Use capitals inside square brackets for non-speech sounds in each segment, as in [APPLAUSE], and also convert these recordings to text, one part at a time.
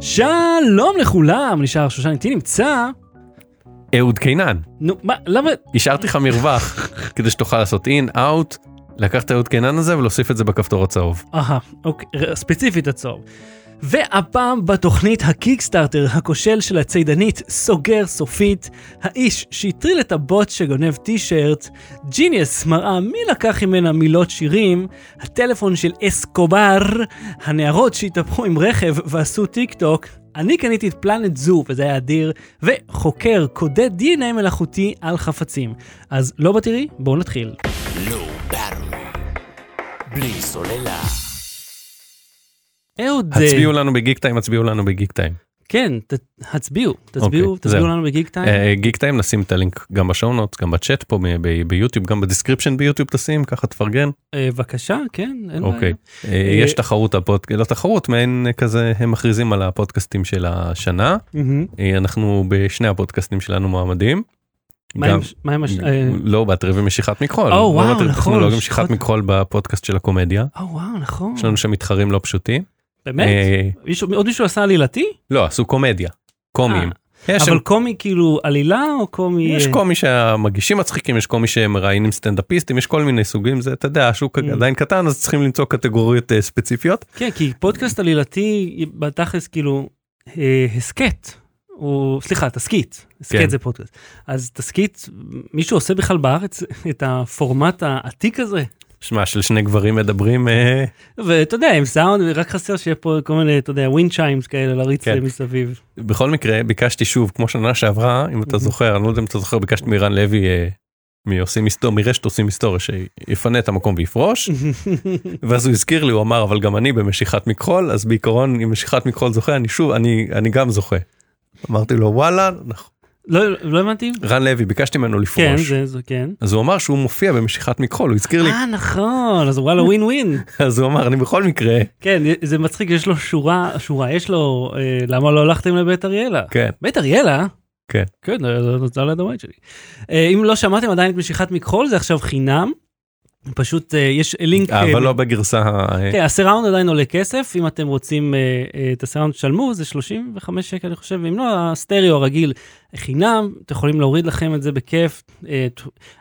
שלום לכולם, נשאר שושן איתי נמצא. אהוד קינן, נו, מה, למה? השארתי לך מרווח [LAUGHS] כדי שתוכל לעשות in, out, לקחת את אהוד קינן הזה ולהוסיף את זה בכפתור הצהוב. אהה, אוקיי, ספציפית הצהוב. והפעם בתוכנית ה Kickstarter הכושל של הצידנית סוגר סופית, האיש שהטריל את הבוט שגונב T-shirt, Genius מראה מי לקח ממנה מילות שירים, הטלפון של אסקובר, הנערות שהתהפכו עם רכב ועשו טיק טוק, אני קניתי את Planet Zoo וזה היה אדיר, וחוקר קודד DNA מלאכותי על חפצים. אז Low Battery, בואו נתחיל. בלי סוללה. אהוד, אה, הצביעו לנו ב Geektime, הצביעו לנו ב Geektime. כן, ת, הצביעו, תצביעו, אוקיי, תצביעו. לנו ב Geektime. אה, Geektime נשים את הלינק גם ב show notes, גם בצ'אט פה ביוטיוב, גם ב description ביוטיוב תשים, ככה תפרגן. אה, בבקשה, כן, אין אוקיי. בעיה. אה, יש תחרות, הפודק- לא תחרות, מעין אה, כזה, הם מכריזים על הפודקאסטים של השנה. אה, אנחנו בשני הפודקאסטים שלנו מועמדים. מה עם- הש... אה, Low Battery ומשיכת מכחול. או, לא וואו, נכון, טכנולוגיה משיכת- ומשיכת מכחול בפודקאסט של הקומדיה. או וואו, נכון. יש לנו שם מתחרים לא פשוטים. באמת? אה, עוד מישהו עשה עלילתי? לא, עשו קומדיה. קומיים. שם- אבל קומי כאילו עלילה או קומי... יש אה, קומי שהמגישים מצחיקים, יש קומי שמראיינים סטנדאפיסטים, יש כל מיני סוגים, זה אתה יודע, השוק Mm. עדיין קטן אז צריכים למצוא קטגוריות אה, ספציפיות. כן, כי פודקאסט עלילתי בתכלס כאילו אה, הסכת. הוא סליחה תסכית הסכת כן. זה פודקאסט אז תסכית מישהו עושה בכלל בארץ את הפורמט העתיק הזה שמע, של שני גברים מדברים, אה, ואתה יודע עם סאונד רק חסר שיהיה פה כל מיני אתה יודע wind chimes כאלה להריץ כן. מסביב. בכל מקרה ביקשתי שוב, כמו שנה שעברה, אם אתה Mhm. זוכר, אני לא יודע אם אתה זוכר, ביקשתי מרן לוי, אה, מעושים היסטוריה, מרשת עושים היסטוריה, שיפנה את המקום ויפרוש, [LAUGHS] ואז הוא הזכיר לי, הוא אמר, אבל גם אני במשיכת מכחול, אז בעיקרון אם משיכת מכחול זוכה, אני שוב, אני אני גם זוכה. אמרתי לו, וואלה, נכון. לא לא הבנתי. רן לוי, ביקשתי ממנו כן לפרוש. זה זה כן. אז הוא אמר שהוא מופיע במשיכת מכחול, הוא הזכיר לי, אה נכון אז וואלה ווין ווין. [LAUGHS] אז הוא אמר, אני בכל מקרה, כן זה מצחיק יש לו שורה שורה יש לו אה, למה לא הלכתם לבית אריאלה. כן, בית אריאלה? כן. כן, זה- זה על הדווייט שלי. אה, אם לא שמעתם עדיין את משיכת מכחול זה עכשיו חינם. פשוט אה, יש לינק. אה, אבל לא בגרסה, ה- כן, הסיראונד עדיין עולה כסף, אם אתם רוצים אה, אה, את הסיראונד תשלמו, זה 35 שקל אני חושב, ואם לא, הסטריאו הרגיל חינם, אתם יכולים להוריד לכם את זה בכיף. אה,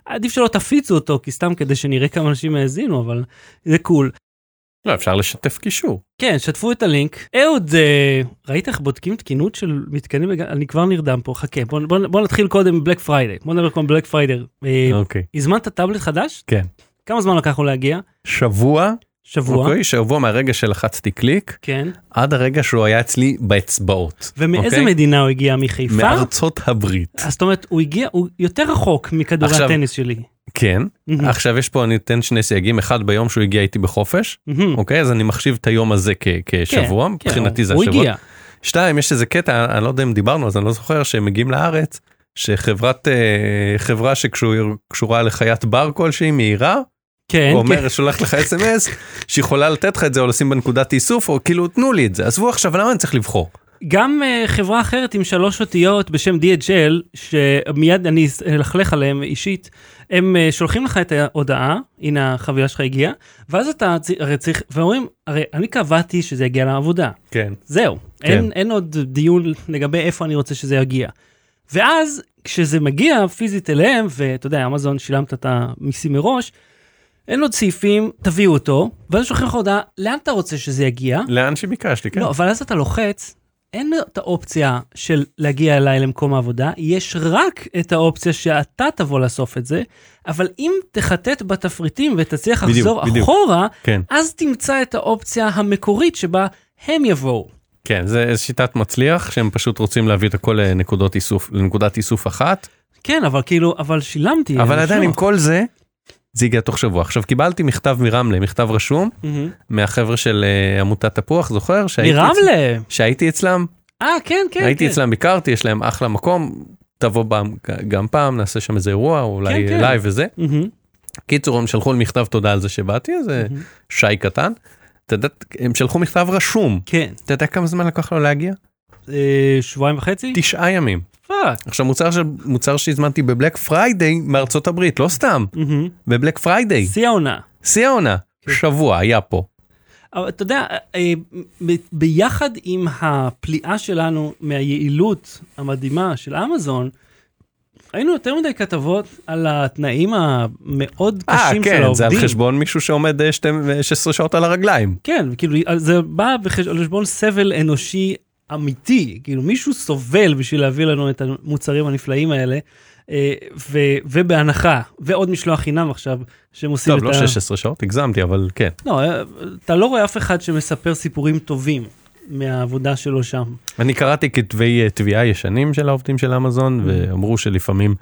עדיף שלא תפיצו אותו, כי סתם כדי שנראה כמה אנשים האזינו, אבל זה cool. לא, אפשר לשתף קישור. כן, שתפו את הלינק. אהוד, אה, ראית איך בודקים תקינות של מתקנים? אני כבר נרדם פה, חכה, בוא, בוא, בוא נתחיל קודם Black Friday. בוא נדבר קודם Black Friday. אה, אוקיי. הזמנת טאבלט חדש? כן. כמה זמן לקח לו להגיע? שבוע, שבוע. אוקיי, שבוע מהרגע שלחצתי קליק, כן. עד הרגע שהוא היה אצלי באצבעות. ומאיזה אוקיי? מדינה הוא הגיע? מחיפה? מארצות הברית. אז זאת אומרת, הוא הגיע, הוא יותר רחוק מכדורי עכשיו- הטניס שלי. כן. מהמם. עכשיו יש פה, אני אתן שני סייגים, אחד ביום שהוא הגיע איתי בחופש, מהמם. אוקיי? אז אני מחשיב את היום הזה כ- כשבוע, כן, מבחינתי זה הוא השבוע. הגיע. שתיים, יש איזה קטע, אני לא יודע אם דיברנו אז אני לא זוכר, שהם מגיעים לארץ, שחברת, אה, חברה שקשורה לחיית בר כלשהי מהירה, כן, הוא כן. אומר, שולח לך אס.אם.אס, שיכולה לתת לך את זה או לשים בנקודת איסוף, או כאילו תנו לי את זה, עזבו עכשיו למה אני צריך לבחור. גם uh, חברה אחרת עם שלוש אותיות בשם DHL, שמיד אני אלכלך עליהם אישית, הם uh, שולחים לך את ההודעה, הנה החבילה שלך הגיעה, ואז אתה הרי צריך, ואומרים, הרי אני קבעתי שזה יגיע לעבודה, כן. זהו, כן. אין, אין עוד דיון לגבי איפה אני רוצה שזה יגיע. ואז כשזה מגיע פיזית אליהם, ואתה יודע, אמזון שילמת את המיסים מראש, אין עוד סעיפים, תביאו אותו, ואז שולחים לך הודעה, לאן אתה רוצה שזה יגיע? לאן שביקשתי, כן. לא, אבל אז אתה לוחץ, אין את האופציה של להגיע אליי למקום העבודה, יש רק את האופציה שאתה תבוא לאסוף את זה, אבל אם תחטט בתפריטים ותצליח בדיוק, לחזור בדיוק. אחורה, כן, אז תמצא את האופציה המקורית שבה הם יבואו. כן, זה שיטת מצליח, שהם פשוט רוצים להביא את הכל לנקודות איסוף, לנקודת איסוף אחת, כן, אבל כאילו, אבל שילמתי. אבל עדיין עם. כל זה, זה הגיע תוך שבוע. עכשיו קיבלתי מכתב מרמלה, מכתב רשום. מהחבר'ה של אה, עמותת תפוח, זוכר? אצ- מרמלה. שהייתי אצלם, אה, כן, כן. הייתי כן. אצלם, ביקרתי, יש להם אחלה מקום, תבוא גם פעם, נעשה שם איזה אירוע, או אולי כן, כן. live וזה. קיצור, הם שלחו לי מכתב תודה על זה שבאתי, זה. שי קטן. אתה יודע, הם שלחו מכתב רשום. כן. אתה יודע כמה זמן לקח לו להגיע? אה, שבועיים וחצי? תשעה ימים. עכשיו מוצר של מוצר שהזמנתי ב Black Friday מארצות הברית לא סתם. ב Black Friday שיא העונה. שיא העונה כן. שבוע היה פה אבל אתה יודע, אה, ביחד עם הפליאה שלנו מהיעילות המדהימה של אמזון, היינו יותר מדי כתבות על התנאים המאוד אה, קשים של כן, העובדים. זה על חשבון מישהו שעומד אה, שתי- 16 שעות על הרגליים. כן, כאילו, זה בא על חשבון סבל אנושי אמיתי, כאילו מישהו סובל בשביל להביא לנו את המוצרים הנפלאים האלה, אה, ו- ובהנחה, ועוד משלוח חינם עכשיו, שהם עושים טוב, את לא ה... 16 שעות, הגזמתי, אבל כן. לא, אה, אתה לא רואה אף אחד שמספר סיפורים טובים מהעבודה שלו שם. אני קראתי כתבי אה, תביעה ישנים של העובדים של אמזון, ואמרו שלפעמים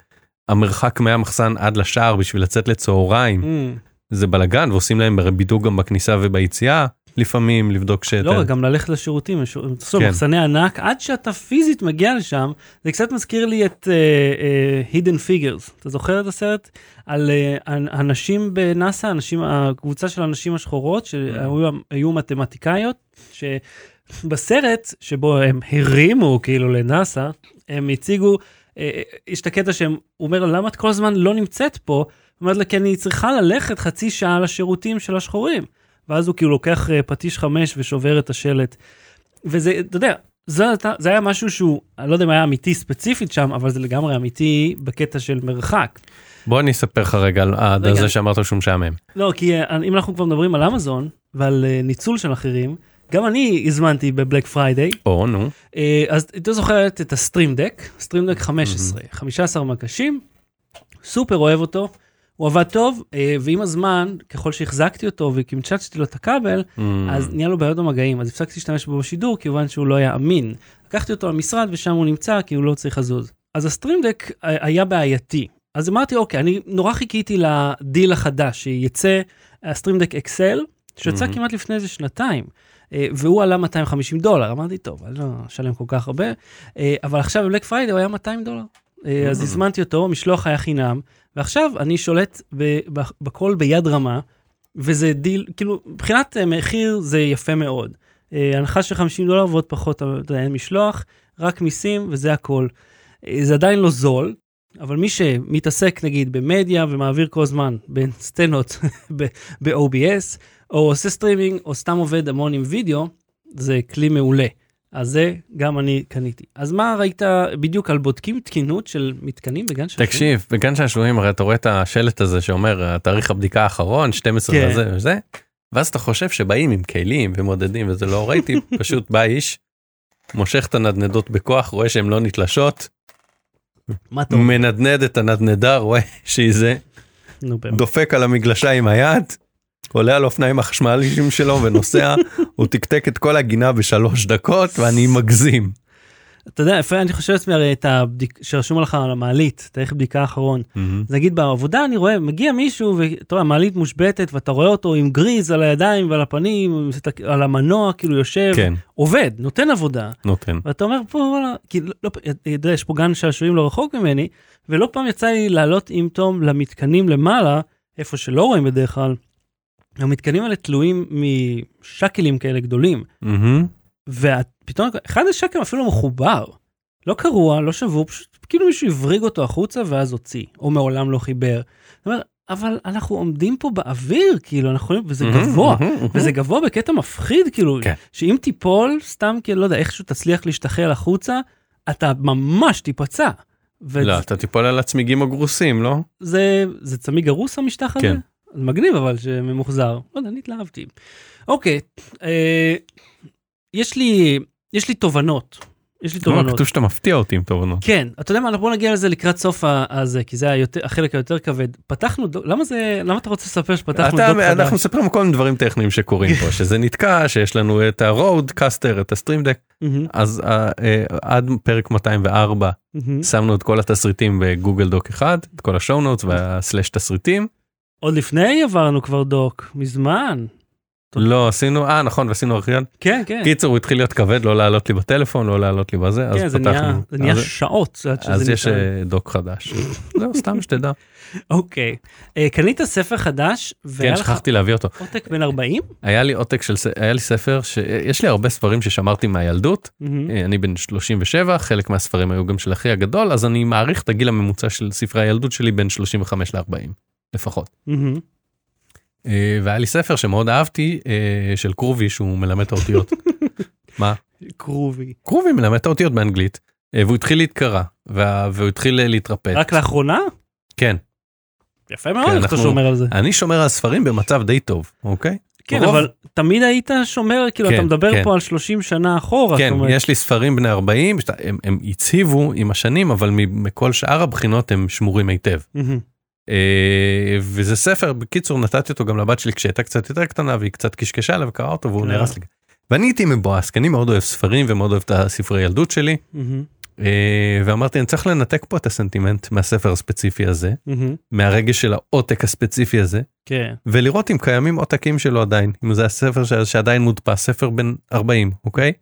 המרחק מהמחסן עד לשער בשביל לצאת לצהריים Mm. זה בלאגן, ועושים להם בידוק גם בכניסה וביציאה, לפעמים לבדוק ש... לא, גם ללכת לשירותים, בסוף כן. מחסני ענק, עד שאתה פיזית מגיע לשם, זה קצת מזכיר לי את uh, uh, Hidden Figures. אתה זוכר את הסרט? על uh, הנשים בנאסא, הנשים, הקבוצה של הנשים השחורות, שהיו היו מתמטיקאיות, שבסרט שבו הם הרימו כאילו לנאסא, הם הציגו, uh, יש את הקטע שהם, הוא אומר, למה את כל הזמן לא נמצאת פה? הוא אומר לה, כי אני צריכה ללכת חצי שעה לשירותים של השחורים. ואז הוא כאילו לוקח אה, פטיש חמש ושובר את השלט. וזה, אתה יודע, זה, זה היה משהו שהוא, אני לא יודע אם היה אמיתי ספציפית שם, אבל זה לגמרי אמיתי בקטע של מרחק. בוא אני אספר לך רגע על רגע. הזה שאמרת שהוא משעמם. לא, כי אה, אם אנחנו כבר מדברים על אמזון ועל אה, ניצול של אחרים, גם אני הזמנתי ב Black Friday, או נו, אז אתה זוכרת את ה Stream Deck, Stream Deck 15, 15 מקשים, סופר אוהב אותו, הוא עבד טוב, אה, ועם הזמן, ככל שהחזקתי אותו וקמצ'צ'תי לו את הכבל, Mm. אז נהיה לו בעיות במגעים, אז הפסקתי להשתמש בו בשידור, כיוון שהוא לא היה אמין. לקחתי אותו למשרד ושם הוא נמצא, כי הוא לא צריך לזוז. אז ה Stream Deck היה בעייתי. אז אמרתי, אוקיי, אני נורא חיכיתי לדיל החדש, שיצא ה Stream Deck XL, שיצא מהמם. כמעט לפני איזה שנתיים. אה, והוא עלה 250 דולר, אמרתי, טוב, אני לא אשלם כל כך הרבה, אה, אבל עכשיו ב Black Friday הוא היה 200 דולר. אה, אז. הזמנתי אותו, המשלוח היה חינם, ועכשיו אני שולט בכל ביד רמה, וזה דיל, כאילו, מבחינת אה, מחיר זה יפה מאוד. אה, הנחה של 50 דולר ועוד פחות, אתה יודע, אין משלוח, רק מיסים וזה הכל. זה עדיין לא זול, אבל מי שמתעסק נגיד במדיה ומעביר כל הזמן בין [LAUGHS] סצנות ב-OBS, או עושה סטרימינג, או סתם עובד המון עם וידאו, זה כלי מעולה. אז זה גם אני קניתי. אז מה ראית בדיוק על בודקים תקינות של מתקנים בגן שעשועים? תקשיב, בגן שעשועים הרי אתה רואה את השלט הזה שאומר תאריך הבדיקה האחרון 12 כן. וזה וזה, ואז אתה חושב שבאים עם כלים ומודדים וזה לא ראיתי, [LAUGHS] פשוט בא איש, מושך את הנדנדות בכוח, רואה שהן לא נתלשות? מנדנד את הנדנדה, רואה שהיא זה. דופק על המגלשה עם היד, עולה על אופניים החשמליים שלו ונוסע, הוא תקתק את כל הגינה בשלוש דקות ואני מגזים. אתה יודע, יפה, אני חושב לעצמי הרי את הבדיק... שרשום לך על המעלית, תאריך בדיקה האחרון. אז נגיד בעבודה אני רואה, מגיע מישהו ואתה רואה, המעלית מושבתת ואתה רואה אותו עם גריז על הידיים ועל הפנים, על המנוע, כאילו יושב, כן, עובד, נותן עבודה. נותן. ואתה אומר פה, וואלה, כי לא, יודע, יש פה גן שעשועים לא רחוק ממני, ולא פעם יצא לי לעלות עם תום למתקנים למעלה, איפה שלא רואים בדרך כלל. המתקנים האלה תלויים משקלים כאלה גדולים, מהמם. ופתאום אחד השקלים אפילו מחובר. לא קרוע, לא שבור, פשוט כאילו מישהו הבריג אותו החוצה ואז הוציא, או מעולם לא חיבר. זאת אומרת, אבל אנחנו עומדים פה באוויר, כאילו, אנחנו יכולים, וזה גבוה. וזה גבוה בקטע מפחיד, כאילו, כן. שאם תיפול, סתם, כאילו, לא יודע, איכשהו תצליח להשתחרר החוצה, אתה ממש תיפצע. לא, אתה תיפול על הצמיגים הגרוסים, לא? וזה זה צמיג גרוס המשטח הזה? כן. מגניב אבל שממוחזר. לא יודע, אני התלהבתי. אוקיי, אה, יש לי, יש לי תובנות. יש לי לא, תובנות. כתוב שאתה מפתיע אותי עם תובנות. כן, אתה יודע מה, בוא נגיע לזה לקראת סוף הזה, כי זה היותר, החלק היותר כבד. פתחנו, דו- למה זה, למה אתה רוצה לספר שפתחנו אתה- doc חדש? אנחנו מספרים כל מיני דברים טכניים שקורים פה, שזה נתקע, שיש לנו את ה RODECaster, את ה Stream Deck, מהמם, אז אה, אה, עד פרק 204 מהמם. שמנו את כל התסריטים ב Google Doc אחד, את כל ה show notes וה slash תסריטים. עוד לפני עברנו כבר דוק, מזמן. לא עשינו, אה נכון, ועשינו ארכיון. כן, כן. קיצור, הוא התחיל להיות כבד, לא לעלות לי בטלפון, לא לעלות לי בזה, כן, אז זה נהיה, פתחנו. זה נהיה אז- שעות עד שזה אז יש ניתן. אה, דוק חדש. [LAUGHS] לא, סתם שתדע. אוקיי. אה, קנית ספר חדש, והיה כן, שכחתי להביא אותו. עותק בן 40? היה לי עותק של, היה לי ספר, שיש לי הרבה ספרים ששמרתי מהילדות. אה, אני בן 37, חלק מהספרים היו גם של אחי הגדול, אז אני מעריך את הגיל הממוצע של ספרי הילדות שלי בין 35 ל-40, לפחות. אה, והיה לי ספר שמאוד אהבתי אה, של קרובי שהוא מלמד את האותיות. [LAUGHS] מה? קרובי. קרובי מלמד את האותיות באנגלית אה, והוא התחיל להתקרע וה- והוא התחיל להתרפד. רק לאחרונה? כן. יפה מאוד, כן, איך אתה אנחנו- שומר על זה. אני שומר על ספרים במצב די טוב, אוקיי? כן, אבל תמיד היית שומר, כאילו, כן, אתה מדבר כן. פה על 30 שנה אחורה. כן, אומרת, יש לי ספרים בני 40, שאתה- הם, הם הציבו עם השנים, אבל מכל שאר הבחינות הם שמורים היטב. אה, וזה ספר, בקיצור, נתתי אותו גם לבת שלי כשהייתה קצת יותר קטנה והיא קצת קשקשה עליו וקראה אותו והוא אה. נהרס לי. ואני הייתי מבואס, כי אני מאוד אוהב ספרים ומאוד אוהב את הספרי ילדות שלי. אה, ואמרתי, אני צריך לנתק פה את הסנטימנט מהספר הספציפי הזה. מהרגש של העותק הספציפי הזה, כן. ולראות אם קיימים עותקים שלו עדיין, אם זה הספר שעדיין מודפס, ספר בן 40, אוקיי?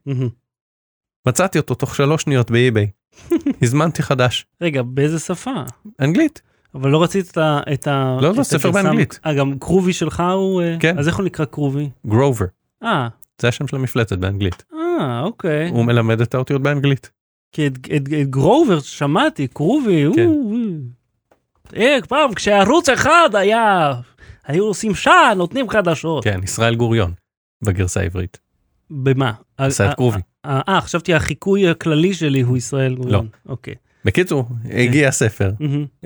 מצאתי אותו תוך שלוש שניות באי-ביי. [LAUGHS] הזמנתי חדש, רגע, באיזה שפה? אנגלית. אבל לא רצית את ה... את ה- לא, לא, את ספר הגרסה- באנגלית. אה, גם קרובי שלך הוא... אה, כן. אז איך הוא נקרא קרובי? גרובר, אה, זה השם של המפלצת באנגלית. אה, אוקיי. הוא מלמד את האותיות באנגלית. כי את, את, את גרובר שמעתי, קרובי, כן. הוא... אה, פעם כשערוץ אחד היה, היו עושים שעה, נותנים חדשות. כן, ישראל גוריון, בגרסה העברית. במה? עשה אה, את קרובי. אה, אה, חשבתי החיקוי הכללי שלי הוא ישראל גוריון. אוקיי. בקיצור, הגיע הספר.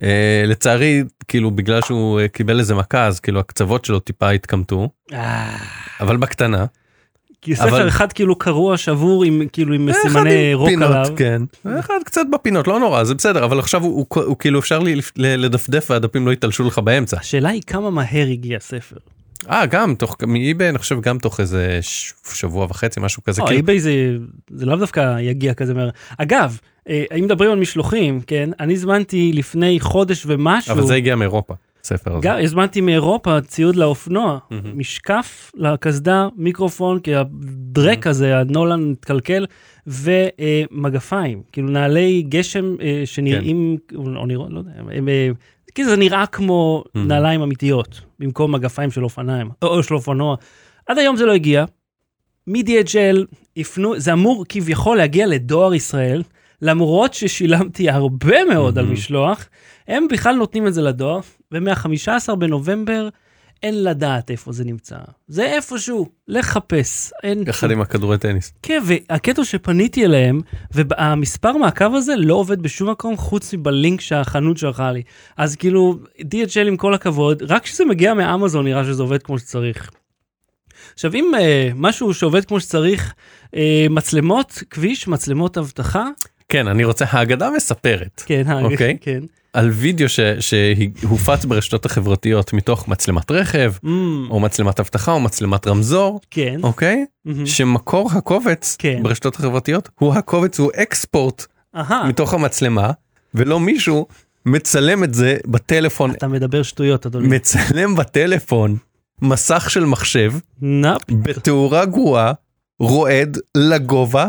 אה, לצערי, כאילו בגלל שהוא אה, קיבל איזה מכה, אז כאילו הקצוות שלו טיפה התקמטו, אה, אבל בקטנה. כי ספר אבל- אחד כאילו קרוע, שבור, עם כאילו עם סימני רוק פינות, עליו. כן. אחד קצת בפינות, לא נורא, זה בסדר, אבל עכשיו הוא, הוא, הוא כאילו אפשר לי לדפדף והדפים לא יתלשו לך באמצע. השאלה היא כמה מהר הגיע הספר. אה, גם תוך, מאיביי אני חושב גם תוך איזה ש- שבוע וחצי, משהו כזה. לא, כאילו, אי-ביי זה זה לאו דווקא יגיע כזה מהר. אגב, אם מדברים על משלוחים, כן, אני הזמנתי לפני חודש ומשהו, אבל זה הגיע מאירופה, הספר הזה. גם הזמנתי מאירופה ציוד לאופנוע, מהמם. משקף לקסדה, מיקרופון, כי הדרק הזה, הנולן התקלקל, ומגפיים, כאילו נעלי גשם אה, שנראים, או נראות, לא יודע, הם, אה, כי זה נראה כמו Mhm. נעליים אמיתיות, במקום מגפיים של אופניים, או, של אופנוע. עד היום זה לא הגיע. מ-DHL זה אמור כביכול להגיע לדואר ישראל, למרות ששילמתי הרבה מאוד על Mhm. משלוח, הם בכלל נותנים את זה לדואר, ומה-15 בנובמבר אין לדעת איפה זה נמצא. זה איפשהו, לחפש. אין... יחד עם הכדורי טניס. כן, והקטע שפניתי אליהם, והמספר מעקב הזה לא עובד בשום מקום חוץ מבלינק שהחנות שלחה לי. אז כאילו, DHL עם כל הכבוד, רק כשזה מגיע מאמזון נראה שזה עובד כמו שצריך. עכשיו, אם אה, משהו שעובד כמו שצריך, אה, מצלמות כביש, מצלמות אבטחה, כן, אני רוצה, האגדה מספרת כן, ה- אוקיי. כן. על וידאו ש- שהופץ ברשתות החברתיות מתוך מצלמת רכב, Mm, או מצלמת אבטחה, או מצלמת רמזור, כן. אוקיי? מהמם. שמקור הקובץ כן. ברשתות החברתיות הוא הקובץ הוא אקספורט אהה, מתוך המצלמה, ולא מישהו מצלם את זה בטלפון, אתה מדבר שטויות, אדוני. מצלם בטלפון מסך של מחשב נאפ. בתאורה גרועה, רועד לגובה.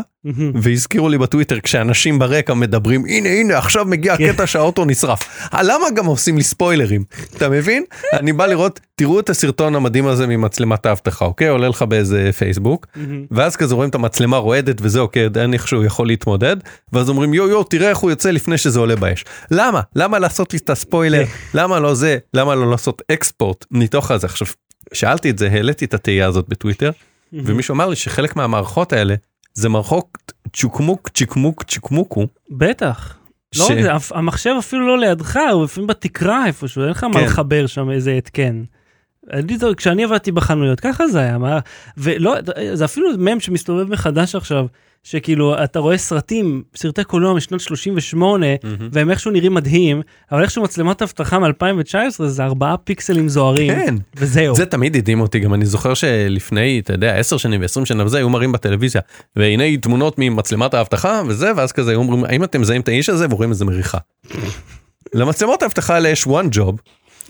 והזכירו לי בטוויטר כשאנשים ברקע מדברים הנה הנה עכשיו מגיע כן. הקטע שהאוטו נשרף. אה, למה גם עושים לי ספוילרים? אתה מבין? אני בא לראות תראו את הסרטון המדהים הזה ממצלמת האבטחה אוקיי עולה לך באיזה פייסבוק. ואז כזה רואים את המצלמה רועדת וזה אוקיי אין איך שהוא יכול להתמודד ואז אומרים יו יו תראה איך הוא יוצא לפני שזה עולה באש. למה? למה לעשות לי את הספוילר? למה לא זה? למה לא לעשות אקספורט מתוך הזה? עכשיו שאלתי את זה העליתי את התהייה הזאת בטוויטר ומישהו אמר לי שחלק מהמערכות האלה זה מערכות צ'וקמוק צ'יקמוק צ'יקמוקו בטח. לא רק זה, המחשב אפילו לא לידך, הוא לפעמים בתקרה איפשהו, אין לך מה כן. לחבר שם איזה התקן. אני, כשאני עבדתי בחנויות, ככה זה היה, מה, ולא, זה אפילו מם שמסתובב מחדש עכשיו, שכאילו, אתה רואה סרטים, סרטי קולנוע משנת 38, והם איכשהו נראים מדהים, אבל איכשהו מצלמת אבטחה מ-2019 זה ארבעה פיקסלים זוהרים, כן. וזהו. זה תמיד הדהים אותי גם אני זוכר שלפני אתה יודע 10 שנים ו20 שנה וזה היו מראים בטלוויזיה והנה תמונות ממצלמת האבטחה וזה ואז כזה היו אומרים האם אתם מזהים את האיש הזה ורואים איזה מריחה. למצלמות האבטחה האלה יש one job.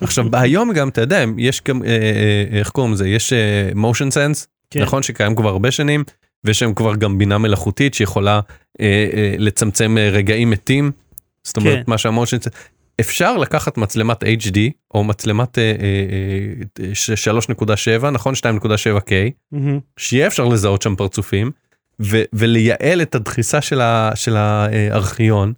עכשיו היום גם אתה יודע יש גם אה, אה, איך קוראים לזה יש אה, motion sense כן. נכון שקיים כבר הרבה שנים ויש שם כבר גם בינה מלאכותית שיכולה אה, אה, לצמצם אה, רגעים מתים. זאת אומרת כן. מה שהמושן אפשר לקחת מצלמת HD או מצלמת אה, אה, אה, ש- 3.7 נכון 2.7K מהמם. שיהיה אפשר לזהות שם פרצופים ו- ולייעל את הדחיסה של, ה- של הארכיון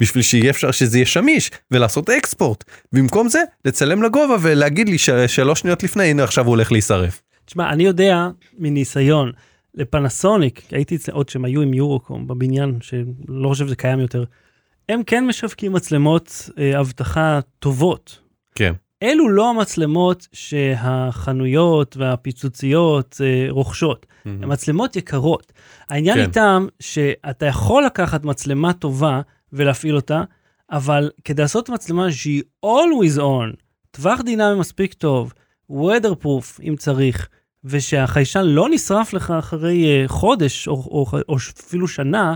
בשביל שיהיה אפשר שזה יהיה שמיש ולעשות אקספורט. במקום זה לצלם לגובה ולהגיד לי ששלוש שניות לפני הנה עכשיו הוא הולך להישרף. תשמע, אני יודע מניסיון, לפנסוניק, הייתי אצל עוד שהם היו עם יורוקום בבניין, שלא חושב שזה קיים יותר, הם כן משווקים מצלמות אה, אבטחה טובות. כן. אלו לא המצלמות שהחנויות והפיצוציות אה, רוכשות, הן מצלמות יקרות. העניין כן. איתם שאתה יכול לקחת מצלמה טובה ולהפעיל אותה, אבל כדי לעשות מצלמה שהיא always on, טווח דינמי מספיק טוב, weatherproof אם צריך, ושהחיישן לא נשרף לך אחרי uh, חודש או, או, או אפילו שנה,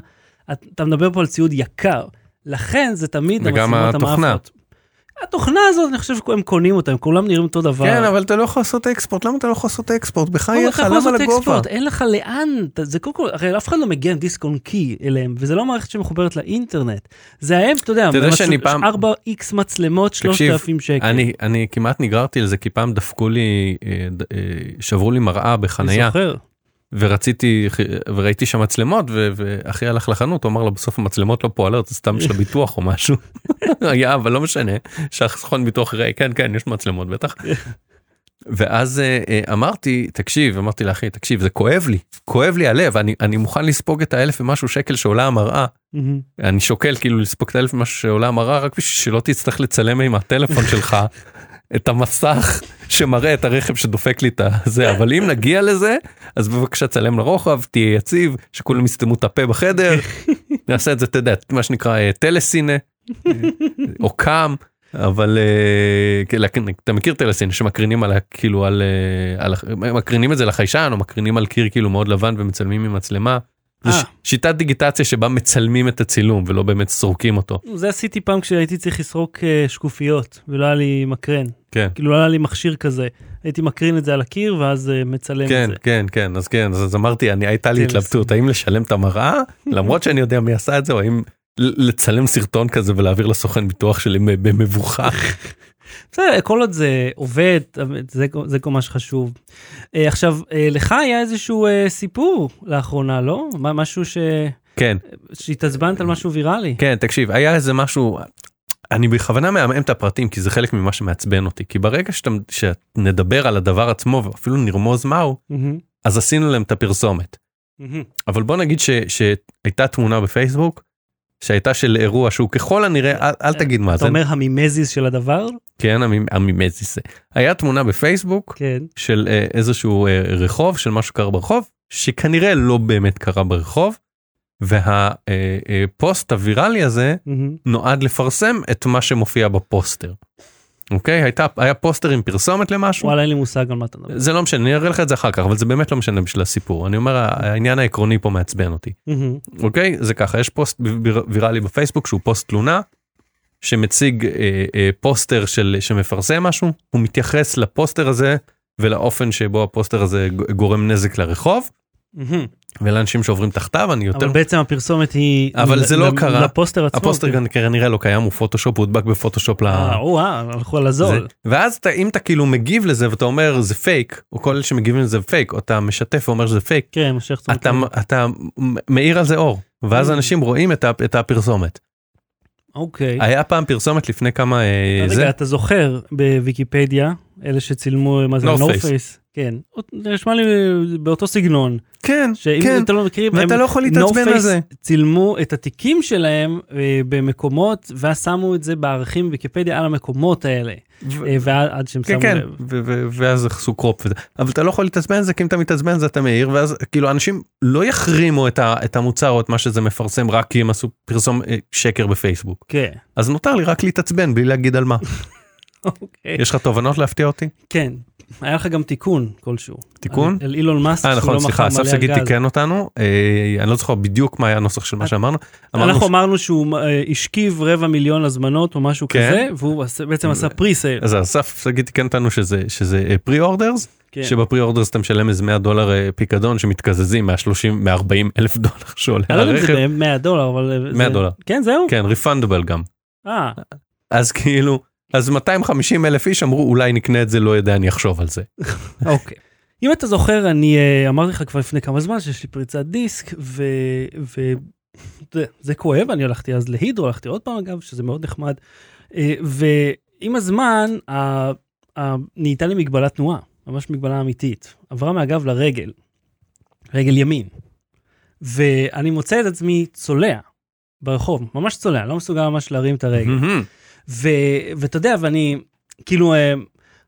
את- אתה מדבר פה על ציוד יקר. לכן זה תמיד וגם המצלמות. המאפות. התוכנה הזאת, אני חושב שהם קונים אותה, הם כולם נראים אותו דבר. כן אבל אתה לא יכול לעשות אקספורט למה אתה לא יכול לעשות אקספורט בחייך אתה יכול למה לעשות לגובה. אקספורט, אין לך לאן, זה קודם כל, הרי אף אחד לא מגיע עם דיסק און קי אליהם, וזה לא מערכת שמחוברת לאינטרנט. זה הם, אתה יודע, אתה יודע שאני פעם- 4x מצלמות, תקשיב, 3,000 שקל. אני אני כמעט נגררתי לזה כי פעם דפקו לי אה, אה, שברו לי מראה אני בחנייה זוכר. ורציתי וראיתי שם מצלמות ואחי הלך לחנות הוא אמר לו בסוף המצלמות לא פועלות זה סתם של הביטוח או משהו [LAUGHS] היה אבל לא משנה שהסוכן ביטוח ראי כן כן יש מצלמות בטח. ואז אה, אה, אמרתי תקשיב אמרתי לאחי תקשיב זה כואב לי כואב לי הלב אני אני מוכן לספוג את האלף ומשהו שקל שעולה המראה מהמם. אני שוקל כאילו לספוג את האלף ומשהו שעולה המראה רק בשביל שלא תצטרך לצלם עם הטלפון שלך את המסך שמראה את הרכב שדופק לי את הזה אבל אם נגיע לזה אז בבקשה צלם לרוחב תהיה יציב שכולם יסתמו את הפה בחדר. [LAUGHS] נעשה את זה אתה יודע מה שנקרא אה, טלסינה אה, או קאם אבל אה, כן, אתה מכיר טלסינה שמקרינים על כאילו על, על מקרינים את זה לחיישן או מקרינים על קיר כאילו מאוד לבן ומצלמים עם מצלמה. זה אה. ש- שיטת דיגיטציה שבה מצלמים את הצילום ולא באמת סורקים אותו. זה עשיתי פעם כשהייתי צריך לסרוק אה, שקופיות, ולא היה לי מקרן. כן. כאילו לא היה לי מכשיר כזה. הייתי מקרין את זה על הקיר, ואז אה, מצלם כן את זה. כן כן אז כן אז אמרתי אני הייתה לי כן, התלבטות האם לשלם את המראה [LAUGHS] למרות שאני יודע מי עשה את זה או האם לצלם סרטון כזה ולהעביר לסוכן ביטוח שלי במבוכה. [LAUGHS] בסדר, כל עוד זה עובד, זה, זה כל מה שחשוב. אה, עכשיו, אה, לך היה איזשהו אה, סיפור לאחרונה, לא? משהו ש... כן שהתעצבנת על משהו ויראלי. כן תקשיב היה איזה משהו אני בכוונה מעמעם את הפרטים כי זה חלק ממה שמעצבן אותי כי ברגע שאתה שנדבר על הדבר עצמו ואפילו נרמוז מהו מהמם, אז עשינו להם את הפרסומת. מהמם. אבל בוא נגיד ש, שהייתה תמונה בפייסבוק שהייתה של אירוע שהוא ככל הנראה אל, אל תגיד מה אתה זה אומר המימזיס של הדבר? כן המ- המימזיס היה תמונה בפייסבוק כן. של אה, איזשהו אה, רחוב של משהו קרה ברחוב שכנראה לא באמת קרה ברחוב. והפוסט הוויראלי הזה מהמם. נועד לפרסם את מה שמופיע בפוסטר. אוקיי הייתה היה פוסטר עם פרסומת למשהו וואלה, אין לי מושג על מה אתה מדבר. זה לא משנה אני אראה לך את זה אחר כך אבל זה באמת לא משנה בשביל הסיפור אני אומר העניין העקרוני פה מעצבן אותי. אוקיי זה ככה יש פוסט ויר- ויראלי בפייסבוק שהוא פוסט תלונה שמציג אה, אה, פוסטר של שמפרסם משהו הוא מתייחס לפוסטר הזה ולאופן שבו הפוסטר הזה גורם נזק לרחוב. ולאנשים שעוברים תחתיו אני יותר אבל בעצם הפרסומת היא... אבל זה לא קרה. לפוסטר עצמו. הפוסטר כן. גם כנראה לא קיים הוא פוטושופ הוא הודבק בפוטושופ ל... אה, או-אה, הלכו על הזול. ואז אם אתה כאילו מגיב לזה ואתה אומר זה פייק או כל אלה שמגיבים לזה פייק או אתה משתף ואומר שזה פייק כן, אתה מאיר על זה אור ואז Mm. אנשים רואים את הפרסומת. אוקיי. היה פעם פרסומת לפני כמה אה, רגע, זה אתה זוכר בוויקיפדיה, אלה שצילמו, מה זה, North נו Face. Face? כן. זה נשמע לי באותו סגנון. כן שאם כן אתם לא מכירים, ואתה הם- לא יכול להתעצבן על זה. צילמו את התיקים שלהם אה, במקומות, ואז שמו את זה בערכים בוויקיפדיה על המקומות האלה. ו- אה, ועד עד שהם כן שמו כן לב. ו- ו- ואז עשו crop וזה אבל אתה לא יכול להתעצבן על זה כי אם אתה מתעצבן על זה אתה מאיר ואז כאילו אנשים לא יחרימו את ה- את המוצר או את מה שזה מפרסם רק כי הם עשו פרסום אה, שקר בפייסבוק כן. אז נותר לי רק להתעצבן בלי להגיד על מה [LAUGHS] אוקיי. יש לך תובנות להפתיע אותי כן. היה לך גם תיקון כלשהו. תיקון? על על אילון מאסק. אה שהוא נכון לא סליחה מכר אסף מלא שגיא גז. תיקן אותנו אה, אני לא זוכר בדיוק מה היה הנוסח של מה שאמרנו. אמרנו אנחנו אמרנו שהוא אה, השכיב רבע מיליון הזמנות או משהו כן. כזה, והוא בעצם עשה pre-sale. אז אסף שגיא תיקן אותנו שזה pre-orders. שב pre-orders אתה משלם איזה 100 דולר אה, פיקדון שמתקזזים מה-30 מ-40 אלף דולר שעולה אני לא יודע אם זה הרכב. ב-100 דולר, אבל... אה, 100 זה- דולר. כן, זהו? כן ריפנדבל גם. אה, אז כאילו אז 250 אלף איש אמרו אולי נקנה את זה לא יודע אני אחשוב על זה. [LAUGHS] אוקיי. אם אתה זוכר, אני אה, אמרתי לך כבר לפני כמה זמן שיש לי פריצת דיסק, ו... ו... זה, זה כואב, אני הלכתי אז להידרו, הלכתי עוד פעם אגב, שזה מאוד נחמד. אה, ועם הזמן, ה- ה- נהייתה לי מגבלת תנועה, ממש מגבלה אמיתית. עברה מהגב לרגל, רגל ימין. ואני מוצא את עצמי צולע ברחוב, ממש צולע, לא מסוגל ממש להרים את הרגל. ואתה יודע, ואני, כאילו, אה,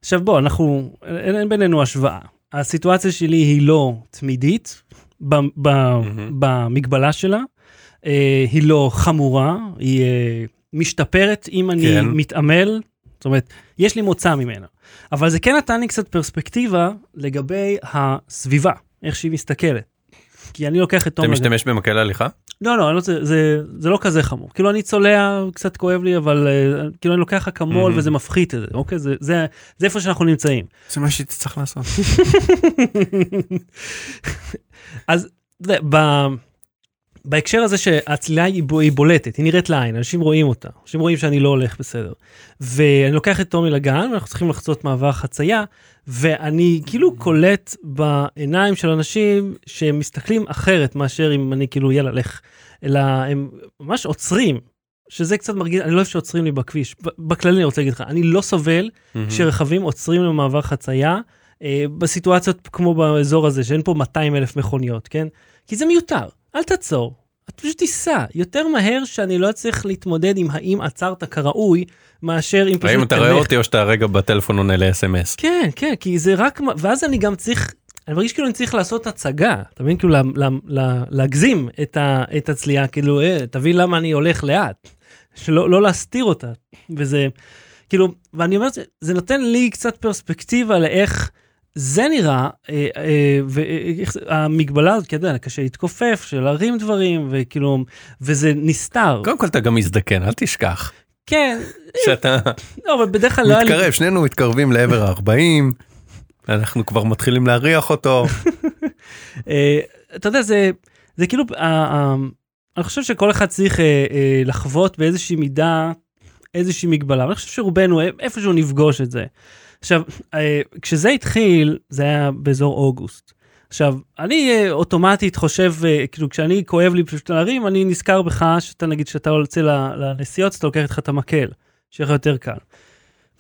עכשיו בוא, אנחנו, אין, אין בינינו השוואה. הסיטואציה שלי היא לא תמידית ב, ב, מהמם. במגבלה שלה, אה, היא לא חמורה, היא אה, משתפרת אם אני כן. מתעמל, זאת אומרת, יש לי מוצא ממנה. אבל זה כן נתן לי קצת פרספקטיבה לגבי הסביבה, איך שהיא מסתכלת. כי אני לוקח את אתה תומר... משתמש במקל הליכה? לא, לא, לא, זה, זה, זה לא כזה חמור. כאילו, אני צולע, קצת כואב לי, אבל אה, כאילו, אני לוקח אקמול Mhm. וזה מפחית את זה, אוקיי? זה, זה, זה איפה שאנחנו נמצאים. זה מה שהייתי צריך לעשות. [LAUGHS] אז אתה יודע, ב... בהקשר הזה שהצלילה היא, היא בולטת, היא נראית לעין, אנשים רואים אותה, אנשים רואים שאני לא הולך בסדר. ואני לוקח את טומי לגן, ואנחנו צריכים לחצות מעבר חצייה, ואני כאילו קולט בעיניים של אנשים שהם מסתכלים אחרת מאשר אם אני כאילו, יאללה, לך. אלא הם ממש עוצרים, שזה קצת מרגיש, אני לא אוהב שעוצרים לי בכביש. בכללי אני רוצה להגיד לך, אני לא סובל מהמם. שרכבים עוצרים למעבר חצייה אה, בסיטואציות כמו באזור הזה שאין פה 200 אלף מכוניות כן כי זה מיותר אל תעצור. את פשוט תיסע יותר מהר שאני לא צריך להתמודד עם האם עצרת כראוי מאשר אם פשוט האם אתה רואה. אותי או שאתה רגע בטלפון עונה ל-SMS? כן כן כי זה רק ואז אני גם צריך אני מרגיש כאילו אני צריך לעשות הצגה אתה מבין כאילו לה, לה, לה, להגזים את, ה, את הצליעה כאילו אה, תבין למה אני הולך לאט שלא לא להסתיר אותה וזה כאילו ואני אומר זה, זה נותן לי קצת פרספקטיבה לאיך זה נראה אה, אה, ואיך זה- המגבלה הזאת כי אתה יודע קשה להתכופף של להרים דברים וכאילו וזה נסתר קודם כל אתה גם מזדקן, אל תשכח. כן שאתה לא אבל בדרך כלל לא מתקרב, שנינו מתקרבים לעבר ה-40, אנחנו כבר מתחילים להריח אותו. [LAUGHS] אה, אתה יודע זה זה כאילו אני חושב שכל אחד צריך אה, אה, לחוות באיזושהי מידה איזושהי מגבלה ואני חושב שרובנו איפשהו נפגוש את זה. עכשיו כשזה התחיל זה היה באזור אוגוסט. עכשיו אני אה, אוטומטית חושב אה, כאילו כשאני כואב לי פשוט להרים אני נזכר בך שאתה נגיד שאתה יוצא לנסיעות אתה לוקח איתך את המקל שיהיה לך יותר קל.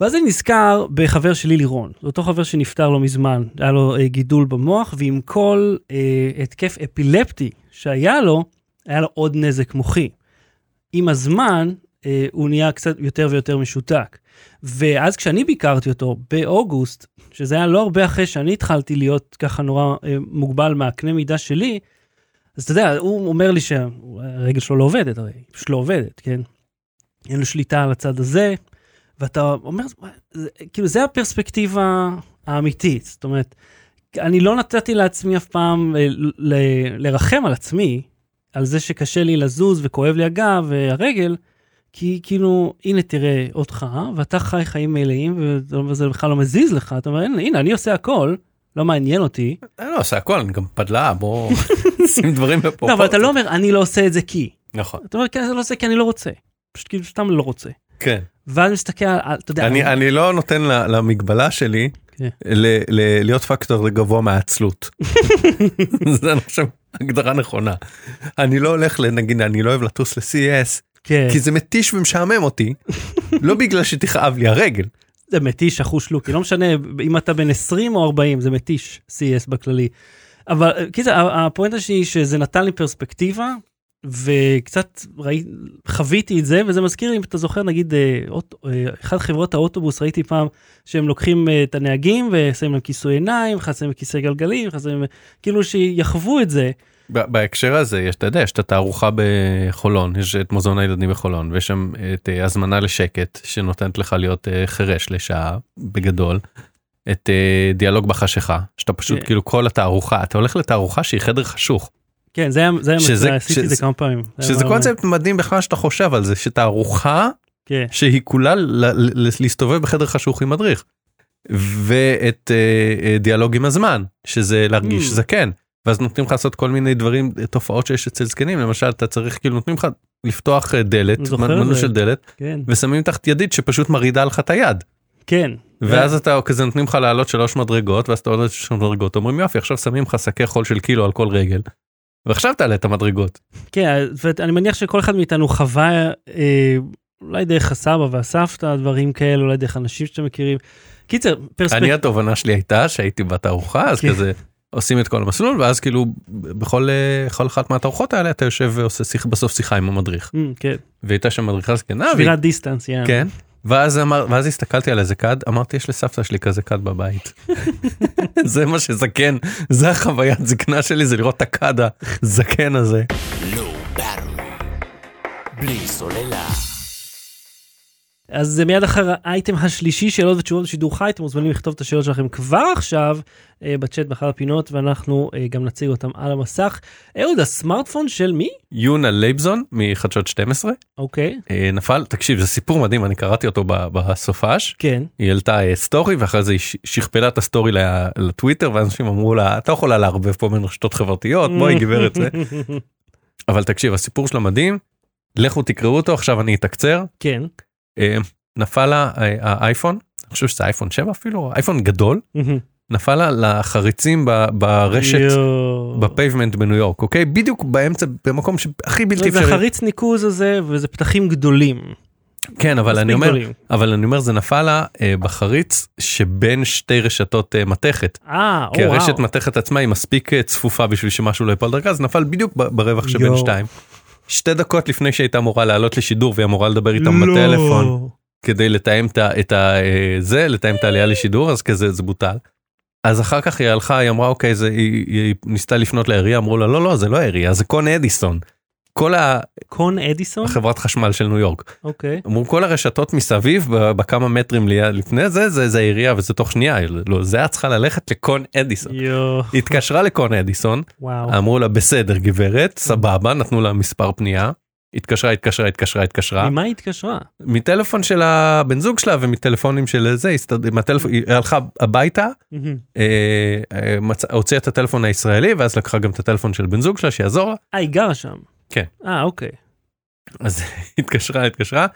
ואז אני נזכר בחבר שלי לירון, אותו חבר שנפטר לא מזמן, היה לו אה, גידול במוח, ועם כל אה, התקף אפילפטי שהיה לו, היה לו עוד נזק מוחי. עם הזמן, אה, הוא נהיה קצת יותר ויותר משותק. ואז כשאני ביקרתי אותו באוגוסט, שזה היה לא הרבה אחרי שאני התחלתי להיות ככה נורא אה, מוגבל מהקנה מידה שלי, אז אתה יודע, הוא אומר לי שהרגל שלו לא עובדת, הרי היא פשוט לא עובדת, כן? אין לו שליטה על הצד הזה, ואתה אומר, "מה, זה, כאילו זה הפרספקטיבה האמיתית, זאת אומרת, אני לא נתתי לעצמי אף פעם אה, ל, ל, לרחם על עצמי, על זה שקשה לי לזוז וכואב לי הגב והרגל, כי כאילו, הנה תראה אותך, ואתה חי חיים מלאים, וזה- בכלל לא מזיז לך, אתה אומר, הנה, אני עושה הכל, לא מעניין אותי. אני לא עושה הכל, אני גם פדלה, בוא [LAUGHS] שים דברים בפרופורציה. לא, אבל אתה לא אומר, אני לא עושה את זה כי. נכון, אתה אומר, כן, אני לא עושה כי אני לא רוצה. פשוט כאילו, סתם לא רוצה. כן. ואז מסתכל על, אתה יודע, אני אני לא נותן ל- למגבלה שלי כן. ל- ל- להיות פקטור גבוה מהעצלות. [LAUGHS] זה אני חושב הגדרה נכונה. אני לא הולך לנגיד אני לא אוהב לטוס ל-CES כן. כי זה מתיש ומשעמם אותי [LAUGHS] לא בגלל שתכאב לי הרגל. זה מתיש אחוש לוקי, לא משנה אם אתה בן 20 או 40, זה מתיש CS בכללי. אבל אה, קיצר, ה- הפואנטה שלי שזה נתן לי פרספקטיבה, וקצת ראי, חוויתי את זה, וזה מזכיר לי, אם אתה זוכר, נגיד, אה, אוט, אה, אחת חברות האוטובוס, ראיתי פעם שהם לוקחים את הנהגים ושמים להם כיסוי עיניים, להם כיסא גלגלים, חסים, כאילו שיחוו את זה. בהקשר הזה יש אתה יודע יש את התערוכה בחולון יש את מוזיאון הילדים בחולון ויש שם את אה, הזמנה לשקט שנותנת לך להיות אה, חירש לשעה בגדול. את אה, דיאלוג בחשיכה שאתה פשוט כן. כאילו כל התערוכה אתה הולך לתערוכה שהיא חדר חשוך כן, זה היה, זה היה, עשיתי את זה כמה פעמים. שזה מאוד- קונספט מדהים בכלל שאתה חושב על זה שתערוכה כן, שהיא כולה להסתובב בחדר חשוך עם מדריך. ואת דיאלוג עם הזמן שזה להרגיש Mm. זקן ואז נותנים לך לעשות כל מיני דברים תופעות שיש אצל זקנים למשל אתה צריך כאילו נותנים לך לפתוח אה, דלת מנעול זה. של דלת כן, ושמים תחת ידית שפשוט מרעידה לך את היד כן. ואז אתה כזה נותנים לך לעלות שלוש מדרגות ואז אתה עולה שלוש מדרגות אומרים יופי עכשיו שמים לך שקי חול של קילו על כל רגל ועכשיו תעלה את המדרגות. כן, ואני מניח שכל אחד מאיתנו חווה, אה, אולי דרך הסבא והסבתא, דברים כאלה, אולי דרך אנשים שאתם מכירים. קיצר, פרספקטיבה. אני התובנה שלי הייתה שהייתי בתערוכה אז כן. כזה עושים את כל המסלול ואז כאילו בכל אה, כל אחת מהתערוכות האלה אתה יושב ועושה שיח בסוף שיחה עם המדריך כן, והייתה שם מדריכה זקנה. והיא- שבירת דיסטנס, יאללה. כן. ואז אמר ואז הסתכלתי על איזה כד אמרתי יש לסבתא שלי כזה כד בבית. [LAUGHS] זה מה שזקן זה החוויית זקנה שלי זה לראות את הכד הזקן הזה. בלי סוללה. אז זה מיד אחר האייטם השלישי, שאלות ותשובות בשידור חי, אתם מוזמנים לכתוב את השאלות שלכם כבר עכשיו אה, בצ'אט באחד הפינות, ואנחנו אה, גם נציג אותם על המסך. אהוד, הסמארטפון של מי? יונה לייבזון מחדשות 12 אוקיי, אה, נפל תקשיב זה סיפור מדהים אני קראתי אותו בסופש. כן. היא העלתה אה, סטורי ואחרי זה היא שכפלה את הסטורי לטוויטר ואנשים אמרו לה את לא יכולה לערבב פה בין רשתות חברתיות בואי גברת זה. [LAUGHS] אבל תקשיב הסיפור שלה מדהים. לכו תקראו אותו עכשיו אני אתקצר. כן. אה, נפל לה אה, האייפון אני חושב שזה אייפון 7 אפילו אייפון גדול נפל לה לחריצים ברשת. ב pavement בניו יורק אוקיי בדיוק באמצע במקום שהכי בלתי זה אפשרי חריץ ניקוז הזה, וזה פתחים גדולים. כן אבל אני אומר. אבל אני אומר זה נפל לה אה, בחריץ שבין שתי רשתות מתכת. אה, או כי הרשת וואו. מתכת עצמה היא מספיק צפופה בשביל שמשהו לא ייפול דרכה אז נפל בדיוק ברווח שבין. שתיים. שתי דקות לפני שהייתה אמורה לעלות לשידור והיא אמורה לדבר איתם לא. בטלפון כדי לתאם את ה- אה, זה לתאם את העלייה לשידור אז כזה זה בוטל. אז אחר כך היא הלכה היא אמרה אוקיי זה היא, היא ניסתה לפנות לעירייה אמרו לה לא לא זה לא העירייה זה קון אדיסון. כל קון אדיסון? החברת חשמל של ניו יורק אוקיי. אמרו כל הרשתות מסביב בכמה מטרים לפני זה זה זה העירייה וזה תוך שנייה לא זה את צריכה ללכת לקון אדיסון. יואו. היא התקשרה לקון אדיסון וואו. אמרו לה בסדר גברת סבבה נתנו לה מספר פנייה. התקשרה התקשרה התקשרה התקשרה ממה היא התקשרה? מטלפון של הבן זוג שלה ומטלפונים של זה הסתד- מהטלפון היא הלכה הביתה. אה, אה, הוציאה את הטלפון הישראלי ואז לקחה גם את הטלפון של בן זוג שלה שיעזור לה אה, היא גרה שם. כן. אה, אוקיי. אז [LAUGHS] התקשרה התקשרה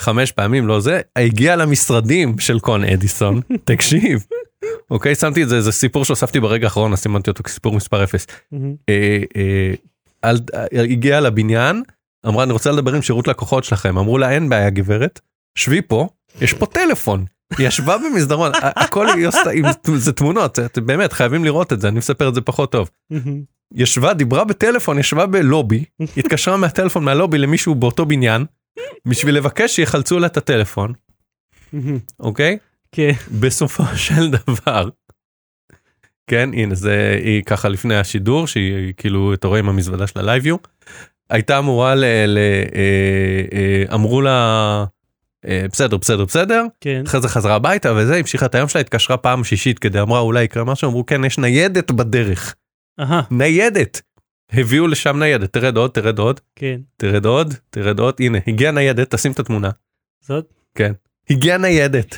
חמש פעמים לא זה הגיעה למשרדים של קון אדיסון [LAUGHS] תקשיב. אוקיי שמתי את זה זה סיפור שהוספתי ברגע האחרון אז סימנתי אותו כסיפור מספר 0 מהמם. אה, אה, אה, הגיעה לבניין אמרה אני רוצה לדבר עם שירות לקוחות שלכם אמרו לה אין בעיה גברת שבי פה יש פה טלפון. ישבה במסדרון הכל היא עושה זה תמונות באמת חייבים לראות את זה אני מספר את זה פחות טוב. ישבה דיברה בטלפון ישבה בלובי התקשרה מהטלפון מהלובי למישהו באותו בניין בשביל לבקש שיחלצו לה את הטלפון. אוקיי כן. בסופו של דבר. כן הנה זה היא ככה לפני השידור שהיא כאילו אתה רואה עם המזוודה של הלייביו. הייתה אמורה ל... אה, אה, אמרו לה בסדר בסדר בסדר. כן. אחרי זה חזרה הביתה וזה המשיכה את היום שלה התקשרה פעם שישית כדי אמרה אולי יקרה משהו? אמרו כן יש ניידת בדרך. אהה, ניידת. הביאו לשם ניידת. תרד עוד תרד עוד. כן. תרד עוד תרד עוד. הנה הגיעה ניידת תשים את התמונה. זאת? הגיעה ניידת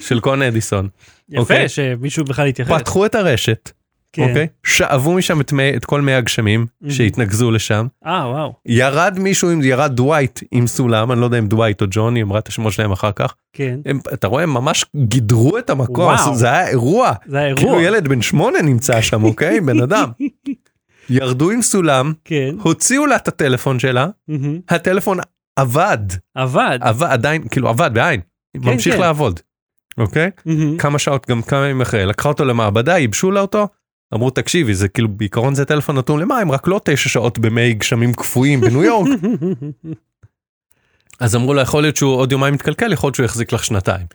של קון אדיסון. יפה אוקיי. שמישהו בכלל יתייחס. פתחו את הרשת כן. אוקיי שאבו משם את, מי, את כל מי הגשמים מהמם. שהתנקזו לשם אה, וואו. ירד מישהו עם ירד דווייט עם סולם אני לא יודע אם דווייט או ג'ון היא אמרה את השמות שלהם אחר כך כן. הם, אתה רואה הם ממש גידרו את המקום וואו. זה היה אירוע זה האירוע. כאילו ילד בן שמונה נמצא שם אוקיי בן אדם [LAUGHS] ירדו עם סולם כן. הוציאו לה את הטלפון שלה מהמם. הטלפון עבד עבד. עבד עדיין כאילו עבד בעין כן, ממשיך כן. לעבוד. אוקיי מהמם. כמה שעות גם כמה ימים אחרי לקחה אותו למעבדה ייבשו לה אותו. אמרו תקשיבי זה כאילו בעיקרון זה טלפון נתון למים רק לא תשע שעות במי גשמים קפואים בניו יורק [LAUGHS] אז אמרו לה יכול להיות שהוא עוד יומיים מתקלקל יכול להיות שהוא יחזיק לך שנתיים.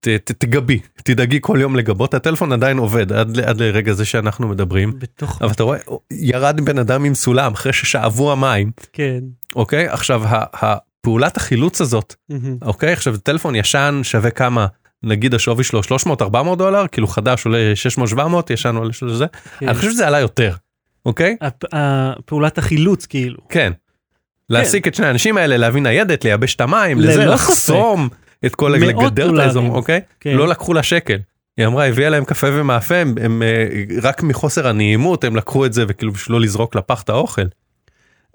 ת, ת, תגבי תדאגי כל יום לגבות הטלפון עדיין עובד עד, עד לרגע זה שאנחנו מדברים בתוך... אבל אתה רואה ירד בן אדם עם סולם אחרי ששאבו המים כן. אוקיי עכשיו ה- הפעולת החילוץ הזאת. אוקיי עכשיו טלפון ישן שווה כמה נגיד השווי שלו 300 400 דולר כאילו חדש עולה 600 700 ישן עולה של זה כן. אני חושב שזה עלה יותר אוקיי הפ- הפעולת החילוץ כאילו. כן. להעסיק את שני האנשים האלה להביא ניידת לייבש את המים לזה. לחסום את כל לגדר את. האזור אוקיי כן. לא לקחו לה שקל. היא אמרה הביאה להם קפה ומאפה הם, הם אה, רק מחוסר הנעימות הם לקחו את זה וכאילו בשביל לא לזרוק לפח את האוכל.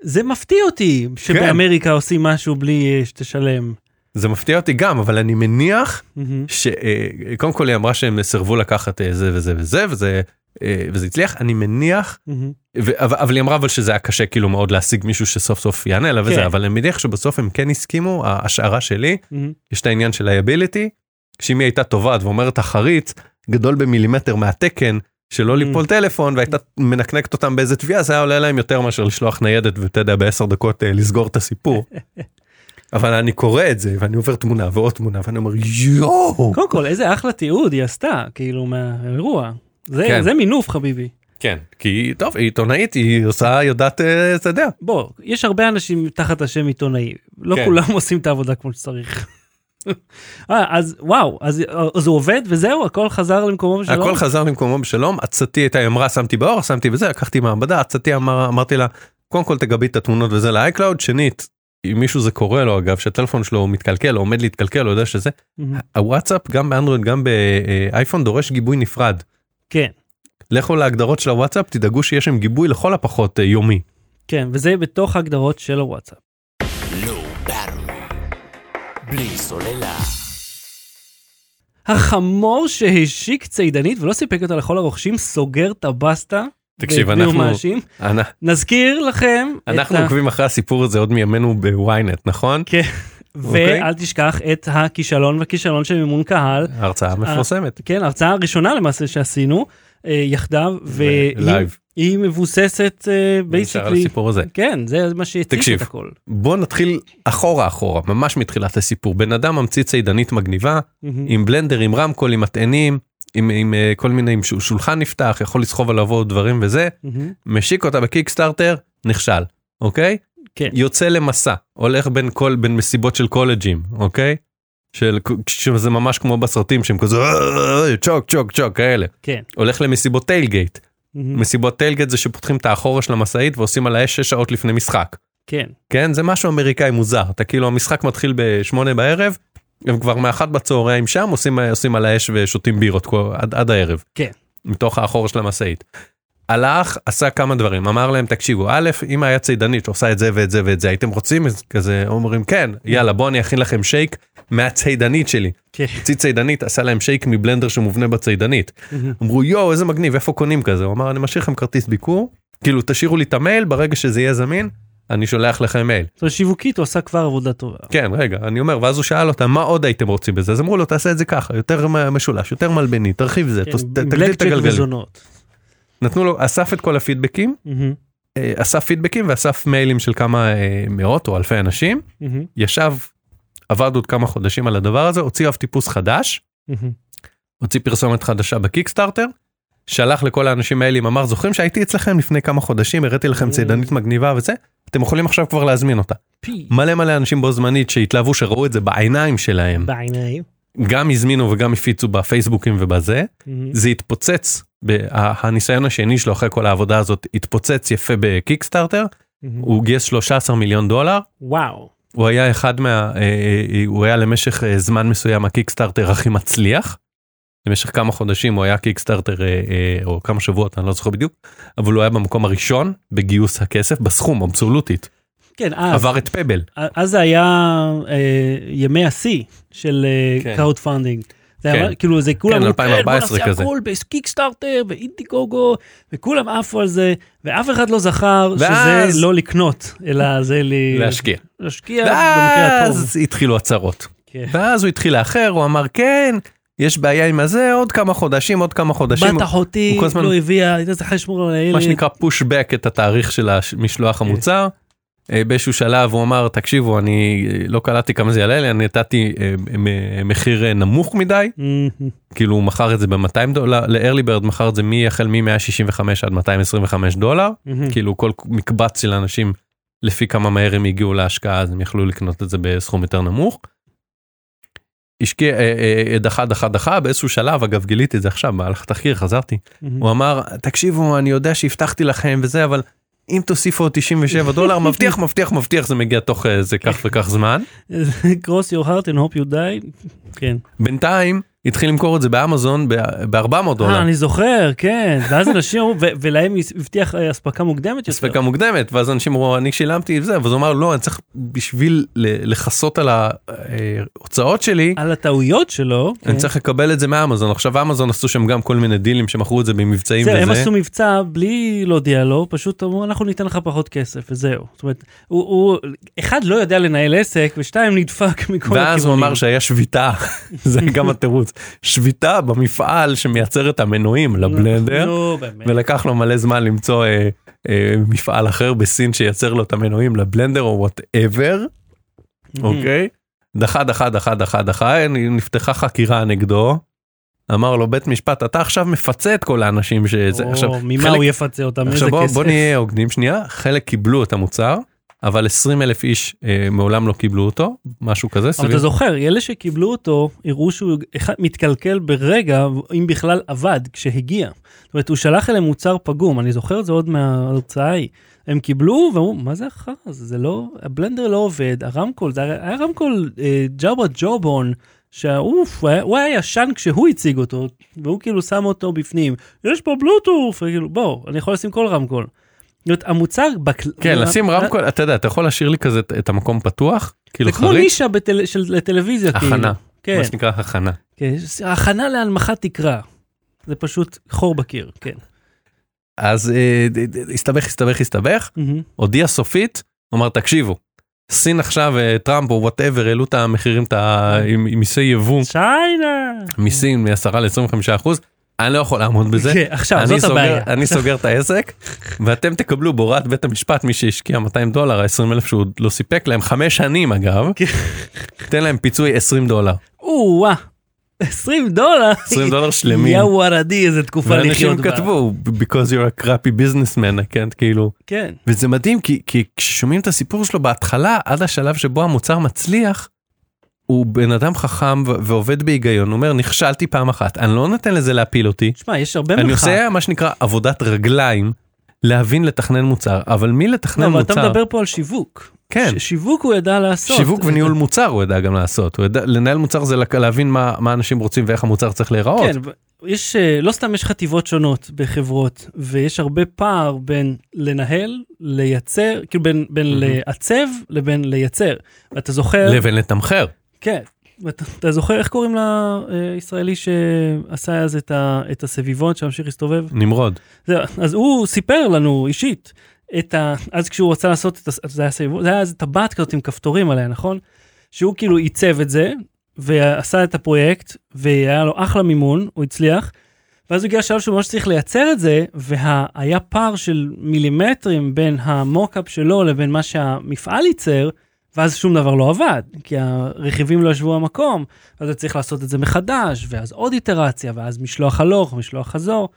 זה מפתיע אותי שבאמריקה עושים משהו בלי אה, שתשלם. זה מפתיע אותי גם אבל אני מניח מהמם. שקודם כל היא אמרה שהם סירבו לקחת אה, זה וזה וזה וזה אה, וזה הצליח, אני מניח, מהמם. ו- אבל, אבל היא אמרה אבל שזה היה קשה כאילו מאוד להשיג מישהו שסוף סוף יענה לה וזה, כן. אבל אני מניח שבסוף הם כן הסכימו, ההשערה שלי, מהמם. יש את העניין של liability, שאם היא הייתה תובעת ואומרת החריץ גדול במילימטר מהתקן, שלא. ליפול טלפון והייתה מנקנקת אותם באיזה תביעה, זה היה עולה להם יותר מאשר לשלוח ניידת ואתה יודע בעשר דקות אה, לסגור את הסיפור. [LAUGHS] אבל אני קורא את זה ואני עובר תמונה ועוד תמונה ואני אומר יואו. קודם כל, איזה אחלה תיעוד היא עשתה, כאילו, מהאירוע. זה, כן. זה מינוף, חביבי. כן, כי טוב, היא עיתונאית, היא עושה, יודעת, אה, אתה יודע. בוא, יש הרבה אנשים תחת השם עיתונאי, לא כן. כולם עושים את העבודה כמו שצריך. [LAUGHS] אה, אז וואו, אז, אז הוא עובד וזהו, הכל חזר למקומו בשלום? הכל חזר למקומו בשלום, עצתי הייתה, היא אמרה, שמתי באורז, שמתי בזה, לקחתי מעבדה, עצתי אמר, אמרתי לה, קודם כל תגבי את התמונות וזה ל iCloud, שנית, אם מישהו זה קורה לו אגב, שהטלפון שלו מתקלקל או עומד להתקלקל, הוא יודע שזה, מהמם. הוואטסאפ גם באנדרואיד גם באייפון דורש גיבוי נפרד. כן, לכו להגדרות של הוואטסאפ, תדאגו שיש שם גיבוי לכל הפחות אה, יומי. כן, וזה בתוך ההגדרות של הוואטסאפ. בלי סוללה. החמור שהשיק צידנית ולא סיפק אותה לכל הרוכשים סוגר את הבסטה. תקשיב, אנחנו- מאשים. אנ- נזכיר לכם. אנחנו ה- עוקבים אחרי הסיפור הזה עוד מימינו בוויינט, נכון? כן, אוקיי. ואל תשכח את הכישלון והכישלון של מימון קהל. ההרצאה המפורסמת. כן, ההרצאה הראשונה למעשה שעשינו אה, יחדיו, והיא live. היא מבוססת נשאר על basically, הסיפור הזה. כן, זה מה שהציף תקשיב. את הכל. בוא נתחיל אחורה אחורה, ממש מתחילת הסיפור. בן אדם ממציא צידנית מגניבה, מהמם. עם בלנדר, עם רמקול, עם מטענים, עם, עם אה, כל מיני, עם שולחן נפתח, יכול לסחוב עליו עוד דברים וזה, מהמם. משיק אותה ב Kickstarter, נכשל, אוקיי? כן. יוצא למסע, הולך בין כל, בין מסיבות של קולג'ים, אוקיי? של, שזה ממש כמו בסרטים שהם כזה "אה, chug chug chug כאלה. כן. הולך למסיבות tailgate. מהמם. מסיבות tailgate זה שפותחים את האחורה של המשאית ועושים על האש 6 שעות לפני משחק. כן. כן זה משהו אמריקאי מוזר אתה כאילו המשחק מתחיל בשמונה בערב הם כבר מאחת בצהריים שם עושים עושים על האש ושותים בירות עד, עד הערב. כן. מתוך האחור של המשאית. הלך עשה כמה דברים אמר להם תקשיבו א' אם היה צידנית שעושה את זה ואת זה ואת זה הייתם רוצים כזה אומרים כן יאללה בוא אני אכין לכם שייק מהצידנית שלי. כן. הוציא צידנית עשה להם שייק מבלנדר שמובנה בצידנית. אמרו יואו איזה מגניב איפה קונים כזה הוא אמר אני משאיר לכם כרטיס ביקור כאילו תשאירו לי את המייל ברגע שזה יהיה זמין אני שולח לכם מייל. זאת אומרת, שיווקית הוא עשה כבר עבודה טובה. כן רגע אני אומר ואז הוא שאל אותם מה עוד הייתם רוצים בזה אז אמרו לו תעשה את זה ככה יותר משולש יותר מלבני תרחיב זה כן, תגדיל את הגלגלים. נתנו לו אסף את כל הפידבקים. אה, אסף פידבקים ואסף מיילים של כמה אה, מאות או אלפי אנשים. ישב עבד עוד כמה חודשים על הדבר הזה הוציא אב טיפוס חדש. הוציא פרסומת חדשה בקיקסטארטר. שלח לכל האנשים מיילים אמר זוכרים שהייתי אצלכם לפני כמה חודשים הראיתי לכם. צידנית מגניבה וזה אתם יכולים עכשיו כבר להזמין אותה. מלא מלא אנשים בו זמנית שהתלהבו שראו את זה בעיניים שלהם בעיניים. גם הזמינו וגם הפיצו בפייסבוקים ובזה. זה התפוצץ הניסיון השני שלו אחרי כל העבודה הזאת התפוצץ יפה בקיקסטארטר. הוא גייס 13 מיליון דולר וואו. הוא היה אחד מה אה, אה, הוא היה למשך אה, זמן מסוים ה Kickstarter הכי מצליח. במשך כמה חודשים הוא היה Kickstarter אה, אה, או כמה שבועות אני לא זוכר בדיוק אבל הוא היה במקום הראשון בגיוס הכסף בסכום אבסולוטית כן, אז. עבר את Pebble אז זה היה אה, ימי השיא של כן. crowdfunding. זה היה כן. כאילו זה כולם כן, אמרו, 2014 בוא נעשה כזה." הכל ב Kickstarter ו Indiegogo וכולם עפו על זה ואף אחד לא זכר ואז- שזה לא לקנות אלא זה ל... להשקיע. להשקיע במקרה הטוב. ואז התחילו הצהרות. כן. ואז הוא התחיל לאחר הוא אמר כן יש בעיה עם הזה עוד כמה חודשים עוד כמה חודשים. בת אחותי לא הביאה, הייתה צריכה לשמור על הילד. מה שנקרא פושבק את התאריך של המשלוח המוצר. אה, באיזשהו שלב הוא אמר תקשיבו אני אה, לא קלטתי כמה זה יעלה לי אני נתתי אה, מחיר נמוך מדי. כאילו הוא מכר את זה ב-200 דולר לארלי ברד מכר את זה מהחל מ-165 עד 225 דולר. כאילו כל מקבץ של אנשים לפי כמה מהר הם הגיעו להשקעה אז הם יכלו לקנות את זה בסכום יותר נמוך. השקיע דחה דחה דחה באיזשהו שלב אגב גיליתי את זה עכשיו במהלך תחקיר חזרתי. הוא אמר תקשיבו אני יודע שהבטחתי לכם וזה אבל אם תוסיפו עוד 97 דולר [LAUGHS] מבטיח מבטיח מבטיח זה מגיע תוך איזה כך וכך זמן [LAUGHS] cross your heart and hope you die. כן. בינתיים התחיל למכור את זה באמזון ב-400 אה, דולר. אני זוכר, כן. ואז אנשים אמרו, ולהם הבטיח אה, אספקה מוקדמת יותר. הספקה מוקדמת ואז אנשים אמרו אני שילמתי וזה ואז הוא אמר לא אני צריך בשביל לכסות על ההוצאות שלי על הטעויות שלו. אני כן. צריך לקבל את זה מאמזון עכשיו אמזון עשו שם גם כל מיני דילים שמכרו את זה במבצעים זהו, הם וזה. עשו מבצע בלי להודיע לו, פשוט אמרו אנחנו ניתן לך פחות כסף וזהו. זאת אומרת, הוא אחד לא יודע לנהל עסק ושתיים נדפק מכל הכיוונים. ואז הוא אמר שהיה שביתה [LAUGHS] זה גם התירוץ שביתה במפעל שמייצר את המנועים לבלנדר נו, באמת. ולקח לו מלא זמן למצוא אה, אה, מפעל אחר בסין שייצר לו את המנועים לבלנדר או וואטאבר אוקיי דחה דחה דחה דחה דחה נפתחה חקירה נגדו. אמר לו בית משפט אתה עכשיו מפצה את כל האנשים שזה או, עכשיו ממה חלק- הוא יפצה אותם? איזה עכשיו בוא, כסף? בוא נהיה הוגנים שנייה חלק קיבלו את המוצר אבל 20 אלף איש אה, מעולם לא קיבלו אותו משהו כזה אבל סביב. אתה זוכר, אלה שקיבלו אותו, הראו שהוא מתקלקל ברגע, אם בכלל עבד, כשהגיע. זאת אומרת, הוא שלח אליהם מוצר פגום, אני זוכר את זה עוד מההרצאה ההיא. הם קיבלו ואמרו, מה זה הזה? זה לא, הבלנדר לא עובד, הרמקול, זה היה רמקול אה, ג'אבה ג'ובון, שאוף, הוא היה, הוא היה ישן כשהוא הציג אותו, והוא כאילו שם אותו בפנים, יש פה בלוטוף, וכאילו, בוא, אני יכול לשים כל רמקול. המוצר, בקל... כן לשים רמקול אתה יודע אתה יכול להשאיר לי כזה את- המקום פתוח כאילו זה כמו חריץ נישה בטל... של לטלוויזיה, כאילו. הכנה כן. מה שנקרא הכנה. כן, הכנה להנמכת תקרה. זה פשוט חור בקיר, כן. אז אה, הסתבך הסתבך הסתבך מהמם. הודיע סופית אמר תקשיבו. סין עכשיו אה, טראמפ או whatever העלו את המחירים את ה- עם מיסי יבוא China! מיסים מ-10 ל-25 אחוז. אני לא יכול לעמוד בזה. כן, עכשיו, אני זאת סוגר, הבעיה. אני סוגר את העסק ואתם תקבלו בהוראת בית המשפט מי שהשקיע 200 דולר 20 אלף שהוא לא סיפק להם חמש שנים אגב. כן. תן להם פיצוי 20 דולר או-אה, 20 דולר? 20 דולר שלמים. יא ווארדי, איזה תקופה ואנשים לחיות בה. כתבו because you're a crappy businessman can't כאילו כן. וזה מדהים כי, כי כששומעים את הסיפור שלו בהתחלה עד השלב שבו המוצר מצליח. הוא בן אדם חכם ועובד בהיגיון הוא אומר נכשלתי פעם אחת אני לא נותן לזה להפיל אותי תשמע, יש הרבה אני מרחק. עושה מה שנקרא עבודת רגליים להבין לתכנן מוצר אבל מי לתכנן לא, אבל מוצר אתה מדבר פה על שיווק. כן שיווק הוא ידע לעשות. שיווק וניהול מוצר הוא יודע גם לעשות הוא יודע לנהל מוצר זה להבין מה מה אנשים רוצים ואיך המוצר צריך להיראות. כן, יש, אה, לא סתם יש חטיבות שונות בחברות, ויש הרבה פער בין לנהל, לייצר, כאילו בין, בין מהמם. לעצב לבין לייצר. ואתה זוכר, לבין לתמחר. כן, אתה זוכר איך קוראים לישראלי שעשה אז את, ה, את הסביבון שהמשיך להסתובב? נמרוד. זה, אז הוא סיפר לנו אישית, את ה, אז כשהוא רצה לעשות את, הס- זה היה סביבון, זה היה איזה טבעת כזאת עם כפתורים עליה, נכון? שהוא כאילו עיצב את זה, ועשה את הפרויקט, והיה לו אחלה מימון, הוא הצליח, ואז הוא הגיע לשלב שהוא ממש צריך לייצר את זה, והיה פער של מילימטרים בין המוקאפ שלו לבין מה שהמפעל ייצר, ואז שום דבר לא עבד, כי הרכיבים לא ישבו במקום, אז הוא צריך לעשות את זה מחדש, ואז עוד איטרציה, ואז משלוח הלוך, משלוח חזור.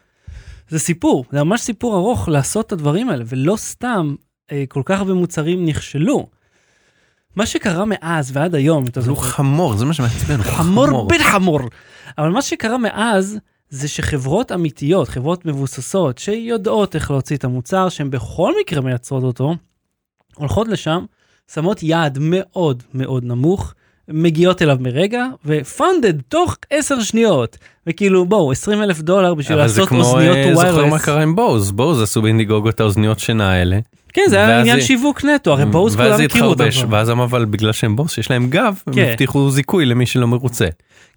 זה סיפור, זה ממש סיפור ארוך לעשות את הדברים האלה, ולא סתם אה, כל כך הרבה מוצרים נכשלו. מה שקרה מאז ועד היום, אתה הוא זוכר, חמור זה מה שמעצבן. הוא חמור בן חמור. אבל מה שקרה מאז זה שחברות אמיתיות, חברות מבוססות, שיודעות איך להוציא את המוצר, שהן בכל מקרה מייצרות אותו, הולכות לשם, שמות יעד מאוד מאוד נמוך, מגיעות אליו מרגע, ו-funded תוך 10 שניות. וכאילו, בואו, 20 אלף דולר בשביל אבל זה לעשות כמו אוזניות אה, זוכר מה. קרה עם בוז בוז עשו באינדיגוגו את האוזניות שינה האלה. כן, זה היה עניין זה- שיווק נטו, הרי בואו ואז כולם זה הכירו אותם. ואז אמר אבל בגלל שהם בוס יש להם גב הם כן. הבטיחו זיכוי למי שלא מרוצה.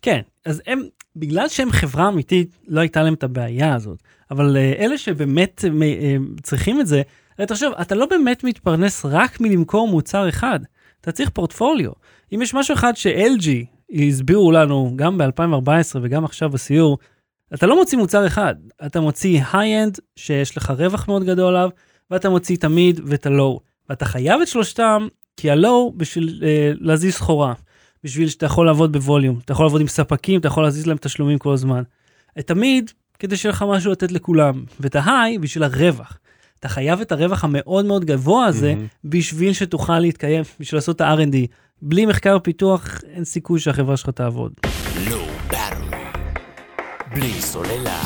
כן, אז הם, בגלל שהם חברה אמיתית, לא הייתה להם את הבעיה הזאת. אבל uh, אלה שבאמת uh, uh, צריכים את זה, תחשוב, אתה לא באמת מתפרנס רק מלמכור מוצר אחד, אתה צריך פורטפוליו. אם יש משהו אחד ש-LG הסבירו לנו גם ב-2014 וגם עכשיו בסיור, אתה לא מוציא מוצר אחד, אתה מוציא high-end שיש לך רווח מאוד גדול עליו, ואתה מוציא את ה mid ואת ה low. ואתה חייב את שלושתם, כי ה low בשביל אה, להזיז סחורה, בשביל שאתה יכול לעבוד ב volume, אתה יכול לעבוד עם ספקים, אתה יכול להזיז להם תשלומים כל הזמן. את המיד, כדי שיהיה לך משהו לתת לכולם, ואת ההיי בשביל הרווח. אתה חייב את הרווח המאוד מאוד גבוה הזה, מהמם. בשביל שתוכל להתקיים, בשביל לעשות את ה-R&D. בלי מחקר ופיתוח, אין סיכוי שהחברה שלך תעבוד. בלי סוללה.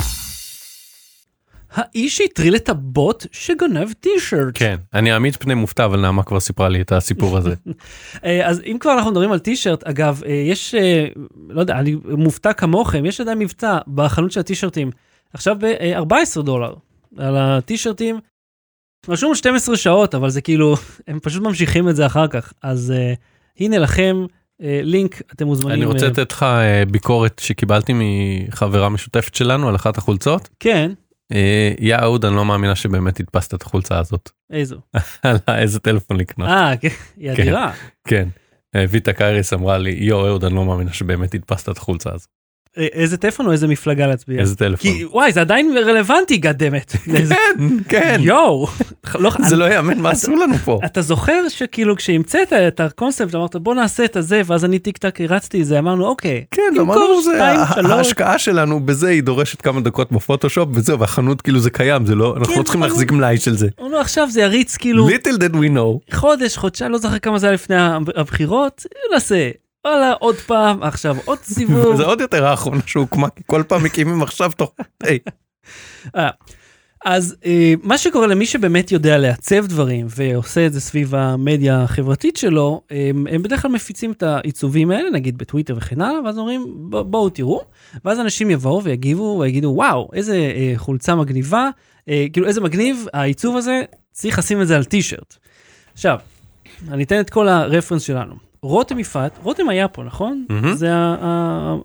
האיש שהטריל את הבוט שגונב טישרט. כן, אני אעמיד פני מופתע, אבל נעמה כבר סיפרה לי את הסיפור הזה. [LAUGHS] אה, אז אם כבר אנחנו מדברים על טישרט, אגב, אה, יש, אה, לא יודע, אני מופתע כמוכם, יש עדיין מבצע בחנות של הטישרטים, עכשיו ב-14 דולר על הטישרטים. רשום 12 שעות, אבל זה כאילו, [LAUGHS] הם פשוט ממשיכים את זה אחר כך. אז uh, הנה לכם uh, לינק, אתם מוזמנים. אני רוצה אה, לתת לך אה, ביקורת שקיבלתי מחברה משותפת שלנו על אחת החולצות. כן, יא אהוד, אני לא מאמינה שבאמת הדפסת את החולצה הזאת. איזו. [LAUGHS] על איזה טלפון לקנות. אה, כן, היא כן. אדירה. כן. אה, ויטה קייריס אמרה לי, יו אהוד, אני לא מאמינה שבאמת הדפסת את החולצה הזאת. איזה טלפון או איזה מפלגה להצביע? איזה טלפון. כי וואי, זה עדיין רלוונטי, goddammit. [LAUGHS] כן, כן. יואו. לא, [LAUGHS] זה לא יאמן מה עשו לנו פה. אתה זוכר שכאילו כשהמצאת את הקונספט אמרת בוא נעשה את הזה ואז אני טיק טק הרצתי את זה אמרנו אוקיי. כן, אמרנו זה. ההשקעה שלנו בזה היא דורשת כמה דקות בפוטושופ וזהו, והחנות כאילו זה קיים, זה לא, אנחנו כן, לא צריכים להחזיק מלאי של זה. אמרנו עכשיו זה יריץ כאילו little did we know. חודש חודשיים לא זוכר כמה זה היה לפני הבחירות ננסה. וואלה עוד פעם עכשיו עוד סיבוב. זה עוד יותר האחרונה שהוקמה, כי כל פעם מקימים עכשיו תוך... היי, אה, אז אה, מה שקורה למי שבאמת יודע לעצב דברים ועושה את זה סביב המדיה החברתית שלו, הם, הם בדרך כלל מפיצים את העיצובים האלה, נגיד בטוויטר וכן הלאה, ואז אומרים "ב- בואו תראו, ואז אנשים יבואו ויגיבו ויגידו וואו איזה אה, חולצה מגניבה, אה, כאילו איזה מגניב העיצוב הזה, צריך לשים את זה על טישרט. עכשיו, אני אתן את כל הרפרנס שלנו. רותם יפעת, רותם היה פה נכון? מהמם. זה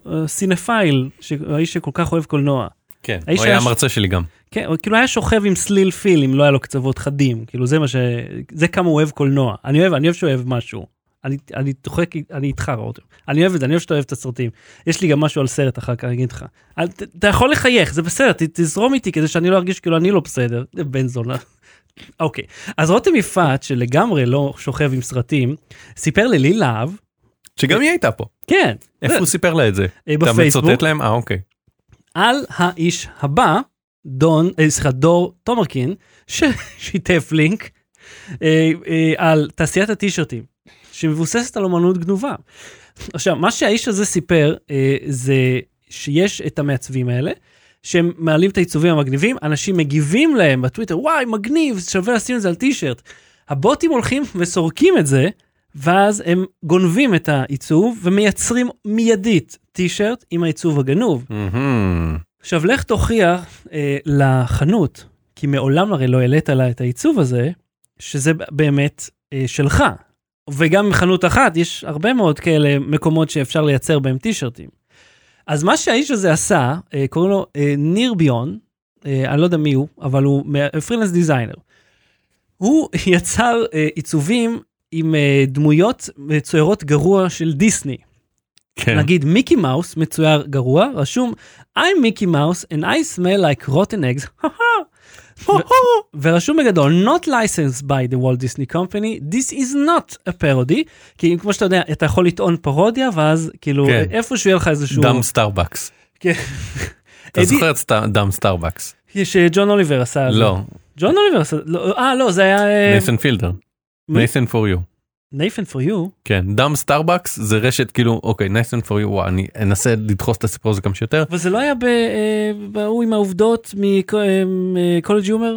הסינפייל, האיש שכל כך אוהב קולנוע. כן, הוא היה היה ש- מרצה שלי גם. כן, הוא כאילו היה שוכב עם סליל פיל אם לא היה לו קצוות חדים, כאילו זה מה ש... זה כמה הוא אוהב קולנוע. אני אוהב, אני אוהב שהוא אוהב משהו. אני, אני צוחק, אני איתך רותם. אני אוהב את זה, אני אוהב שאתה אוהב את הסרטים. יש לי גם משהו על סרט אחר כך, אני אגיד לך. אתה יכול לחייך, זה בסדר, ת, תזרום איתי כדי שאני לא ארגיש כאילו אני לא בסדר. בן זונה. אוקיי, אז רותם יפעת, שלגמרי לא שוכב עם סרטים, סיפר ללי להב, שגם היא הייתה פה. כן, איפה הוא סיפר לה את זה? אה, אתה בפייסבוק. מצוטט להם? אה, אוקיי. על האיש הבא, דון, אה, סליחה, דור תומרקין, ששיתף לינק אה, אה, על תעשיית הטישרטים, שמבוססת על אומנות גנובה. עכשיו, מה שהאיש הזה סיפר, אה, זה שיש את המעצבים האלה, שהם מעלים את העיצובים המגניבים, אנשים מגיבים להם בטוויטר, וואי, מגניב, שווה לשים את זה על טישרט. הבוטים הולכים וסורקים את זה, ואז הם גונבים את העיצוב ומייצרים מיידית טישרט עם העיצוב הגנוב. מהמם. עכשיו לך תוכיח אה, לחנות, כי מעולם הרי לא העלית לה את העיצוב הזה, שזה באמת אה, שלך. וגם מחנות אחת יש הרבה מאוד כאלה מקומות שאפשר לייצר בהם טישרטים. אז מה שהאיש הזה עשה, אה, קוראים לו אה, ניר ביון, אה, אני לא יודע מי הוא, אבל הוא פרילנס דיזיינר. הוא [LAUGHS] יצר אה, עיצובים עם אה, דמויות מצוירות גרוע של דיסני. כן. נגיד מיקי מאוס מצויר גרוע, רשום I'm מיקי מאוס and I smell like rotten eggs, [LAUGHS] ורשום בגדול not licensed by the Walt Disney Company, this is not a parody, כי כמו שאתה יודע, אתה יכול לטעון פרודיה ואז כאילו כן. איפשהו יהיה לך איזשהו... דם סטארבקס. כן. אתה זוכר את Dumb Starbucks? שג'ון אוליבר עשה. לא, ג'ון אוליבר עשה, לא, אה לא זה היה... אה, נייתן פילדר. מי? Nathan for You. Nathan for You. כן, Dumb Starbucks זה רשת כאילו, אוקיי, Nathan for You, אני אנסה לדחוס את הסיפור הזה כמה שיותר. אבל זה לא היה ב- אה, בהוא עם העובדות מ CollegeHumor?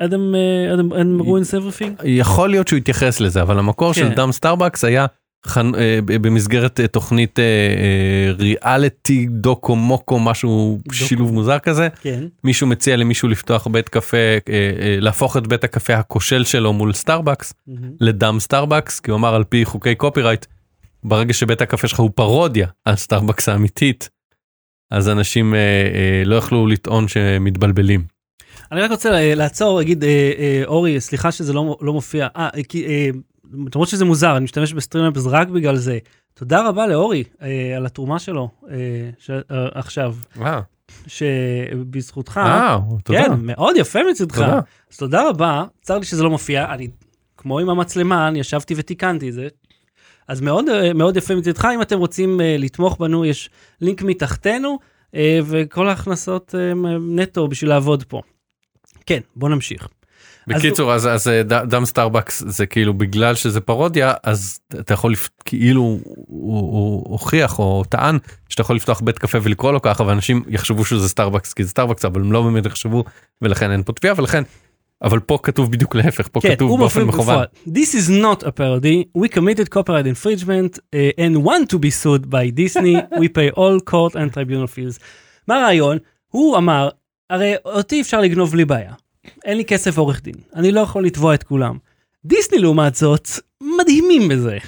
אדם אדם Adam Ruins Everything? יכול להיות שהוא יתייחס לזה, אבל המקור של כן. Dumb Starbucks היה במסגרת אה, תוכנית אה, אה, ריאליטי דוקו מוקו משהו דוקו. שילוב מוזר כזה. כן. מישהו מציע למישהו לפתוח בית קפה, אה, אה, להפוך את בית הקפה הכושל שלו מול סטארבקס ל Dumb Starbucks, כי הוא אמר על פי חוקי copyright, ברגע שבית הקפה שלך הוא פרודיה על סטארבקס האמיתית, אז אנשים אה, אה, לא יכלו לטעון שמתבלבלים. אני רק רוצה לעצור, להגיד, אה, אה, אורי, סליחה שזה לא לא מופיע. אה, כי, אה, למרות שזה מוזר, אני משתמש בסטרימאפס רק בגלל זה. תודה רבה לאורי אה, על התרומה שלו אה, ש- אה, עכשיו, אה, שבזכותך, אה, תודה. כן, מאוד יפה מצדך. תודה. אז תודה רבה, צר לי שזה לא מופיע, אני, כמו עם המצלמה, אני ישבתי ותיקנתי את זה. אז מאוד, אה, מאוד יפה מצדך, אם אתם רוצים אה, לתמוך בנו, יש לינק מתחתנו, אה, וכל ההכנסות אה, נטו בשביל לעבוד פה. כן, בוא נמשיך. בקיצור אז אז אה, Dumb Starbucks זה כאילו בגלל שזה פרודיה אז אתה יכול כאילו הוא, הוכיח או טען שאתה יכול לפתוח בית קפה ולקרוא לו ככה ואנשים יחשבו שזה סטארבקס כי זה סטארבקס אבל הם לא באמת יחשבו ולכן אין פה תביעה ולכן. אבל פה כתוב בדיוק להפך פה כן, כתוב באופן מכוון. This is not a parody, we committed copyright infringement uh, and want to be sued by Disney, [LAUGHS] we pay all court and tribunal fees. מה הרעיון? הוא אמר, הרי אותי אפשר לגנוב בלי בעיה. אין לי כסף עורך דין, אני לא יכול לתבוע את כולם. דיסני לעומת זאת, מדהימים בזה.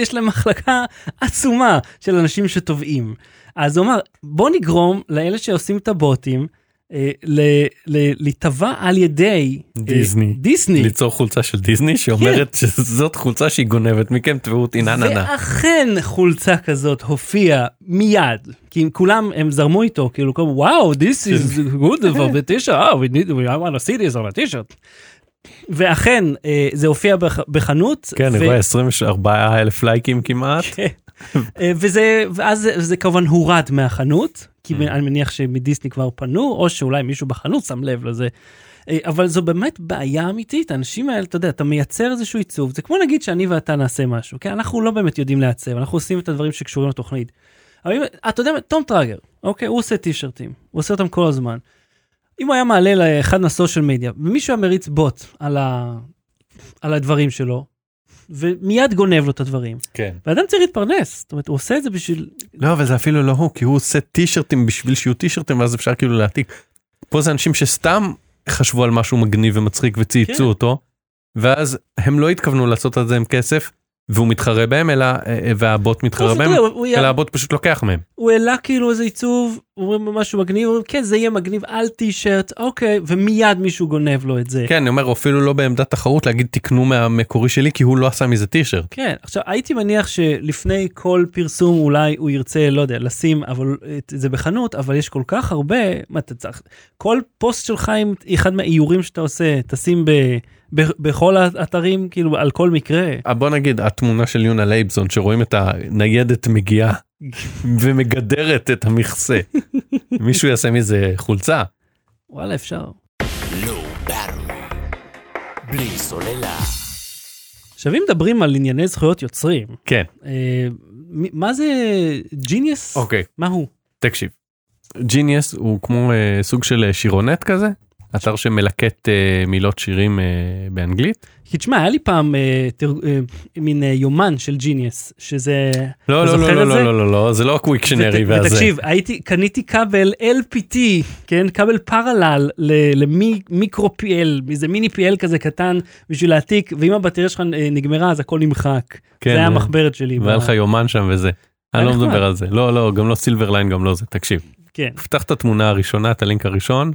יש להם מחלקה עצומה של אנשים שתובעים. אז הוא אמר, בוא נגרום לאלה שעושים את הבוטים, אה, ל- ל- להיתבע על ידי אה, דיסני. דיסני. ליצור חולצה של דיסני שאומרת שזאת חולצה שהיא גונבת מכם תבעו אותי נה נה נה. ואכן חולצה כזאת הופיעה מיד, כי אם כולם הם זרמו איתו, כאילו וואו, this is [LAUGHS] good for the t-shirt, oh, we need, we want to see this on a t-shirt. ואכן אה, זה הופיע בח, בחנות. כן אני רואה 24 אלף לייקים כמעט. אה, וזה, ואז זה, זה כמובן הורד מהחנות, כי Mm. אני מניח שמדיסני כבר פנו, או שאולי מישהו בחנות שם לב לזה. אה, אבל זו באמת בעיה אמיתית, האנשים האלה, אתה יודע, אתה מייצר איזשהו עיצוב, זה כמו נגיד שאני ואתה נעשה משהו, כן? אנחנו לא באמת יודעים לעצב, אנחנו עושים את הדברים שקשורים לתוכנית. אבל אם, אתה יודע, תום טראגר, אוקיי, הוא עושה טישרטים, הוא עושה אותם כל הזמן. אם הוא היה מעלה לאחד מהסושיאל מדיה, ומישהו היה מריץ בוט על, ה... על הדברים שלו, ומיד גונב לו את הדברים. כן. ואדם צריך להתפרנס, זאת אומרת, הוא עושה את זה בשביל... לא אבל זה אפילו לא הוא כי הוא עושה טישרטים בשביל שיהיו טישרטים ואז אפשר כאילו להעתיק. פה זה אנשים שסתם חשבו על משהו מגניב ומצחיק וצייצו כן. אותו ואז הם לא התכוונו לעשות על זה עם כסף והוא מתחרה בהם אלא אה, והבוט מתחרה בהם אלא הבוט פשוט לוקח מהם. הוא העלה כאילו איזה עיצוב, אומרים משהו מגניב, אומרים כן זה יהיה מגניב על טישרט, אוקיי, ומיד מישהו גונב לו את זה. כן אני אומר הוא אפילו לא בעמדת תחרות להגיד תקנו מהמקורי שלי כי הוא לא עשה מזה טישרט. כן, עכשיו הייתי מניח שלפני כל פרסום אולי הוא ירצה, לא יודע, לשים אבל את זה בחנות, אבל יש כל כך הרבה, מה אתה צריך, כל פוסט שלך עם אחד מהאיורים שאתה עושה, תשים ב, ב, בכל האתרים, כאילו על כל מקרה. אה, בוא נגיד התמונה של יונה לייבזון שרואים את הניידת מגיעה ומגדרת את המכסה. מישהו יעשה מזה חולצה. וואלה אפשר. Battery. בלי סוללה. עכשיו אם מדברים על ענייני זכויות יוצרים, כן אה, מ- מה זה Genius? אוקיי מה הוא? תקשיב. Genius הוא כמו אה, סוג של אה, שירונט כזה אתר שמלקט אה, מילות שירים אה, באנגלית. כי תשמע, היה לי פעם אה, תר... אה, מין אה, יומן של Genius, שזה... לא לא לא לא זה? לא לא לא זה לא הקוויקשנרי ות- והזה. ותקשיב, הייתי, קניתי כבל LPT, כן, כבל פרלל למיקרו PL, איזה מיני PL כזה קטן בשביל להעתיק, ואם הבטריה שלך נגמרה אז הכל נמחק. כן, זה היה המחברת שלי. והיה לך יומן שם וזה. אני לא. מדבר על זה לא לא גם לא סילבר ליין גם לא זה תקשיב. כן, פתח את התמונה הראשונה את הלינק הראשון.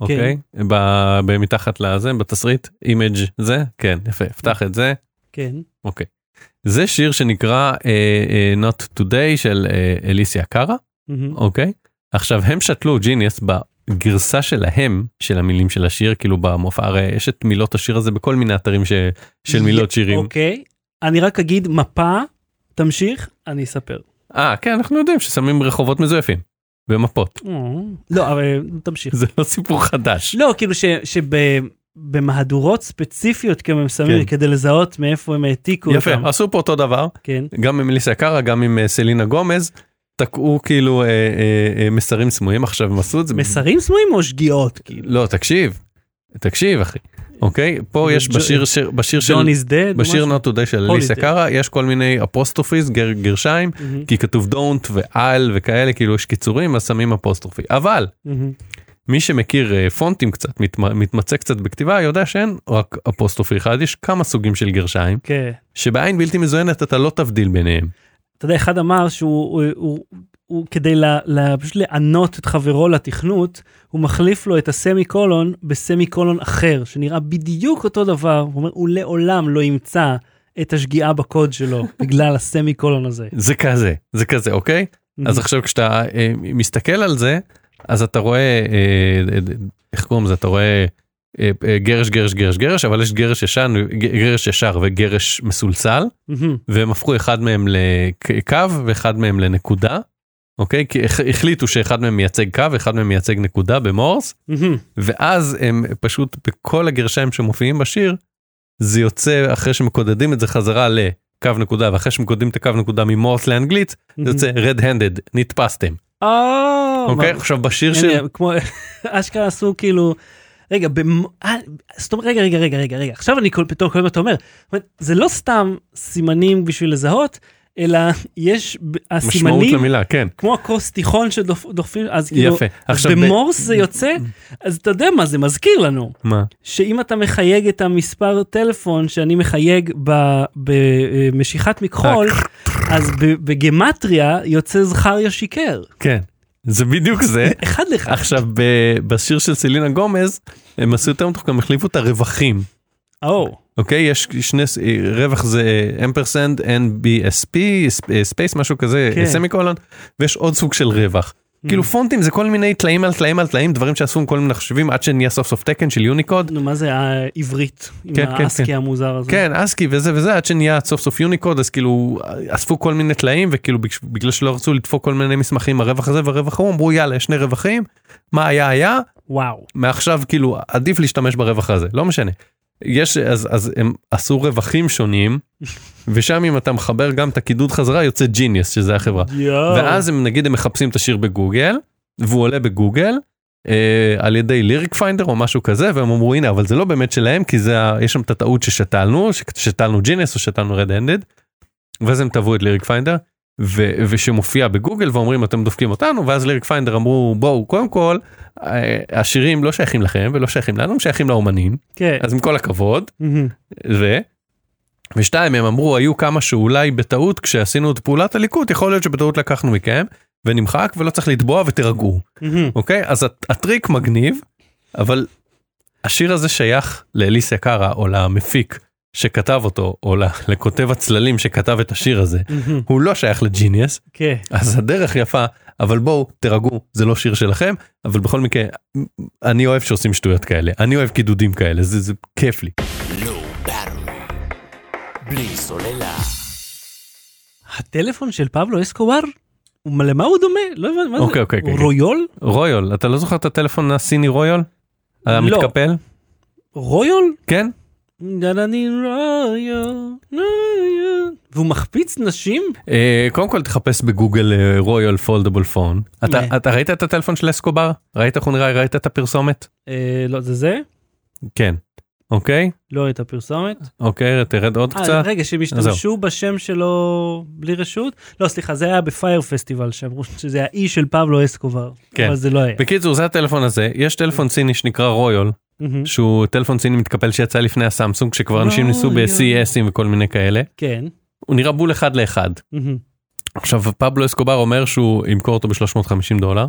אוקיי ב- במתחת לזה בתסריט אימג' זה כן יפה פתח את זה כן. אוקיי. זה שיר שנקרא uh, uh, Not Today של uh, אליסיה קארה. אוקיי עכשיו הם שתלו ג'יניוס בגרסה שלהם של המילים של השיר כאילו במופע הרי יש את מילות השיר הזה בכל מיני אתרים ש, של מילות שירים. אוקיי, אני רק אגיד מפה, תמשיך, אני אספר. אה כן אנחנו יודעים ששמים רחובות מזויפים במפות אה, לא, אבל תמשיך. זה לא סיפור חדש. לא, כאילו שבמהדורות ספציפיות כאילו הם שמים כן. כדי לזהות מאיפה הם העתיקו יפה אותם. עשו פה אותו דבר כן. גם עם אליסיה קארה גם עם אה, סלינה גומז תקעו כאילו אה, אה, אה, מסרים סמויים עכשיו הם עשו את זה. מסרים סמויים או שגיאות? כאילו? לא תקשיב תקשיב אחי אוקיי פה יש בשיר שיר- בשיר של John is dead? בשיר Not Today של אליסיה קארה יש כל מיני apostrophes גר, גרשיים כי כתוב don't ועל וכאלה כאילו יש קיצורים אז שמים apostrophe אבל מי שמכיר אה, פונטים קצת מתמ- מתמצא קצת בכתיבה יודע שאין רק אפוסטרופי אחד יש כמה סוגים של גרשיים כן. שבעין בלתי מזוינת אתה לא תבדיל ביניהם. אתה יודע, אחד אמר שהוא הוא, הוא, הוא כדי לה, לה, פשוט לענות את חברו לתכנות, הוא מחליף לו את הסמי קולון בסמי קולון אחר, שנראה בדיוק אותו דבר, הוא אומר, הוא לעולם לא ימצא את השגיאה בקוד שלו [LAUGHS] בגלל הסמי קולון הזה. זה כזה זה כזה אוקיי? אז עכשיו כשאתה אה, מסתכל על זה אז אתה רואה אה, אה, איך קוראים לזה? אתה רואה אה, אה, גרש גרש גרש גרש אבל יש גרש ישן גרש ישר וגרש מסולסל מהמם. והם הפכו אחד מהם לקו ואחד מהם לנקודה אוקיי? כי הח- החליטו שאחד מהם מייצג קו, אחד מהם מייצג נקודה במורס. ואז הם פשוט בכל הגרשיים שמופיעים בשיר, זה יוצא אחרי שמקודדים את זה חזרה לקו נקודה, ואחרי שמקודדים את הקו נקודה ממורס לאנגלית, זה יוצא handed, נתפסתם. אה, אוקיי? עכשיו בשיר של... כמו [LAUGHS] אשכרה עשו כאילו רגע במ... אה, זאת אומרת רגע רגע רגע רגע רגע עכשיו אני כל פתאום כל מה אתה אומר זאת אומרת, זה לא סתם סימנים בשביל לזהות אלא יש ב- משמעות הסימנים למילה, כן. כמו הכוס תיכון שדוחפים אז כאילו יפה. עכשיו ב- במורס זה יוצא אז אתה יודע מה זה מזכיר לנו מה? שאם אתה מחייג את המספר טלפון שאני מחייג ב- במשיכת מכחול אז ב- בגמטריה יוצא זכריה שיקר כן. זה בדיוק זה. [LAUGHS] אחד לאחד. עכשיו ב- בשיר של סלינה גומז, הם עשו יותר מתוחכם, החליפו את הרווחים. או, אוקיי? יש שני, אה, רווח זה ampersand, NBSP, space, משהו כזה, כן. semicolon, ויש עוד סוג של רווח. כאילו פונטים זה כל מיני טלאים על טלאים על טלאים, דברים שעשו עם כל מיני מחשבים עד שנהיה סוף סוף תקן של Unicode. נו, מה זה העברית? עם כן, כן, ה ASCII כן. המוזר הזה. כן, ASCII וזה וזה, עד שנהיה סוף סוף Unicode, אז כאילו אספו כל מיני טלאים, וכאילו בגלל שלא רצו לדפוק כל מיני מסמכים, הרווח הזה והרווח ההוא, אמרו יאללה, יש שני רווחים, מה היה היה, וואו. מעכשיו כאילו עדיף להשתמש ברווח הזה, לא משנה. יש, אז, אז הם עשו רווחים שונים, ושם אם אתה מחבר גם את הקידוד חזרה יוצא Genius, שזה החברה. יואו. ואז הם נגיד הם מחפשים את השיר בגוגל, והוא עולה בגוגל, אה, על ידי Lyric Finder או משהו כזה, והם אמרו הנה אבל זה לא באמת שלהם, כי זה, יש שם את הטעות ששתלנו, ששתלנו Genius או שתלנו red handed, ואז הם תבעו את Lyric Finder, ושמופיע בגוגל ואומרים אתם דופקים אותנו, ואז Lyric Finder אמרו בואו קודם כל, אה, השירים לא שייכים לכם ולא שייכים לנו, הם שייכים לאומנים, כן. אז עם כל הכבוד, מהמם. ו... ושתיים הם אמרו היו כמה שאולי בטעות כשעשינו את פעולת הליקוט יכול להיות שבטעות לקחנו מכם ונמחק ולא צריך לתבוע ותירגעו מהמם. אוקיי אז הט- הטריק מגניב אבל השיר הזה שייך לאליסיה קארה או למפיק שכתב אותו או לכותב הצללים שכתב את השיר הזה. הוא לא שייך לג'יניוס כן. אז הדרך יפה אבל בואו תירגעו זה לא שיר שלכם אבל בכל מקרה אני אוהב שעושים שטויות כאלה אני אוהב קידודים כאלה זה, זה כיף לי. בלי סוללה. הטלפון של פבלו אסקובר? למה הוא דומה? לא הבנתי, מה זה? אוקיי, אוקיי, אוקיי. רויול? רויול, אתה לא זוכר את הטלפון הסיני רויול? לא. המתקפל? רויול? כן? והוא מחפיץ נשים? אה, קודם כל תחפש בגוגל רויול פולדבול פון. אתה ראית את הטלפון של אסקובר? ראית איך הוא נראה? ראית את הפרסומת? אה, לא, זה זה? כן. אוקיי? לא את הפרסומת? אוקיי, תרד עוד אה, קצת. רגע, שהם השתמשו בשם שלו בלי רשות? לא, סליחה, זה היה בפייר פסטיבל, שאמרו שזה האי של פבלו אסקובר. כן. אבל זה לא היה. בקיצור זה הטלפון הזה, יש טלפון סיני שנקרא רויול, מהמם. שהוא טלפון סיני מתקפל שיצא לפני הסמסונג, שכבר אנשים ניסו. ב-CES ים וכל מיני כאלה. כן. הוא נראה בול אחד לאחד. מהמם. עכשיו פבלו אסקובר אומר שהוא ימכור אותו ב-350 דולר,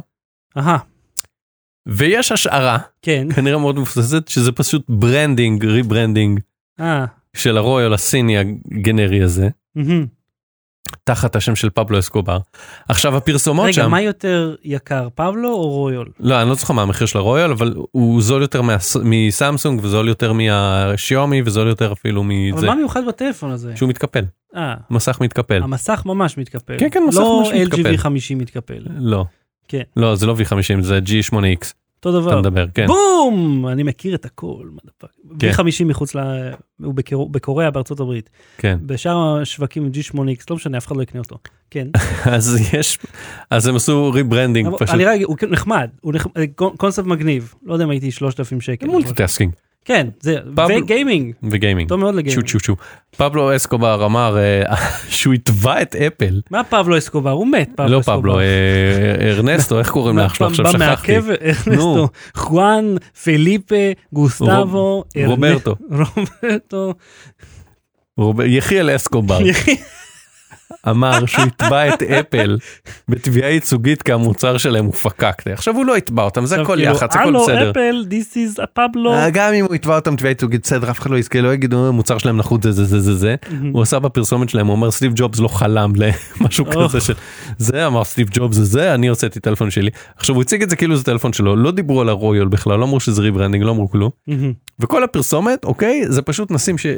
אהה, ויש השערה כן. כנראה מאוד מבוססת שזה פשוט branding rebranding אה, של הרויול הסיני הגנרי הזה מהמם. תחת השם של פבלו אסקובר. עכשיו הפרסומות רגע, שם מה יותר יקר, פבלו או רויול? לא אני לא זוכר מה המחיר של הרויול אבל הוא זול יותר מהס- מסמסונג וזול יותר מהשיומי וזול יותר אפילו אבל מזה מה מיוחד בטלפון הזה? שהוא מתקפל אה, מסך מתקפל המסך ממש מתקפל. כן, כן, מסך לא ממש מתקפל. LG V50 מתקפל. לא כן. לא זה לא V50 זה G8X אותו אתה דבר. מדבר כן בום! אני מכיר את הכל. כן. V50 מחוץ ל... הוא בקור- בקוריאה בארצות הברית. כן בשאר השווקים עם G8X, לא משנה, אף אחד לא יקנה אותו. כן. [LAUGHS] אז יש אז הם עשו rebranding פשוט אני רגע, הוא נחמד, הוא נחמד, קונספט מגניב. לא יודע אם הייתי 3,000 שקל. multitasking כן, זה, פבל- ו gaming. ו gaming. טוב מאוד ל gaming. צ'ו צ'ו. פבלו אסקובר אמר אה, [LAUGHS] שהוא יתבע את אפל. מה פבלו אסקובר? הוא מת, פבלו לא אסקובר. פבלו, אה, ארנסטו, איך קוראים לאח שלו? עכשיו שכחתי. ארנסטו, חואן, פליפה, גוסטבו, רוברטו. [LAUGHS] רוברטו, רובר- יחיאל אסקובר אמר שהוא יתבע את אפל בתביעה ייצוגית כי המוצר שלהם הוא פקקטה. עכשיו הוא לא יתבע אותם, זה הכל כאילו, יח"צ, הכל הלו בסדר. אפל, this is a פבלו. אה, גם אם הוא יתבע אותם תביעה ייצוגית בסדר אף אחד לא יזכה לא יגידו "אה, המוצר שלהם נחות זה זה זה זה זה הוא עשה בפרסומת שלהם הוא אומר סטיב ג'ובס לא חלם למשהו. [LAUGHS] כזה של זה אמר סטיב ג'ובס זה זה אני הוצאתי טלפון שלי עכשיו הוא הציג את זה כאילו זה טלפון שלו לא דיברו על הרויול בכלל לא אמרו שזה rebranding לא אמרו כלום. וכל הפרסומת אוקיי זה פשוט.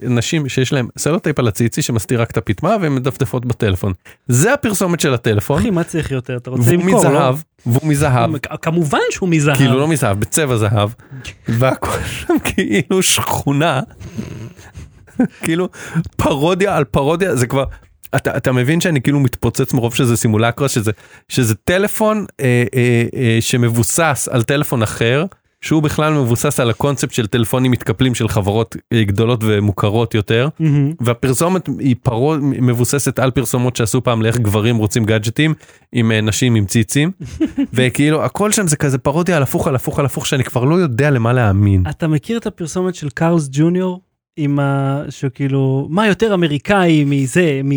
נשים שיש להם סלוטייפ על הציצי שמסתיר רק את הפטמה והן מדפדפות בטלפון הטלפון. זה הפרסומת של הטלפון, אחי, מה צריך יותר? אתה רוצה והוא למכור, לא? מזהב, והוא מזהב, כמובן שהוא מזהב. כאילו לא מזהב, בצבע זהב, והכל שם כאילו שכונה, כאילו פרודיה על פרודיה, זה כבר, אתה, אתה מבין שאני כאילו מתפוצץ מרוב שזה סימולקרה, שזה, שזה טלפון אה, אה, אה, שמבוסס על טלפון אחר, שהוא בכלל מבוסס על הקונספט של טלפונים מתקפלים של חברות אה, גדולות ומוכרות יותר. מהמם. והפרסומת היא פרוד מבוססת על פרסומות שעשו פעם לאיך גברים רוצים גאדג'טים עם אה, נשים עם ציצים [LAUGHS] וכאילו הכל שם זה כזה פרודיה על הפוך על הפוך על הפוך שאני כבר לא יודע למה להאמין. אתה מכיר את הפרסומת של Carl's Jr? עם ה... שכאילו, מה יותר אמריקאי מזה, מ...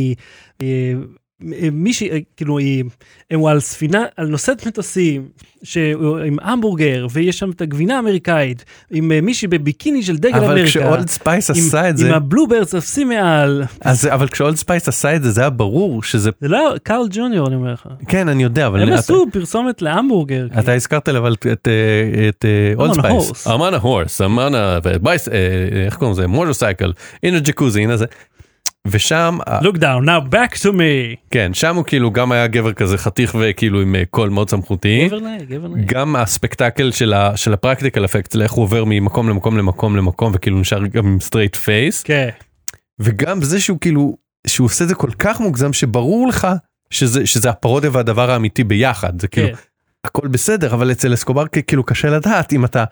אה, מישהי, אה, כאילו, היא, הם על ספינה, על נושאת מטוסים, עם המבורגר, ויש שם את הגבינה האמריקאית, עם אה, מישהי בביקיני של דגל אבל אמריקה. כשאולד ספייס עם- עשה את זה עם הבלוברדס עפשים מעל. אז אבל כשאולד ספייס עשה את זה זה היה ברור שזה זה לא היה קארל ג'וניור, אני אומר לך. כן אני יודע אבל הם אתה- עשו פרסומת להמבורגר. כאילו. אתה הזכרת לי אבל את- את אה, את אולד I'm on a ספייס. horse. אמנה הורס אמנה בייס איך קוראים לזה מוטורסייקל הנה ג'קוזי הנה זה. ושם Look down, now back to me. כן שם הוא כאילו גם היה גבר כזה חתיך וכאילו עם אה, קול מאוד סמכותי. גבר נאה, גבר נאה. גם ה spectacle של, ה, של ה practical effect, איך הוא עובר ממקום למקום למקום למקום וכאילו נשאר גם עם straight face, כן. וגם זה שהוא כאילו, שהוא עושה את זה כל כך מוגזם שברור לך שזה, שזה הפרודיה והדבר האמיתי ביחד, זה כאילו כן. הכל בסדר, אבל אצל אסקובר כ- כאילו קשה לדעת אם אתה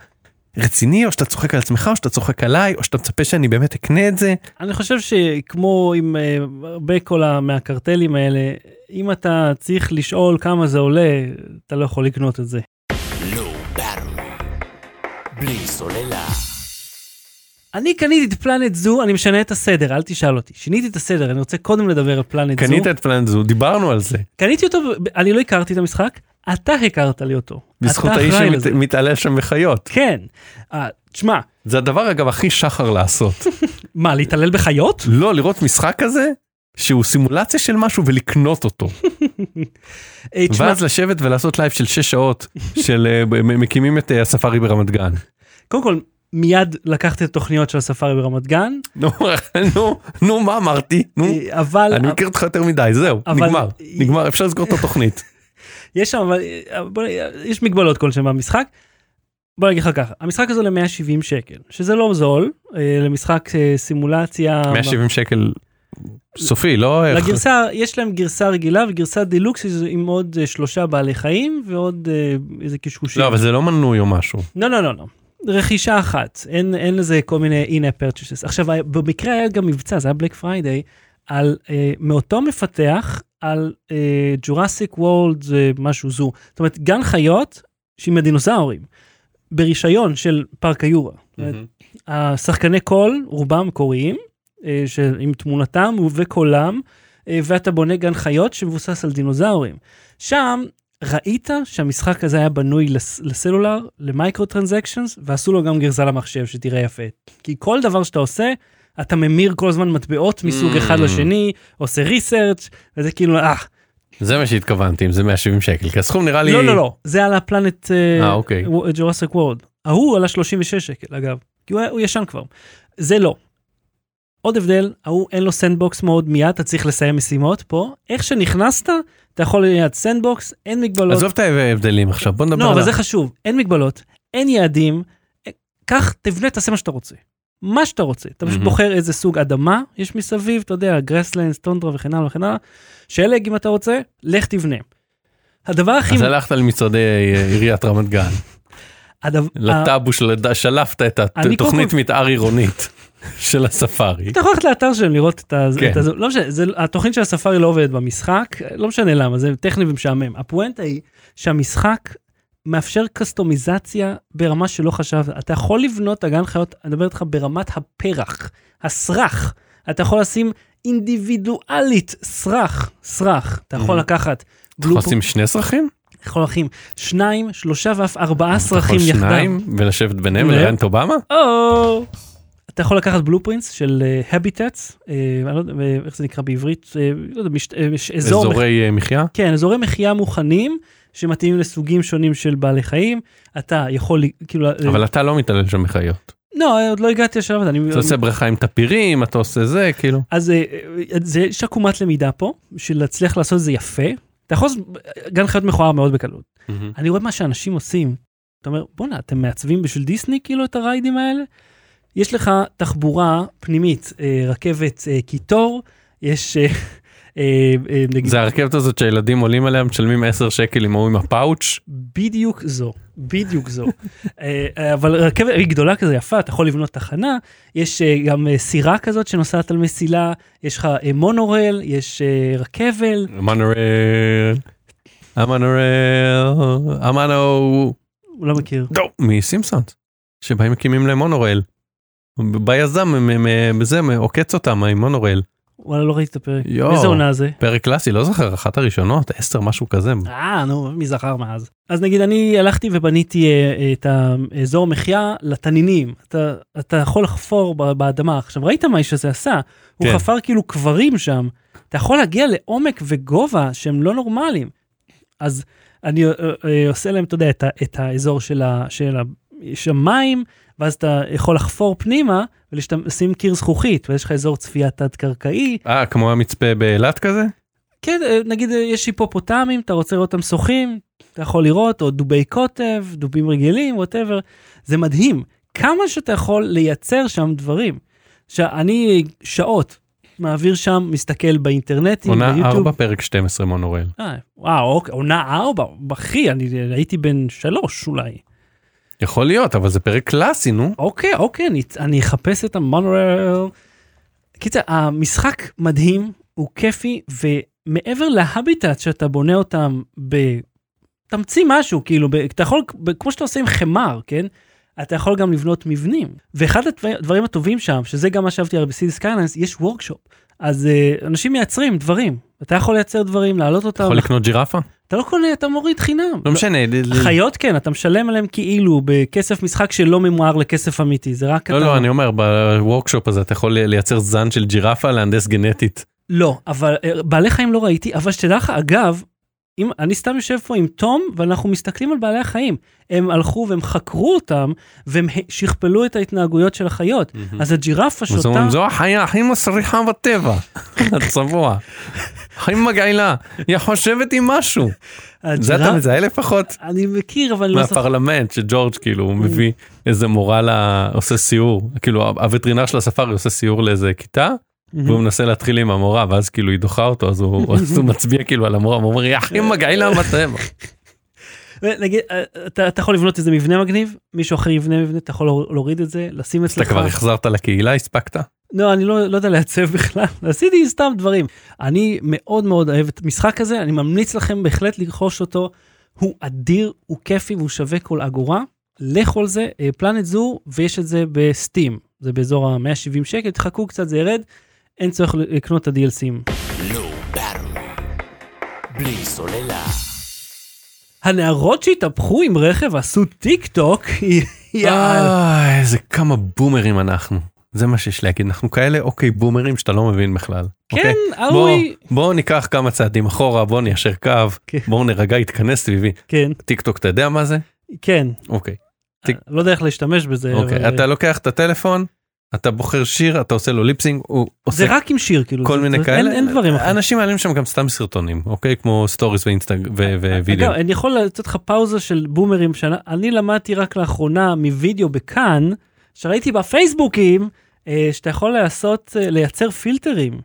רציני או שאתה צוחק על עצמך או שאתה צוחק עליי או שאתה מצפה שאני באמת אקנה את זה. אני חושב שכמו עם אה, הרבה כל מהקרטלים האלה, אם אתה צריך לשאול כמה זה עולה, אתה לא יכול לקנות את זה. בלי סוללה. אני קניתי את פלנט זו, אני משנה את הסדר, אל תשאל אותי. שיניתי את הסדר, אני רוצה קודם לדבר על פלנט זו. קנית את פלנט זו, דיברנו על זה, קניתי אותו, אני לא הכרתי את המשחק, אתה הכרת לי אותו. בזכות האיש. שמתעלל שם בחיות. כן. אה, תשמע, זה הדבר אגב הכי שחר לעשות. [LAUGHS] מה, להתעלל בחיות? לא לראות משחק כזה שהוא סימולציה של משהו ולקנות אותו [LAUGHS] ואז לשבת ולעשות live של 6 שעות של אה, מקימים את אה, הספארי ברמת גן. קודם כל, מיד לקחתי את התוכניות של הספארי ברמת גן, נו נו נו מה אמרתי נו אבל... אני מכיר אותך יותר מדי זהו נגמר נגמר אפשר לסגור את התוכנית. [LAUGHS] יש שם, אבל, יש מגבלות כלשהן במשחק. בוא נגיד לך ככה, המשחק הזה עולה 170 שקל, שזה לא זול, אה, למשחק אה, סימולציה. 170 שקל סופי לא לגרסה, יש להם גרסה רגילה וגרסה דילוקס עם עוד אה, שלושה בעלי חיים ועוד איזה קשקושים. לא אבל זה לא מנוי או משהו. לא, לא, לא, לא. רכישה אחת, אין, אין לזה כל מיני in-app purchases. עכשיו, במקרה היה גם מבצע, זה היה Black Friday, על, אה, מאותו מפתח על Jurassic World, משהו זו. זאת אומרת, גן חיות שעם הדינוזאורים, ברישיון של פארק היורה. אומרת, השחקני קול, רובם מקוריים, אה, עם תמונתם וקולם, אה, ואתה בונה גן חיות שמבוסס על דינוזאורים. שם ראית שהמשחק הזה היה בנוי לס- לסלולר, ל microtransactions, ועשו לו גם גרסה למחשב שתראה יפה. כי כל דבר שאתה עושה, אתה ממיר כל הזמן מטבעות מסוג Mm. אחד לשני, עושה research וזה כאילו, אה, זה מה שהתכוונתי אם זה 170 שקל כי הסכום נראה לי לא, לא, לא, זה על ה Planet אה, אוקיי. Jurassic World. ההוא עלה 36 שקל, אגב, כי הוא הוא ישן כבר. זה לא. עוד הבדל, ההוא אין לו sandbox mode מיד, אתה צריך לסיים משימות פה. איך שנכנסת, אתה יכול מיד sandbox, אין מגבלות. עזוב את ההבדלים עכשיו בוא נדבר לא, על אבל זה חשוב, אין מגבלות, אין יעדים, קח, תבנה, תעשה מה שאתה רוצה. מה שאתה רוצה. אתה פשוט. בוחר איזה סוג אדמה יש מסביב, אתה יודע, גרסלנס, טונדרה וכן הלאה וכן הלאה. שלג אם אתה רוצה, לך תבנה. הדבר הכי... אז הלכת למשרדי אה, עיריית רמת גן הדבר- לטאבו של שלפת את התוכנית מתאר עירונית של הספארי. אתה יכול ללכת לאתר שלהם לראות את ה... כן. את ה- לא משנה, זה- התוכנית של הספארי לא עובדת במשחק, לא משנה למה, זה טכני ומשעמם. הפואנטה היא שהמשחק מאפשר קסטומיזציה ברמה שלא חשבת. אתה יכול לבנות את הגן חיות, אני מדבר איתך ברמת הפרח, הסרח. אתה יכול לשים אינדיבידואלית סרח, סרח. אתה יכול Mhm. לקחת... אתה יכול לשים שני סרחים? יכול לשים שניים, שלושה ואף ארבעה אתה סרחים יכול יחדיו. שניים ולשבת ביניהם לא. ולראיין את אובמה? או! אתה יכול לקחת בלופרינטס של הביטטס, אני לא יודע אה, איך זה נקרא בעברית, אה, לא יודע, מש- אה, אזור, מח- אזורי אה, מחיה? כן, אזורי מחיה מוכנים שמתאימים לסוגים שונים של בעלי חיים. אתה יכול, כאילו, אה, אבל אתה לא מתעלל שם בחיות. לא, עוד לא הגעתי לשלב הזה. אתה עושה בריכה עם טפירים, אתה עושה זה, כאילו. אז אה, אה, זה, יש עקומת למידה פה, בשביל להצליח לעשות את זה יפה. אתה יכול לעשות גן חיות מכוער מאוד בקלות. אני רואה מה שאנשים עושים. אתה אומר, בואנה, אתם מעצבים בשביל דיסני כאילו את הריידים האלה? יש לך תחבורה פנימית, אה, רכבת אה, קיטור, יש אה, נגיד, זה הרכבת הזאת שהילדים עולים עליה, משלמים 10 שקל עם ההוא עם הפאוץ'. בדיוק זו, בדיוק זו. אבל רכבת היא גדולה כזה יפה, אתה יכול לבנות תחנה, יש גם סירה כזאת שנוסעת על מסילה, יש לך מונורל, יש רכבל, המונורל, המונורל, המונו, הוא לא מכיר. מסימפסונס, שבאים מקימים להם מונורל. בא יזם, מ- מ- בזה, עוקץ אותם עם מונורל. וואלה, לא ראיתי את הפרק. יואו. איזה עונה זה? פרק קלאסי, לא זוכר, אחת הראשונות, 10 משהו כזה. אה, נו, מי זכר מאז. אז נגיד, אני הלכתי ובניתי אה, את האזור מחיה לתנינים. אתה, אתה יכול לחפור באדמה. עכשיו, ראית מה האיש הזה עשה? הוא כן. חפר כאילו קברים שם. אתה יכול להגיע לעומק וגובה שהם לא נורמליים. אז אני אה, אה, עושה להם, אתה יודע, את, את האזור של ה... של ה יש שם מים, ואז אתה יכול לחפור פנימה ולשים קיר זכוכית, ויש לך אזור צפייה תת-קרקעי, אה, כמו המצפה באילת כזה? כן, אה, נגיד אה, יש היפופוטמים, אתה רוצה לראות אותם שוחים, אתה יכול לראות, או דובי קוטב, דובים רגילים, ווטאבר. זה מדהים, כמה שאתה יכול לייצר שם דברים. שאני שעות מעביר שם, מסתכל באינטרנטים, עונה ביוטיוב. 4 פרק 12 מונורל. אה, וואו, אוקיי, עונה 4, אחי, אני הייתי בן שלוש אולי. יכול להיות, אבל זה פרק קלאסי, נו. אוקיי, אוקיי, אני, אני אחפש את המונורל. קיצר, המשחק מדהים, הוא כיפי, ומעבר ל habitat שאתה בונה אותם ב... תמציא משהו, כאילו, ב... אתה יכול, ב... כמו שאתה עושה עם חמר, כן? אתה יכול גם לבנות מבנים. ואחד הדבר- הדברים הטובים שם, שזה גם מה שאהבתי על Cities Skylines, יש workshop. אז uh, אנשים מייצרים דברים. אתה יכול לייצר דברים, להעלות אותם. יכול לקנות ג'ירפה? אתה לא קונה, אתה מוריד חינם. לא משנה. ל- ל- חיות כן, אתה משלם עליהם כאילו בכסף משחק שלא ממוהר לכסף אמיתי, זה רק לא, אתה... לא, אני אומר, בוורקשופ הזה אתה יכול לייצר זן של ג'ירפה, להנדס גנטית. לא, אבל אה, בעלי חיים לא ראיתי, אבל שתדע לך, אגב, אם אני סתם יושב פה עם תום ואנחנו מסתכלים על בעלי החיים, הם הלכו והם חקרו אותם והם שכפלו את ההתנהגויות של החיות. אז הג'ירפה שותה, זו החיה הכי מסריחה בטבע. [LAUGHS] הצבוע. הכי מגעילה. היא חושבת עם משהו. זה אתה מזהה לפחות? אני מכיר אבל לא. מהפרלמנט שג'ורג' כאילו הוא מביא איזה מורה עושה סיור כאילו הווטרינר של הספארי עושה סיור לאיזה כיתה והוא מנסה להתחיל עם המורה ואז כאילו היא דוחה אותו אז הוא [LAUGHS] אז הוא מצביע כאילו על המורה הוא אומר היא הכי מגעילה בטבע. נגיד, אה, אתה אתה יכול לבנות איזה מבנה מגניב, מישהו אחר יבנה מבנה, אתה יכול להוריד את זה, לשים אתה אצלך. כבר החזרת לקהילה הספקת? לא, אני לא, לא יודע לעצב [LAUGHS] בכלל, עשיתי סתם דברים. אני מאוד מאוד אוהב את המשחק הזה, אני ממליץ לכם בהחלט לרכוש אותו. הוא אדיר, הוא כיפי והוא שווה כל אגורה. לכו על זה, פלנט זו, ויש את זה בסטים. זה באזור ה-170 שקל, תחכו קצת, זה ירד. אין צורך לקנות את ה-DLCים. לא ברור. בלי סוללה. הנערות שהתהפכו עם רכב עשו טיק טוק, יאללה. אה, איזה כמה בומרים אנחנו. זה מה שיש להגיד אנחנו כאלה אוקיי בומרים שאתה לא מבין בכלל. כן, אוקיי? ההוא בוא, היא- בוא ניקח כמה צעדים אחורה בוא ניישר קו כן. בואו נרגע יתכנס סביבי כן, טיק טוק אתה יודע מה זה? כן. אוקיי. טיק- לא יודע איך להשתמש בזה. אוקיי, אבל- אתה לוקח את הטלפון, אתה בוחר שיר, אתה עושה לו lip sync, הוא עושה זה רק עם שיר, כאילו. כל מיני כאלה. אין- דברים. אנשים מעלים שם גם סתם סרטונים, אוקיי? כמו stories ואינסטג ווידאו. אגב, אני יכול לתת לך פאוזה של בומרים שאני למדתי רק לאחרונה מווידאו בכאן, שראיתי בפייסבוקים, אה, שאתה יכול לעשות, אה, לייצר פילטרים.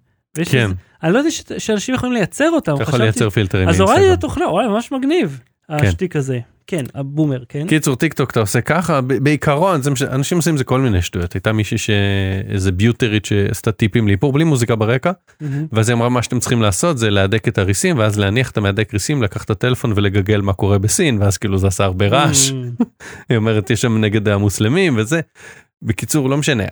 כן. אני לא יודע שאנשים יכולים לייצר אותם. אתה יכול לייצר פילטרים. אז הורדתי את. התוכנה, ממש מגניב. השטיק הזה. כן, הבומר, כן? קיצור טיק טוק אתה עושה ככה בעיקרון זה אנשים עושים זה כל מיני שטויות הייתה מישהי שאיזה ביוטרית שעשתה טיפים לאיפור בלי מוזיקה ברקע מהמם. ואז היא אמרה מה שאתם צריכים לעשות זה להדק את הריסים ואז להניח את המהדק ריסים לקחת את הטלפון ולגגל מה קורה בסין ואז כאילו זה עשה הרבה רעש. [LAUGHS] היא אומרת יש שם נגד המוסלמים וזה. בקיצור לא משנה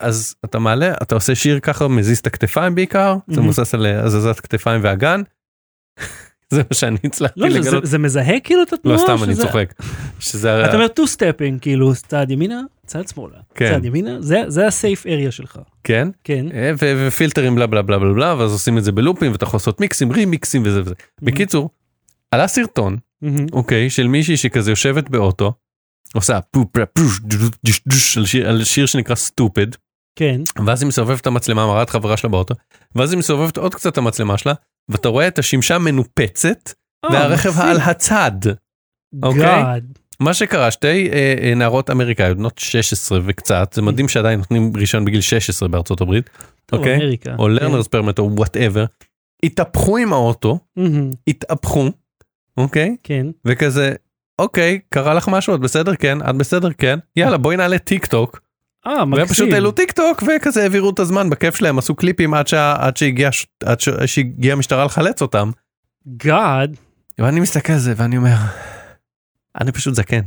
אז אתה מעלה אתה עושה שיר ככה מזיז את הכתפיים בעיקר זה Mhm. מבוסס על הזזת כתפיים ואגן. זה מה שאני הצלחתי לא, זה- זה- לגלות. זה מזהה כאילו את התנועה? לא סתם אני שזה- צוחק. שזה אתה אומר two stepping, כאילו צעד ימינה, צעד שמאלה. כן. צעד ימינה, זה- זה הסייף אריה שלך. כן כן. אה, ו- ופילטרים בלה בלה בלה בלה בלה ואז עושים את זה בלופים ואתה יכול לעשות מיקסים רימיקסים וזה וזה. בקיצור עלה סרטון מהמם. אוקיי של מישהי שכזה יושבת באוטו עושה פו על שיר- על שיר שנקרא סטופד כן. ואז היא מסובבת את המצלמה מראה את חברה שלה באוטו ואז היא מסובבת עוד קצת את המצלמה שלה ואתה רואה את השמשה מנופצת אה, והרכב. על הצד. אוקיי. מה שקרה שתי אה, אה, נערות אמריקאיות בנות 16 וקצת זה מדהים שעדיין נותנים רישיון בגיל 16 בארצות הברית אוקיי. או learner's permit או whatever התהפכו עם האוטו התהפכו אוקיי כן. וכזה אוקיי קרה לך משהו את בסדר כן את בסדר כן יאללה בואי נעלה טיק טוק אה, והם מקסים. פשוט העלו טיק טוק וכזה העבירו את הזמן בכיף שלהם עשו קליפים עד שה- עד שהגיעה ש- עד ש- שהגיעה המשטרה לחלץ אותם God. ואני מסתכל על זה ואני אומר אני פשוט זקן.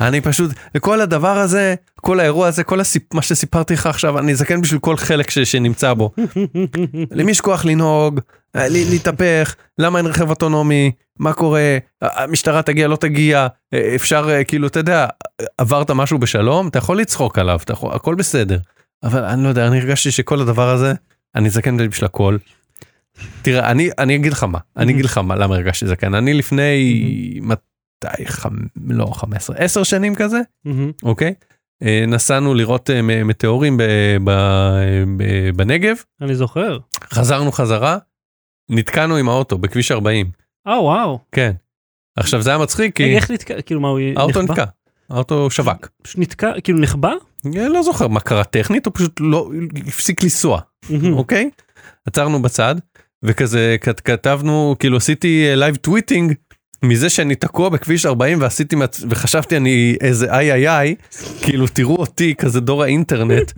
אני פשוט וכל הדבר הזה כל האירוע הזה כל הסיפ... מה שסיפרתי לך עכשיו אני זקן בשביל כל חלק ש... שנמצא בו. למי יש כוח לנהוג אה, להתהפך למה אין רכב אוטונומי מה קורה המשטרה תגיע לא תגיע אה, אפשר אה, כאילו אתה יודע עברת משהו בשלום אתה יכול לצחוק עליו יכול הכל בסדר. אבל אני לא יודע אני הרגשתי שכל הדבר הזה אני זקן בשביל הכל. תראה אני אני אגיד לך מה אני אגיד לך מה למה הרגשתי זקן אני לפני מתי חמ... לא 15 10 שנים כזה אוקיי אה, נסענו לראות אה, מטאורים ב- ב- ב- בנגב אני זוכר. חזרנו חזרה נתקענו עם האוטו בכביש 40 אה, וואו. כן. עכשיו זה היה מצחיק כי איך נתקע? כאילו, מה, הוא האוטו נחבא? נתקע האוטו שווק נתקע, כאילו נחבא? אני לא זוכר מה קרה טכנית הוא פשוט לא הפסיק לנסוע. אוקיי עצרנו בצד וכזה כת- כתבנו כאילו עשיתי live tweeting מזה שאני תקוע בכביש 40 ועשיתי וחשבתי אני איזה איי איי איי כאילו תראו אותי כזה דור האינטרנט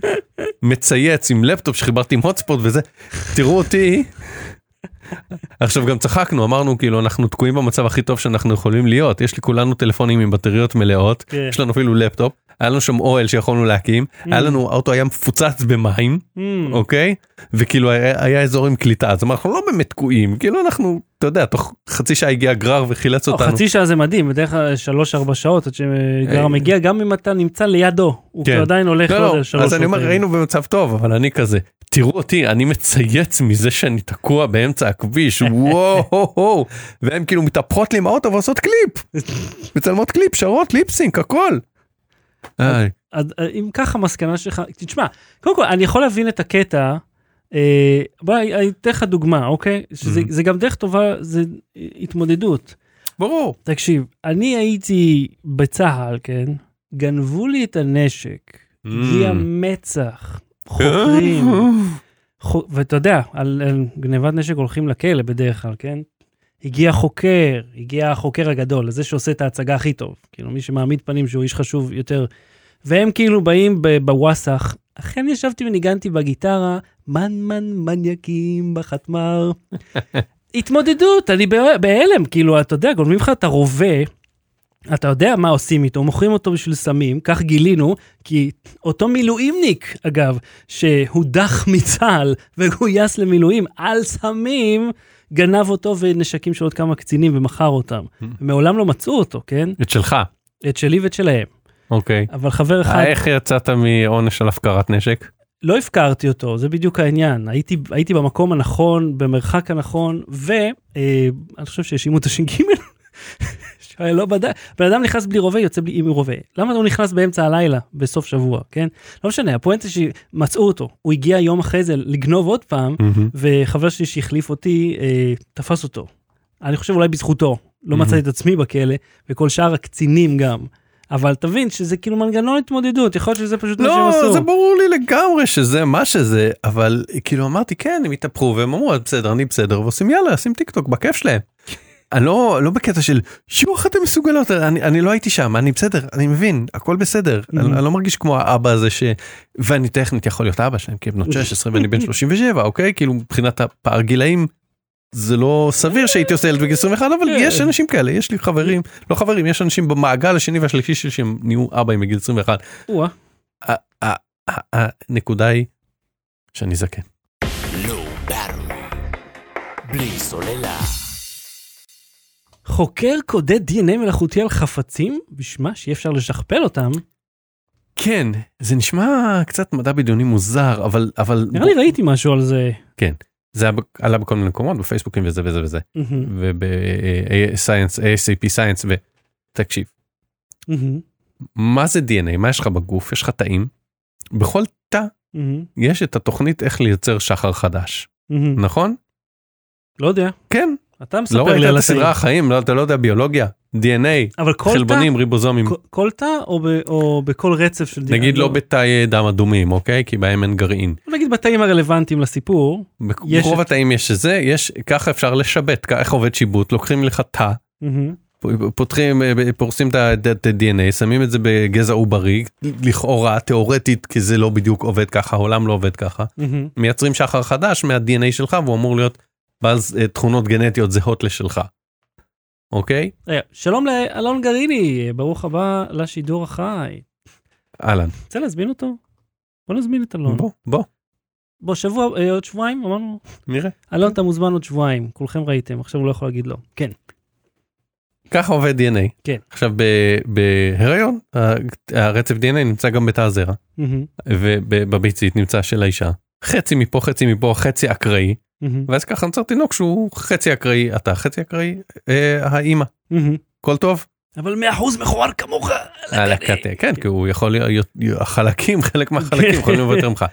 מצייץ עם לפטופ שחיברתי עם hotspot וזה תראו אותי. עכשיו גם צחקנו אמרנו כאילו אנחנו תקועים במצב הכי טוב שאנחנו יכולים להיות יש לכולנו טלפונים עם בטריות מלאות כן. יש לנו אפילו לפטופ היה לנו שם אוהל שיכולנו להקים היה לנו האוטו היה מפוצץ במים מהמם. אוקיי וכאילו היה, היה אזור עם קליטה אז אנחנו לא באמת תקועים כאילו אנחנו אתה יודע תוך חצי שעה הגיע גרר וחילץ לא, אותנו. חצי שעה זה מדהים, בדרך כלל שלוש ארבע שעות עד שגרר אה. מגיע, גם אם אתה נמצא לידו, הוא כן. עדיין הולך לא, לא, שלוש אז אני אומר שעות. היינו במצב טוב אבל אני כזה תראו אותי אני מצייץ מזה שאני תקוע באמצע הכביש וואו. והם כאילו מתהפכות לי עם האוטו ועושות קליפ מצלמות קליפ שרות lip sync הכל. אז אה, אם ככה מסקנה שלך, תשמע, קודם כל אני יכול להבין את הקטע, אה, בוא אני אתן לך דוגמה, אוקיי? שזה. זה גם דרך טובה, זה התמודדות. ברור. תקשיב, אני הייתי בצה"ל, כן? גנבו לי את הנשק, הגיע מצ"ח, חוקרים, חו- [LAUGHS] ואתה יודע, על, על גנבת נשק הולכים לכלא בדרך כלל, כן? הגיע חוקר, הגיע החוקר הגדול, זה שעושה את ההצגה הכי טוב, כאילו מי שמעמיד פנים שהוא איש חשוב יותר. והם כאילו באים בוואסאח, אכן ישבתי וניגנתי בגיטרה, מן מן מניאקים בחטמר. [LAUGHS] התמודדות, אני בה- בהלם, כאילו, אתה יודע, גונבים לך את הרובה, אתה יודע מה עושים איתו, מוכרים אותו בשביל סמים, כך גילינו, כי אותו מילואימניק, אגב, שהודח מצה"ל וגויס למילואים על סמים, גנב אותו ונשקים של עוד כמה קצינים ומכר אותם. מעולם לא מצאו אותו, כן? את שלך. את שלי ואת שלהם. אוקיי. אבל חבר אחד, אה, איך יצאת מעונש על הפקרת נשק? לא הפקרתי אותו, זה בדיוק העניין. הייתי, הייתי במקום הנכון, במרחק הנכון, ואני חושב שהאשימו את הש"ג. שהיה לא בדק, בן אדם נכנס בלי רובה, יוצא בלי עם רובה. למה הוא נכנס באמצע הלילה, בסוף שבוע, כן? לא משנה, הפואנטה שמצאו אותו. הוא הגיע יום אחרי זה לגנוב עוד פעם, וחבר שלי שהחליף אותי, אה, תפס אותו. אני חושב אולי בזכותו. לא מהמם. מצאתי את עצמי בכלא, וכל שאר הקצינים גם. אבל תבין שזה כאילו מנגנון התמודדות, יכול להיות שזה פשוט מה שהם לא, עשו. זה ברור לי לגמרי שזה מה שזה, אבל כאילו אמרתי כן, הם התהפכו והם אמרו בסדר, אני בסדר, ועושים יאללה, עושים טיק טוק בכיף שלהם. אני לא, לא בקטע של שיו איך אתם מסוגלות, אני, אני לא הייתי שם, אני בסדר, אני מבין, הכל בסדר, אני, אני לא מרגיש כמו האבא הזה ש... ואני טכנית יכול להיות אבא שלהם, כי הם בנות [LAUGHS] 16 ואני בן 37, אוקיי? כאילו מבחינת הפער גילאים. זה לא סביר שהייתי עושה ילד בגיל 21 אבל כן. יש אנשים כאלה יש לי חברים לא חברים יש אנשים במעגל השני והשלישי שלי שהם נהיו אבאים בגיל 21 או-אה. ה- ה- ה- הנקודה היא שאני זקן. באטרי. בלי סוללה. חוקר קודד דנ"א מלאכותי על חפצים, בשמה שאי אפשר לשכפל אותם. כן זה נשמע קצת מדע בדיוני מוזר אבל אבל נראה לי ראיתי משהו על זה. זה היה ב- עלה בכל מיני מקומות בפייסבוקים וזה וזה וזה מהמם, ובסייאנס ASAP סייאנס ותקשיב. מה זה DNA? מה יש לך בגוף? יש לך תאים. בכל תא יש את התוכנית איך לייצר שחר חדש. נכון? לא יודע, כן. אתה לא מספר ראית לי על הסדרה. החיים, לא, אתה לא יודע ביולוגיה, DNA, כל תא, חלבונים, ריבוזומים. כל- כל תא או ב- או בכל רצף של DNA? נגיד לא בתאי דם אדומים, אוקיי? כי בהם אין גרעין. נגיד בתאים הרלוונטיים לסיפור. ברוב את- התאים יש את זה, יש, ככה אפשר ככה- איך עובד שיבוט, לוקחים לך תא, פותחים, אה, פורסים את ה-DNA, שמים את זה בגזע עוברי, לכאורה, תיאורטית, כי זה לא בדיוק עובד ככה, העולם לא עובד ככה. מהמם. מייצרים שחר חדש מה-DNA שלך, והוא אמור להיות בעל אה, תכונות גנטיות זהות לשלך. אוקיי? רגע, שלום לאלון גריני, ברוך הבא לשידור החי. אהלן. רוצה להזמין אותו? בוא נזמין את אלון. בוא, בוא, בוא, שבוע, אה, עוד שבועיים, אמרנו? נראה. אלון, אתה מוזמן עוד שבועיים, כולכם ראיתם, עכשיו הוא לא יכול להגיד לא. כן. ככה עובד DNA. כן. עכשיו בהיריון הרצף DNA נמצא גם בתא הזרע ובביצית נמצא של האישה. חצי מפה חצי מפה חצי אקראי מהמם, ואז ככה נוצר תינוק שהוא חצי אקראי אתה חצי אקראי אה, האימא. מהמם. הכל טוב? אבל מאה אחוז מכוער כמוך. על הקטע, כן כי הוא יכול להיות החלקים [LAUGHS] חלק מהחלקים יכולים להיות יותר ממך.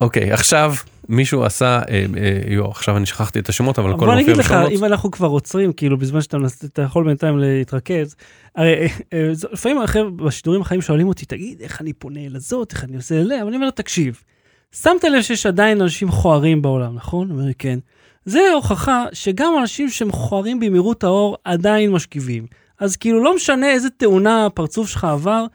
אוקיי עכשיו מישהו עשה אה, אה, יו, עכשיו אני שכחתי את השמות אבל הכל בוא אני מופיע אגיד לך. אם אנחנו כבר עוצרים, כאילו בזמן שאתה אתה יכול בינתיים להתרכז, הרי אה, אה, לפעמים החבר'ה בשידורים החיים שואלים אותי, תגיד, איך אני פונה לזאת, איך אני עושה אליה, ואני אומר, תקשיב, שמת לב שיש עדיין אנשים מכוערים בעולם, נכון? הוא אומר, כן. זה הוכחה שגם אנשים שמכוערים במהירות האור עדיין משכיבים. אז כאילו לא משנה איזה תאונה הפרצוף שלך עבר,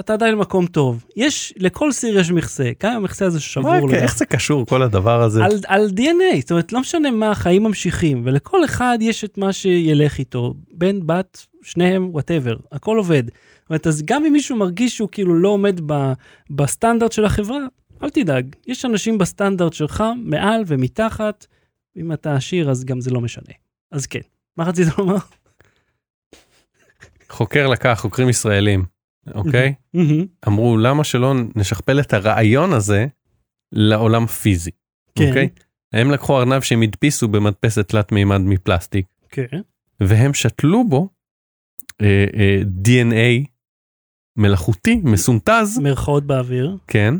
אתה עדיין במקום טוב. יש, לכל סיר יש מכסה, גם המכסה הזה שבור מה, לגמרי. איך זה קשור כל הדבר הזה? על, על DNA, זאת אומרת, לא משנה מה, החיים ממשיכים, ולכל אחד יש את מה שילך איתו, בן, בת, שניהם, whatever, הכל עובד. זאת אומרת, אז גם אם מישהו מרגיש שהוא כאילו לא עומד ב, בסטנדרט של החברה, אל תדאג, יש אנשים בסטנדרט שלך, מעל ומתחת, אם אתה עשיר אז גם זה לא משנה. אז כן, מה רצית לומר? חוקר לקח חוקרים ישראלים אוקיי? מהמם, אמרו למה שלא נשכפל את הרעיון הזה לעולם פיזי. כן, אוקיי? הם לקחו ארנב שהם הדפיסו במדפסת תלת מימד מפלסטיק. כן, והם שתלו בו אה, אה, DNA מלאכותי מסונטז מירכאות באוויר, כן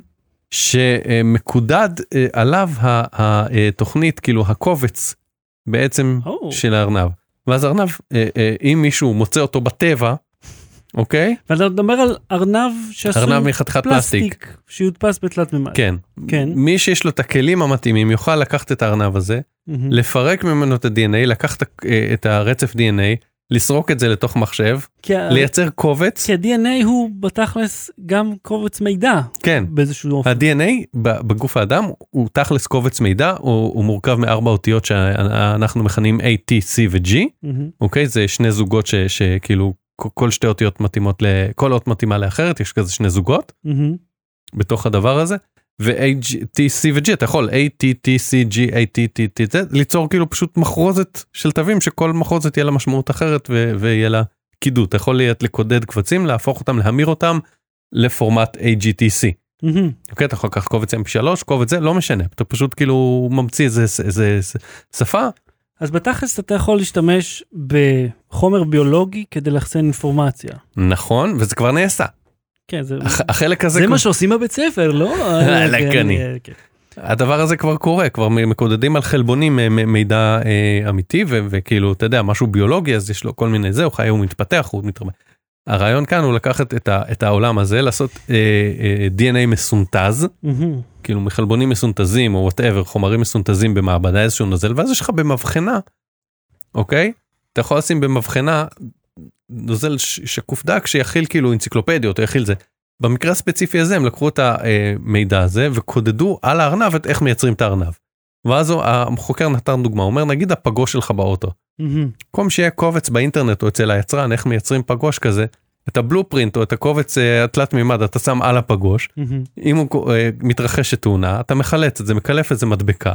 שמקודד אה, עליו התוכנית כאילו הקובץ בעצם או, של הארנב ואז ארנב אה, אה, אם מישהו מוצא אותו בטבע אוקיי ואתה מדבר על ארנב שעשוי ארנב מחתיכת פלסטיק פלסטיק, שיודפס בתלת מימד. כן כן. מי שיש לו את הכלים המתאימים יוכל לקחת את הארנב הזה מהמם. לפרק ממנו את ה-DNA לקחת אה, את הרצף DNA לסרוק את זה לתוך מחשב ה- לייצר קובץ כי ה-DNA הוא בתכלס גם קובץ מידע כן באיזשהו אופן. ה-DNA בגוף האדם הוא תכלס קובץ מידע הוא, הוא מורכב מארבע אותיות שאנחנו מכנים A, T, C ו-G מהמם. אוקיי זה שני זוגות ש, שכאילו כל- כל שתי אותיות מתאימות לכל אות מתאימה לאחרת יש כזה שני זוגות מהמם. בתוך הדבר הזה ו-A, G, T, C ו-G אתה יכול A, T, T, C, G, A, T, T, T, T, ליצור כאילו פשוט מחרוזת של תווים שכל מחרוזת יהיה לה משמעות אחרת ו- ויהיה לה קידוד. אתה יכול להיות לקודד קבצים להפוך אותם להמיר אותם לפורמט AGTC. אוקיי אתה יכול לקחת קובץ mp3 קובץ זה לא משנה. אתה פשוט כאילו ממציא איזה שפה. אז בתכלס אתה יכול להשתמש בחומר ביולוגי כדי לאחסן אינפורמציה. נכון וזה כבר נעשה כן, זה, הח- החלק הזה זה מה שעושים בבית ספר, לא? [LAUGHS] לקני. כן, אה, כן. הדבר הזה כבר קורה כבר מקודדים על חלבונים אה, מידע אה, אמיתי וכאילו אתה יודע משהו ביולוגי אז יש לו כל מיני זה הוא חי הוא מתפתח הוא מתרבה. הרעיון כאן הוא לקחת את, ה- את העולם הזה לעשות אה, אה, DNA מסונטז מהמם. כאילו מחלבונים מסונטזים או whatever חומרים מסונטזים במעבדה איזשהו נוזל ואז יש לך במבחנה אוקיי אתה יכול לשים במבחנה נוזל שקוף דק שיכיל כאילו אנציקלופדיות יכיל זה. במקרה הספציפי הזה הם לקחו את המידע הזה וקודדו על הארנב את איך מייצרים את הארנב. ואז החוקר נתן דוגמה הוא אומר נגיד הפגוש שלך באוטו. במקום שיהיה קובץ באינטרנט או אצל היצרן איך מייצרים פגוש כזה. את הבלופרינט או את הקובץ אה, התלת מימד אתה שם על הפגוש מהמם. אם הוא אה, מתרחשת תאונה אתה מחלץ את זה מקלף איזה מדבקה.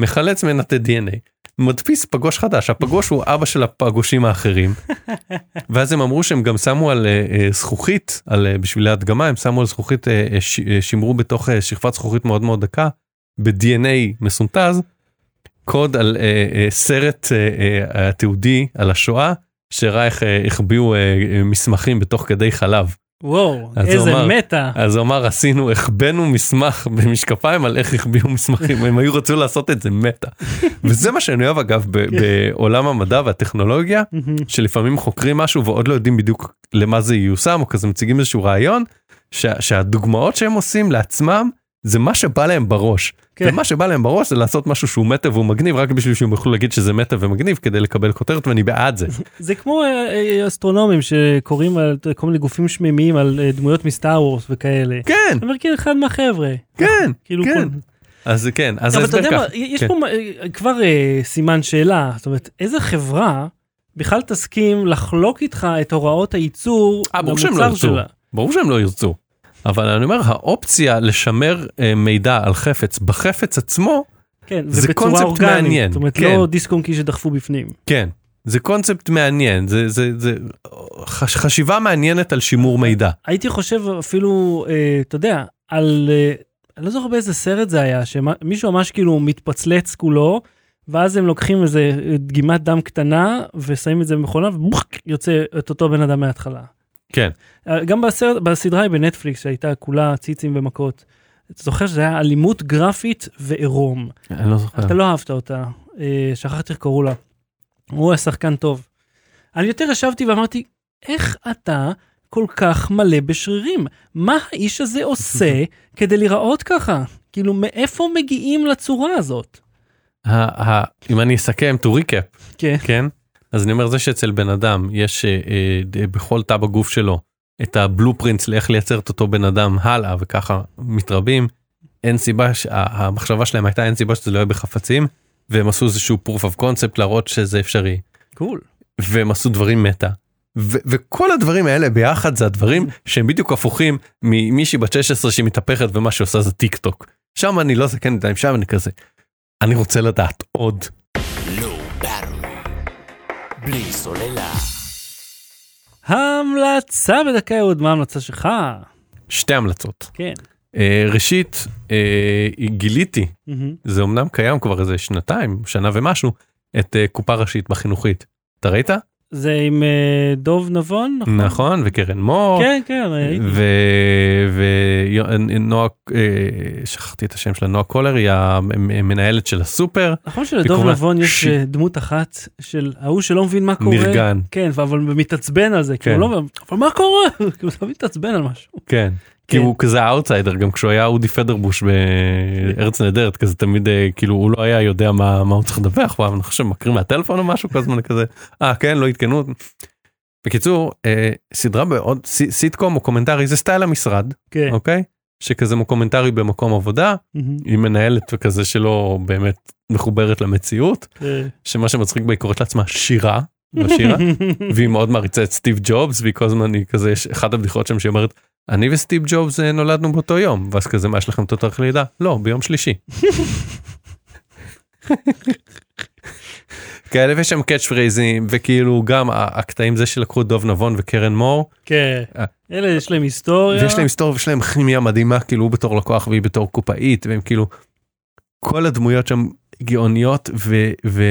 מחלץ ממנה את ה-DNA מדפיס פגוש חדש הפגוש הוא אבא של הפגושים האחרים. [LAUGHS] ואז הם אמרו שהם גם שמו על אה, זכוכית על אה, בשביל ההדגמה הם שמו על זכוכית אה, ש- שימרו בתוך שכבת זכוכית מאוד מאוד דקה ב-DNA מסונטז קוד על סרט התיעודי על השואה שראה איך החביאו מסמכים בתוך כדי חלב. וואו, איזה אמר- מטה. אז הוא אמר עשינו החבאנו מסמך במשקפיים על איך החביאו מסמכים הם היו רצו לעשות את זה מטה. [LAUGHS] וזה מה שאני אוהב אגב ב- בעולם המדע והטכנולוגיה. שלפעמים חוקרים משהו ועוד לא יודעים בדיוק למה זה ייושם או כזה מציגים איזשהו רעיון שה, שהדוגמאות שהם עושים לעצמם זה מה שבא להם בראש. כן. ומה שבא להם בראש זה לעשות משהו שהוא מטה והוא מגניב רק בשביל שהם יוכלו להגיד שזה מטה ומגניב כדי לקבל כותרת ואני בעד זה. [LAUGHS] זה כמו אה, אה, אסטרונומים שקוראים על כל מיני גופים שמימיים על אה, דמויות מסטאר וורס וכאלה. כן אני אומר כאילו אחד מהחבר'ה. כן [LAUGHS] כאילו כן. כל- אז כן אז אבל אתה יודע מה. יש כן. פה כבר אה, סימן שאלה, זאת אומרת, איזה חברה בכלל תסכים לחלוק איתך את הוראות הייצור לא למוצר. שלה? ברור שהם לא ירצו. אבל אני אומר האופציה לשמר אה, מידע על חפץ בחפץ עצמו כן, זה קונספט אורגנית, מעניין, זאת אומרת, כן. לא דיסק און קי שדחפו בפנים. כן זה קונספט מעניין זה זה זה חש, חשיבה מעניינת על שימור מידע. הייתי חושב אפילו, אה, אתה יודע, על, אה, אני לא זוכר באיזה סרט זה היה, שמישהו ממש כאילו מתפצלץ כולו, ואז הם לוקחים איזה אה, דגימת דם קטנה, ושמים את זה במכונה, ובוך, יוצא את אותו בן אדם מההתחלה. כן אה, גם בסרט, בסדרה היא בנטפליקס שהייתה כולה ציצים ומכות. אתה זוכר שזה היה אלימות גרפית ועירום. אני לא זוכר. אתה לא אהבת אותה, אה, שכחתי איך קראו לה. הוא היה שחקן טוב. אני יותר ישבתי ואמרתי, איך אתה כל כך מלא בשרירים? מה האיש הזה עושה [LAUGHS] כדי להיראות ככה? כאילו, מאיפה מגיעים לצורה הזאת? אם אני אסכם to recap כן, כן אז אני אומר זה שאצל בן אדם יש אה, אה, בכל תא בגוף שלו את ה blueprints לאיך לייצר את אותו בן אדם הלאה וככה מתרבים. אין סיבה שהמחשבה שלהם הייתה אין סיבה שזה לא יהיה בחפצים והם עשו איזשהו proof of concept להראות שזה אפשרי cool. והם עשו דברים מטה. ו- וכל הדברים האלה ביחד זה הדברים שהם בדיוק הפוכים ממישהי בת 16 שהיא מתהפכת ומה שעושה זה טיק טוק. שם אני לא זקן עדיין שם אני כזה. אני רוצה לדעת עוד. בלי סוללה. המלצה בדקה אהוד, מה ההמלצה שלך? שתי המלצות. כן. אה, ראשית אה, גיליתי מהמם. זה אמנם קיים כבר איזה שנתיים שנה ומשהו את אה, קופה ראשית בחינוכית. אתה ראית? זה עם אה, דוב נבון? נכון וקרן מור. כן, כן. ונועה שכחתי את השם שלה נועה קולר היא המנהלת של הסופר נכון שלדוב נבון יש ש- אה, דמות אחת של ההוא שלא מבין מה קורה. נרגן כן, אבל מתעצבן על זה, כן. הוא לא, אבל מה קורה? [LAUGHS] כאילו, הוא מתעצבן על משהו. כן. כי כן. הוא כזה האוטסיידר גם כשהוא היה אודי פדרבוש בארץ נהדרת כזה תמיד אה, כאילו הוא לא היה יודע מה מה הוא צריך לדווח אני חושב מקריא מהטלפון או משהו כל הזמן כזה אה כן לא עדכנו. בקיצור אה, סדרה בעוד סי- סיטקום מוקומנטרי זה סטייל המשרד כן. אוקיי שכזה מוקומנטרי במקום עבודה. היא מנהלת וכזה שלא באמת מחוברת למציאות כן. שמה שמצחיק בה היא קוראת לעצמה שירה. שירה [LAUGHS] והיא מאוד מעריצה את סטיב ג'ובס והיא כל הזמן היא כזה יש אחת הבדיחות שם שהיא אומרת אני וסטיב ג'ובס אה, נולדנו באותו יום ואז כזה מה יש לכם אותו תאריך לידה לא ביום שלישי. [LAUGHS] כאלה ויש שם catch phrase ים וכאילו גם הקטעים זה שלקחו את דוב נבון וקרן מור כן. אה. אלה יש להם היסטוריה. ויש להם היסטוריה ויש להם כימיה מדהימה כאילו הוא בתור לקוח והיא בתור קופאית והם כאילו כל הדמויות שם גאוניות ו... ו...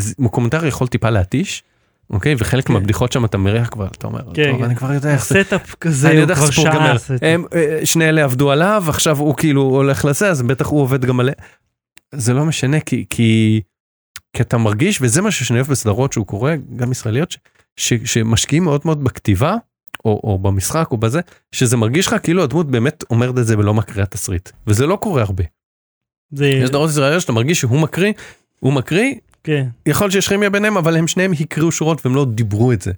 זה- מוקומנטרי יכול טיפה להתיש. אוקיי וחלק כן. מהבדיחות שם אתה מריח כבר אתה אומר כן, טוב כן. אני כבר יודע איך זה ה setup כזה אני הוא יודע איך כבר הסיפור שעה. גמר. אה, שני אלה עבדו עליו עכשיו הוא כאילו הולך לזה אז בטח הוא עובד גם עליה. זה לא משנה כי כי כי אתה מרגיש וזה מה שאני אוהב בסדרות שהוא קורא גם ישראליות שמשקיעים מאוד מאוד בכתיבה או, או במשחק או בזה שזה מרגיש לך כאילו הדמות באמת אומרת את זה ולא מקריאה תסריט וזה לא קורה הרבה. זה, יש סדרות ישראליות שאתה מרגיש שהוא מקריא הוא מקריא כן. יכול להיות שיש כימיה ביניהם אבל הם שניהם הקריאו שורות והם לא דיברו את זה.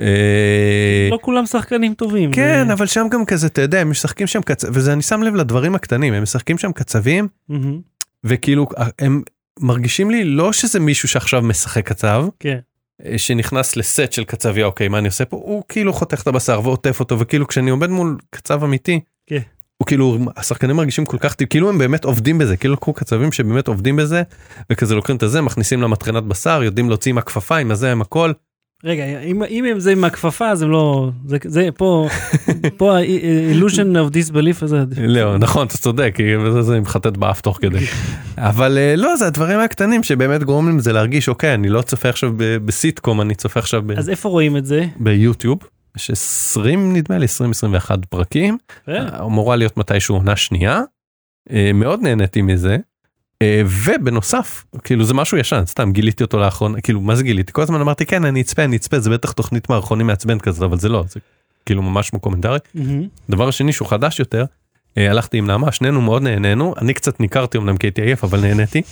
אה, לא כולם שחקנים טובים. כן אבל שם גם כזה אתה יודע הם משחקים שם קצ... וזה אני שם לב לדברים הקטנים הם משחקים שם קצבים. וכאילו הם מרגישים לי לא שזה מישהו שעכשיו משחק קצב כן. אה, שנכנס לסט של קצביה אוקיי מה אני עושה פה הוא כאילו חותך את הבשר ועוטף אותו וכאילו כשאני עומד מול קצב אמיתי. הוא כאילו השחקנים מרגישים כל כך כאילו הם באמת עובדים בזה כאילו לקחו קצבים שבאמת עובדים בזה וכזה לוקחים את הזה מכניסים למטחנת בשר יודעים להוציא עם הכפפיים הזה עם הכל רגע, אם, אם הם זה עם הכפפה אז הם לא, זה, זה פה, פה ה-illusion of disbelief הזה. לא, נכון, אתה צודק, זה- זה מחטט באף תוך כדי. אבל אה, לא, זה הדברים הקטנים שבאמת גורמים לזה להרגיש, אוקיי, אני לא צופה עכשיו בסיטקום, אני צופה עכשיו אז איפה רואים את זה? ביוטיוב. יש 20 נדמה לי 20-21 פרקים, אה, אמורה להיות מתישהו עונה שנייה. אה, מאוד נהניתי מזה. אה, ובנוסף כאילו זה משהו ישן סתם גיליתי אותו לאחרונה כאילו מה זה גיליתי כל הזמן אמרתי כן אני אצפה אני אצפה זה בטח תוכנית מערכונים מעצבן כזה אבל זה לא זה כאילו ממש מוקומנטרי. מהמם. דבר שני שהוא חדש יותר הלכתי עם נעמה שנינו מאוד נהנינו אני קצת ניכרתי אמנם כי הייתי עייף אבל נהניתי.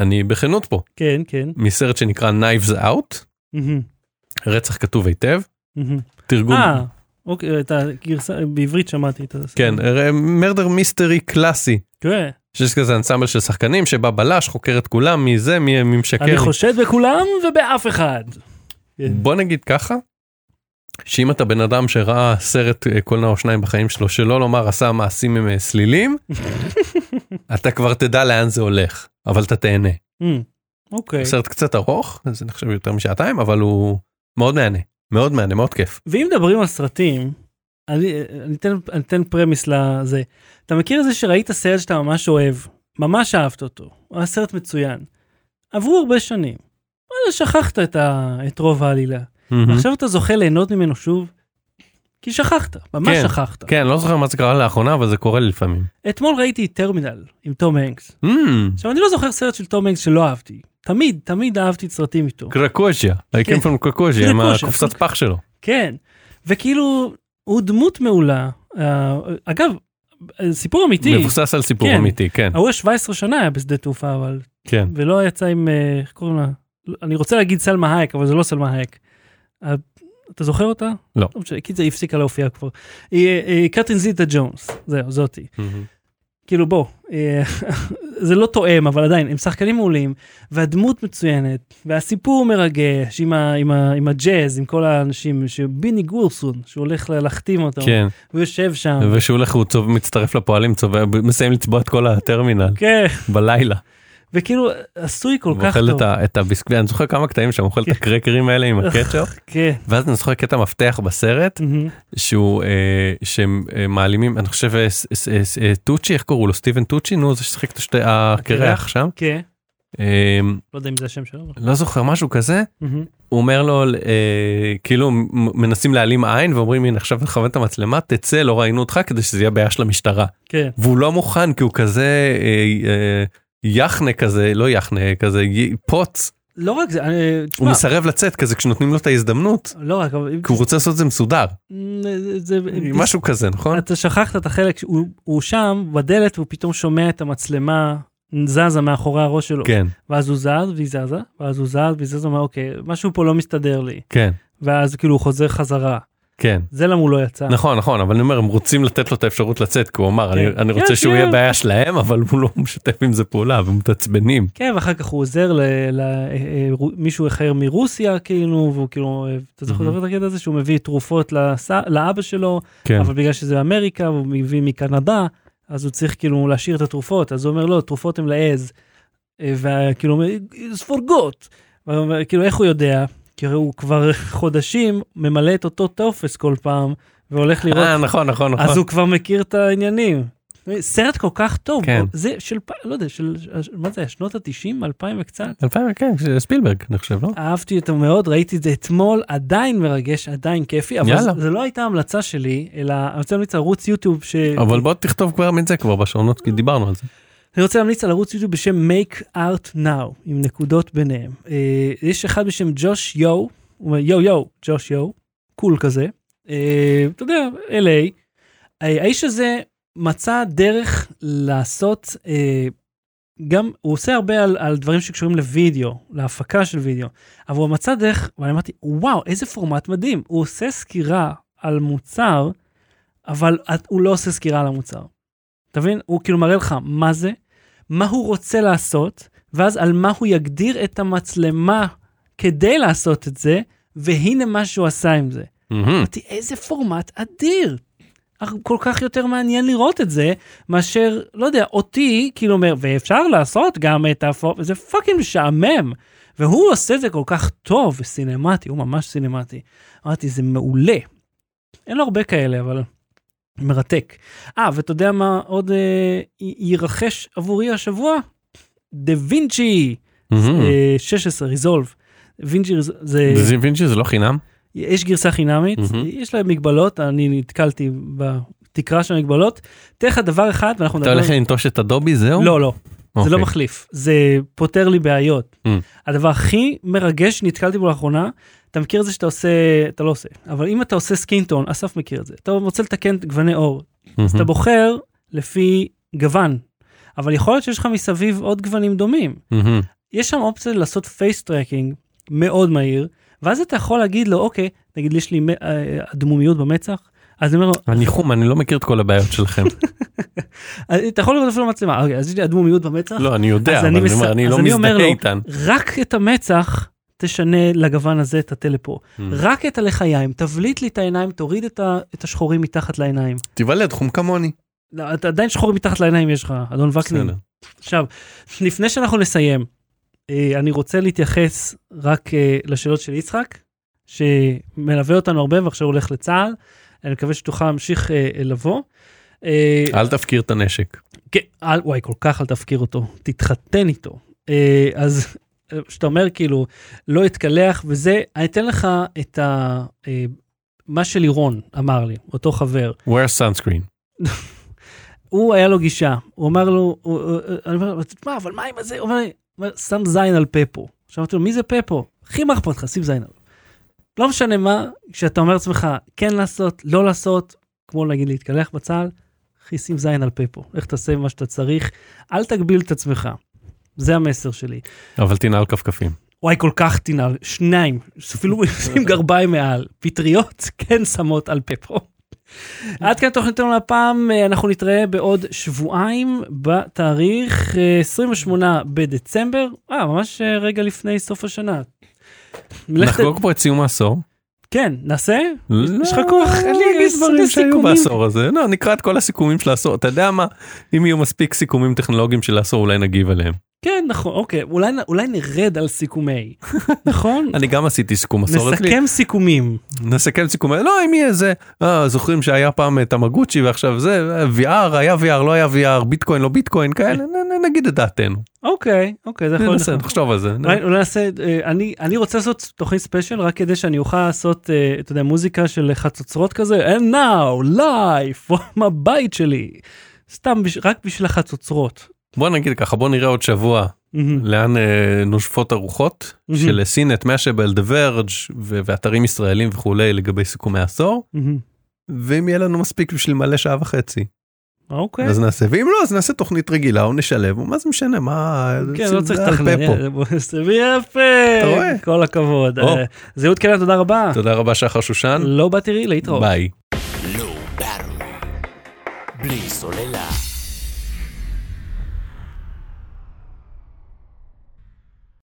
אני בכנות פה כן, כן. מסרט שנקרא Knives Out מהמם, רצח כתוב היטב. תרגום אה, אוקיי, את הגרסה, בעברית שמעתי את זה. כן מרדר מיסטרי קלאסי כן. שיש כזה אנסמבל של שחקנים שבא בלש חוקר את כולם מי מי משקר. אני חושד בכולם ובאף אחד. כן. בוא נגיד ככה. שאם אתה בן אדם שראה סרט אה, קולנוע או שניים בחיים שלו שלא לומר עשה מעשים עם אה, סלילים [LAUGHS] אתה כבר תדע לאן זה הולך אבל אתה תהנה. אמ, אוקיי. סרט קצת ארוך זה נחשב יותר משעתיים אבל הוא מאוד מהנה מאוד מהנה מאוד כיף. ואם מדברים על סרטים, אני אני אתן אני אתן פרמיס לזה. אתה מכיר את זה שראית סרט שאתה ממש אוהב, ממש אהבת אותו, הוא היה סרט מצוין. עברו הרבה שנים. וואלה, שכחת את, ה, את רוב העלילה. עכשיו אתה זוכה ליהנות ממנו שוב, כי שכחת, ממש כן, שכחת. כן לא זוכר מה זה קרה לאחרונה אבל זה קורה לי לפעמים. אתמול ראיתי טרמינל עם תום הנקס. Mm, עכשיו אני לא זוכר סרט של תום הנקס שלא אהבתי. תמיד, תמיד אהבתי סרטים איתו. קרקוז'יה, I כן. came from קרקוז'יה עם. הקופסת פח שלו. כן, וכאילו, הוא דמות מעולה. אה, אגב, סיפור אמיתי. מבוסס על סיפור כן. אמיתי כן ההוא היה 17 שנה היה בשדה תעופה, אבל... כן. ולא יצא עם... אה, איך קוראים לה? אני רוצה להגיד סלמה הייק, אבל זה לא סלמה הייק. אה, אתה זוכר אותה? לא. משנה, כי זה הפסיקה להופיע כבר. קטרין זיטה ג'ונס, זהו, זאתי. כאילו בוא, אה, [LAUGHS] זה לא תואם, אבל עדיין, הם שחקנים מעולים, והדמות מצוינת, והסיפור מרגש עם, ה, עם, ה, עם הג'אז, עם כל האנשים, שביני גורסון, שהוא הולך להחתים אותו, כן. הוא יושב שם. ושהוא הולך הוא צוב, מצטרף לפועלים צובע מסיים לצבוע את כל הטרמינל כן, בלילה. וכאילו עשוי כל כך אוכל טוב. ה, את הביסקוויט אני זוכר כמה קטעים שם אוכל את הקרקרים האלה עם הקטשופ [LAUGHS] כן. ואז אני זוכר קטע מפתח בסרט. שהוא אה, שהם אה, מעלימים אני חושב אה, טוצ'י איך קראו לו סטיבן טוצ'י נו זה ששיחק את השתי הקרח שם כן, אה, לא יודע אם זה השם שלו. לא זוכר משהו כזה. הוא אומר לו כאילו מנסים להעלים עין ואומרים הנה עכשיו נכוון את המצלמה תצא לא ראינו אותך כדי שזה יהיה בעיה של המשטרה. כן, והוא לא מוכן כי הוא כזה יחנה כזה לא יחנה כזה פוץ. לא רק זה, אני- הוא תשמע, מסרב לצאת כזה כשנותנים לו את ההזדמנות לא רק, אבל כי הוא רוצה לעשות את זה מסודר. זה- זה- משהו כזה נכון? אתה שכחת את החלק שהוא הוא שם בדלת והוא פתאום שומע את המצלמה זזה מאחורי הראש שלו. כן. ואז הוא זז והיא זזה ואז הוא זז והיא זזה אומר אוקיי משהו פה לא מסתדר לי. כן. ואז כאילו הוא חוזר חזרה כן זה למה הוא לא יצא. נכון נכון אבל אני אומר הם רוצים לתת לו את האפשרות לצאת כי הוא אמר אני, כן. אני כן, רוצה שהוא כן. יהיה בעיה שלהם אבל הוא לא משתף עם זה פעולה ומתעצבנים כן ואחר כך הוא עוזר למישהו אחר מרוסיה כאילו והוא כאילו אה, אתה זוכר. את הקטע הזה שהוא מביא תרופות לאבא שלו כן אבל בגלל שזה אמריקה והוא מביא מקנדה אז הוא צריך כאילו להשאיר את התרופות אז הוא אומר לא תרופות הן לעז. אה, וכאילו it's for God. כאילו איך הוא יודע? כי הרי הוא כבר חודשים ממלא את אותו טופס כל פעם והולך לראות אה, נכון נכון נכון אז הוא כבר מכיר את העניינים. סרט כל כך טוב כן. זה של לא יודע של מה זה שנות ה-90 2000 וקצת. אלפיים כן זה ספילברג אני חושב לא אהבתי אותו מאוד ראיתי את זה אתמול עדיין מרגש עדיין כיפי אבל יאללה. זה, לא הייתה המלצה שלי אלא אני רוצה להמליץ ערוץ יוטיוב ש... אבל בוא תכתוב כבר את זה כבר בשעונות כי דיברנו על זה. אני רוצה להמליץ על ערוץ יוטיוב בשם make art now עם נקודות ביניהם אה, יש אחד בשם ג'וש יו הוא אומר יו יו ג'וש יו קול כזה אה, אתה יודע LA אה, האיש הזה מצא דרך לעשות אה, גם הוא עושה הרבה על, על דברים שקשורים לוידאו להפקה של וידאו אבל הוא מצא דרך ואני אמרתי וואו איזה פורמט מדהים הוא עושה סקירה על מוצר אבל הוא לא עושה סקירה על המוצר. אתה מבין? הוא כאילו מראה לך מה זה, מה הוא רוצה לעשות, ואז על מה הוא יגדיר את המצלמה כדי לעשות את זה, והנה מה שהוא עשה עם זה. אמרתי, איזה פורמט אדיר. כל כך יותר מעניין לראות את זה, מאשר, לא יודע, אותי, כאילו אומר, ואפשר לעשות גם את הפורמט, זה fucking משעמם. והוא עושה את זה כל כך טוב וסינמטי, הוא ממש סינמטי. אמרתי, זה מעולה. אין לו הרבה כאלה, אבל מרתק. אה, ואתה יודע מה עוד אה, יירכש עבורי השבוע? דה וינצ'י מהמם. אה, 16, ריזולב. וינצ'י זה, זה וינצ'י זה לא חינם? יש גרסה חינמית, מהמם. יש להם מגבלות, אני נתקלתי בתקרה של המגבלות. תן לך דבר אחד, ואנחנו אתה הולך לנטוש את אדובי זהו? לא, לא, זה אוקיי. לא מחליף, זה פותר לי בעיות. Mm. הדבר הכי מרגש שנתקלתי בו לאחרונה, אתה מכיר את זה שאתה עושה, אתה לא עושה, אבל אם אתה עושה skin tone, אסף מכיר את זה, אתה רוצה לתקן גווני עור, אז אתה בוחר לפי גוון, אבל יכול להיות שיש לך מסביב עוד גוונים דומים. מהמם. יש שם אופציה לעשות face tracking מאוד מהיר, ואז אתה יכול להגיד לו, אוקיי, נגיד יש לי מ- אה, אדמומיות במצח, אז אני אומר לו, הניחום אני לא מכיר את כל הבעיות שלכם. [LAUGHS] אתה יכול לראות אפילו מצלמה, אוקיי, אז יש לי אדמומיות במצח, לא אני יודע אבל אני אני אומר אני לא אני מזדהה איתן. רק את המצח תשנה לגוון הזה, את הטלפו. Mm. רק את הלחיים, תבליט לי את העיניים, תוריד את, ה, את השחורים מתחת לעיניים. תיוולד חום כמוני. לא, אתה עדיין שחורים מתחת לעיניים יש לך, אדון וקנין. עכשיו, לפני שאנחנו נסיים, אה, אני רוצה להתייחס רק אה, לשאלות של יצחק, שמלווה אותנו הרבה ועכשיו הולך לצה"ל. אני מקווה שתוכל להמשיך אה, לבוא. אל תפקיר את הנשק. כן, אל, וואי, כל כך אל תפקיר אותו, תתחתן איתו. אז שאתה אומר כאילו, לא אתקלח וזה, אני אתן לך את ה... אה, מה שלירון אמר לי, אותו חבר. wear sunscreen. [LAUGHS] הוא היה לו גישה, הוא אמר לו, אני אומר לו, תשמע, אבל מה עם הזה? הוא אומר לי, שם זין על פפו. עכשיו אמרתי לו, מי זה פפו? הכי מה אכפת לך, שים זין עליו. לא משנה מה, כשאתה אומר לעצמך, כן לעשות, לא לעשות, כמו נגיד להתקלח בצה"ל, אחי, שים זין על פפו. לך תעשה מה שאתה צריך, אל תגביל את עצמך. זה המסר שלי. אבל תנעל כפכפים. וואי, כל כך תנעל, שניים, אפילו שים גרביים מעל. פטריות כן שמות על פפו. עד כאן תוכניתנו לפעם, אה, אנחנו נתראה בעוד שבועיים בתאריך אה, 28 בדצמבר, אה, ממש אה, רגע לפני סוף השנה. נחגוג פה את סיום העשור. כן, נעשה? לא, יש לך כוח? אין לי איזה דברים שהיו. בעשור הזה. לא, נקרא את כל הסיכומים של העשור. אתה יודע מה? אם יהיו מספיק סיכומים טכנולוגיים של העשור אולי נגיב עליהם. כן, נכון, אוקיי, אולי, אולי נרד על סיכומי, [LAUGHS] נכון? אני גם עשיתי סיכום אצלי. נסכם סיכומים. נסכם סיכום. לא אם יהיה זה. אה, זוכרים שהיה פעם את המגוצ'י ועכשיו זה VR היה VR לא היה VR ביטקוין לא ביטקוין כאלה נגיד את דעתנו. אוקיי, אוקיי, זה יכול להיות. נחשוב על זה. אולי אולי נעשה, אה, אני, אני רוצה לעשות תוכנית ספיישל רק כדי שאני אוכל לעשות, אה, אתה יודע, מוזיקה של חצוצרות כזה, and now, live, [LAUGHS] מהבית שלי. סתם, רק בשביל החצוצרות. בוא נגיד ככה בוא נראה עוד שבוע מהמם. לאן אה, נושפות הרוחות מהמם. של CNET Mashable The Verge ואתרים ישראלים וכולי לגבי סיכומי עשור מהמם. ואם יהיה לנו מספיק בשביל מלא שעה וחצי אוקיי. אז נעשה ואם לא אז נעשה תוכנית רגילה או נשלב או מה זה משנה מה כן, לא צריך לתכנן, פה. יאללה, בוא נעשה ויפה, אתה רואה? כל הכבוד. אה, זהות קלע, תודה רבה. תודה רבה שחר שושן לא באתי להתראות. ביי. בלי סוללה.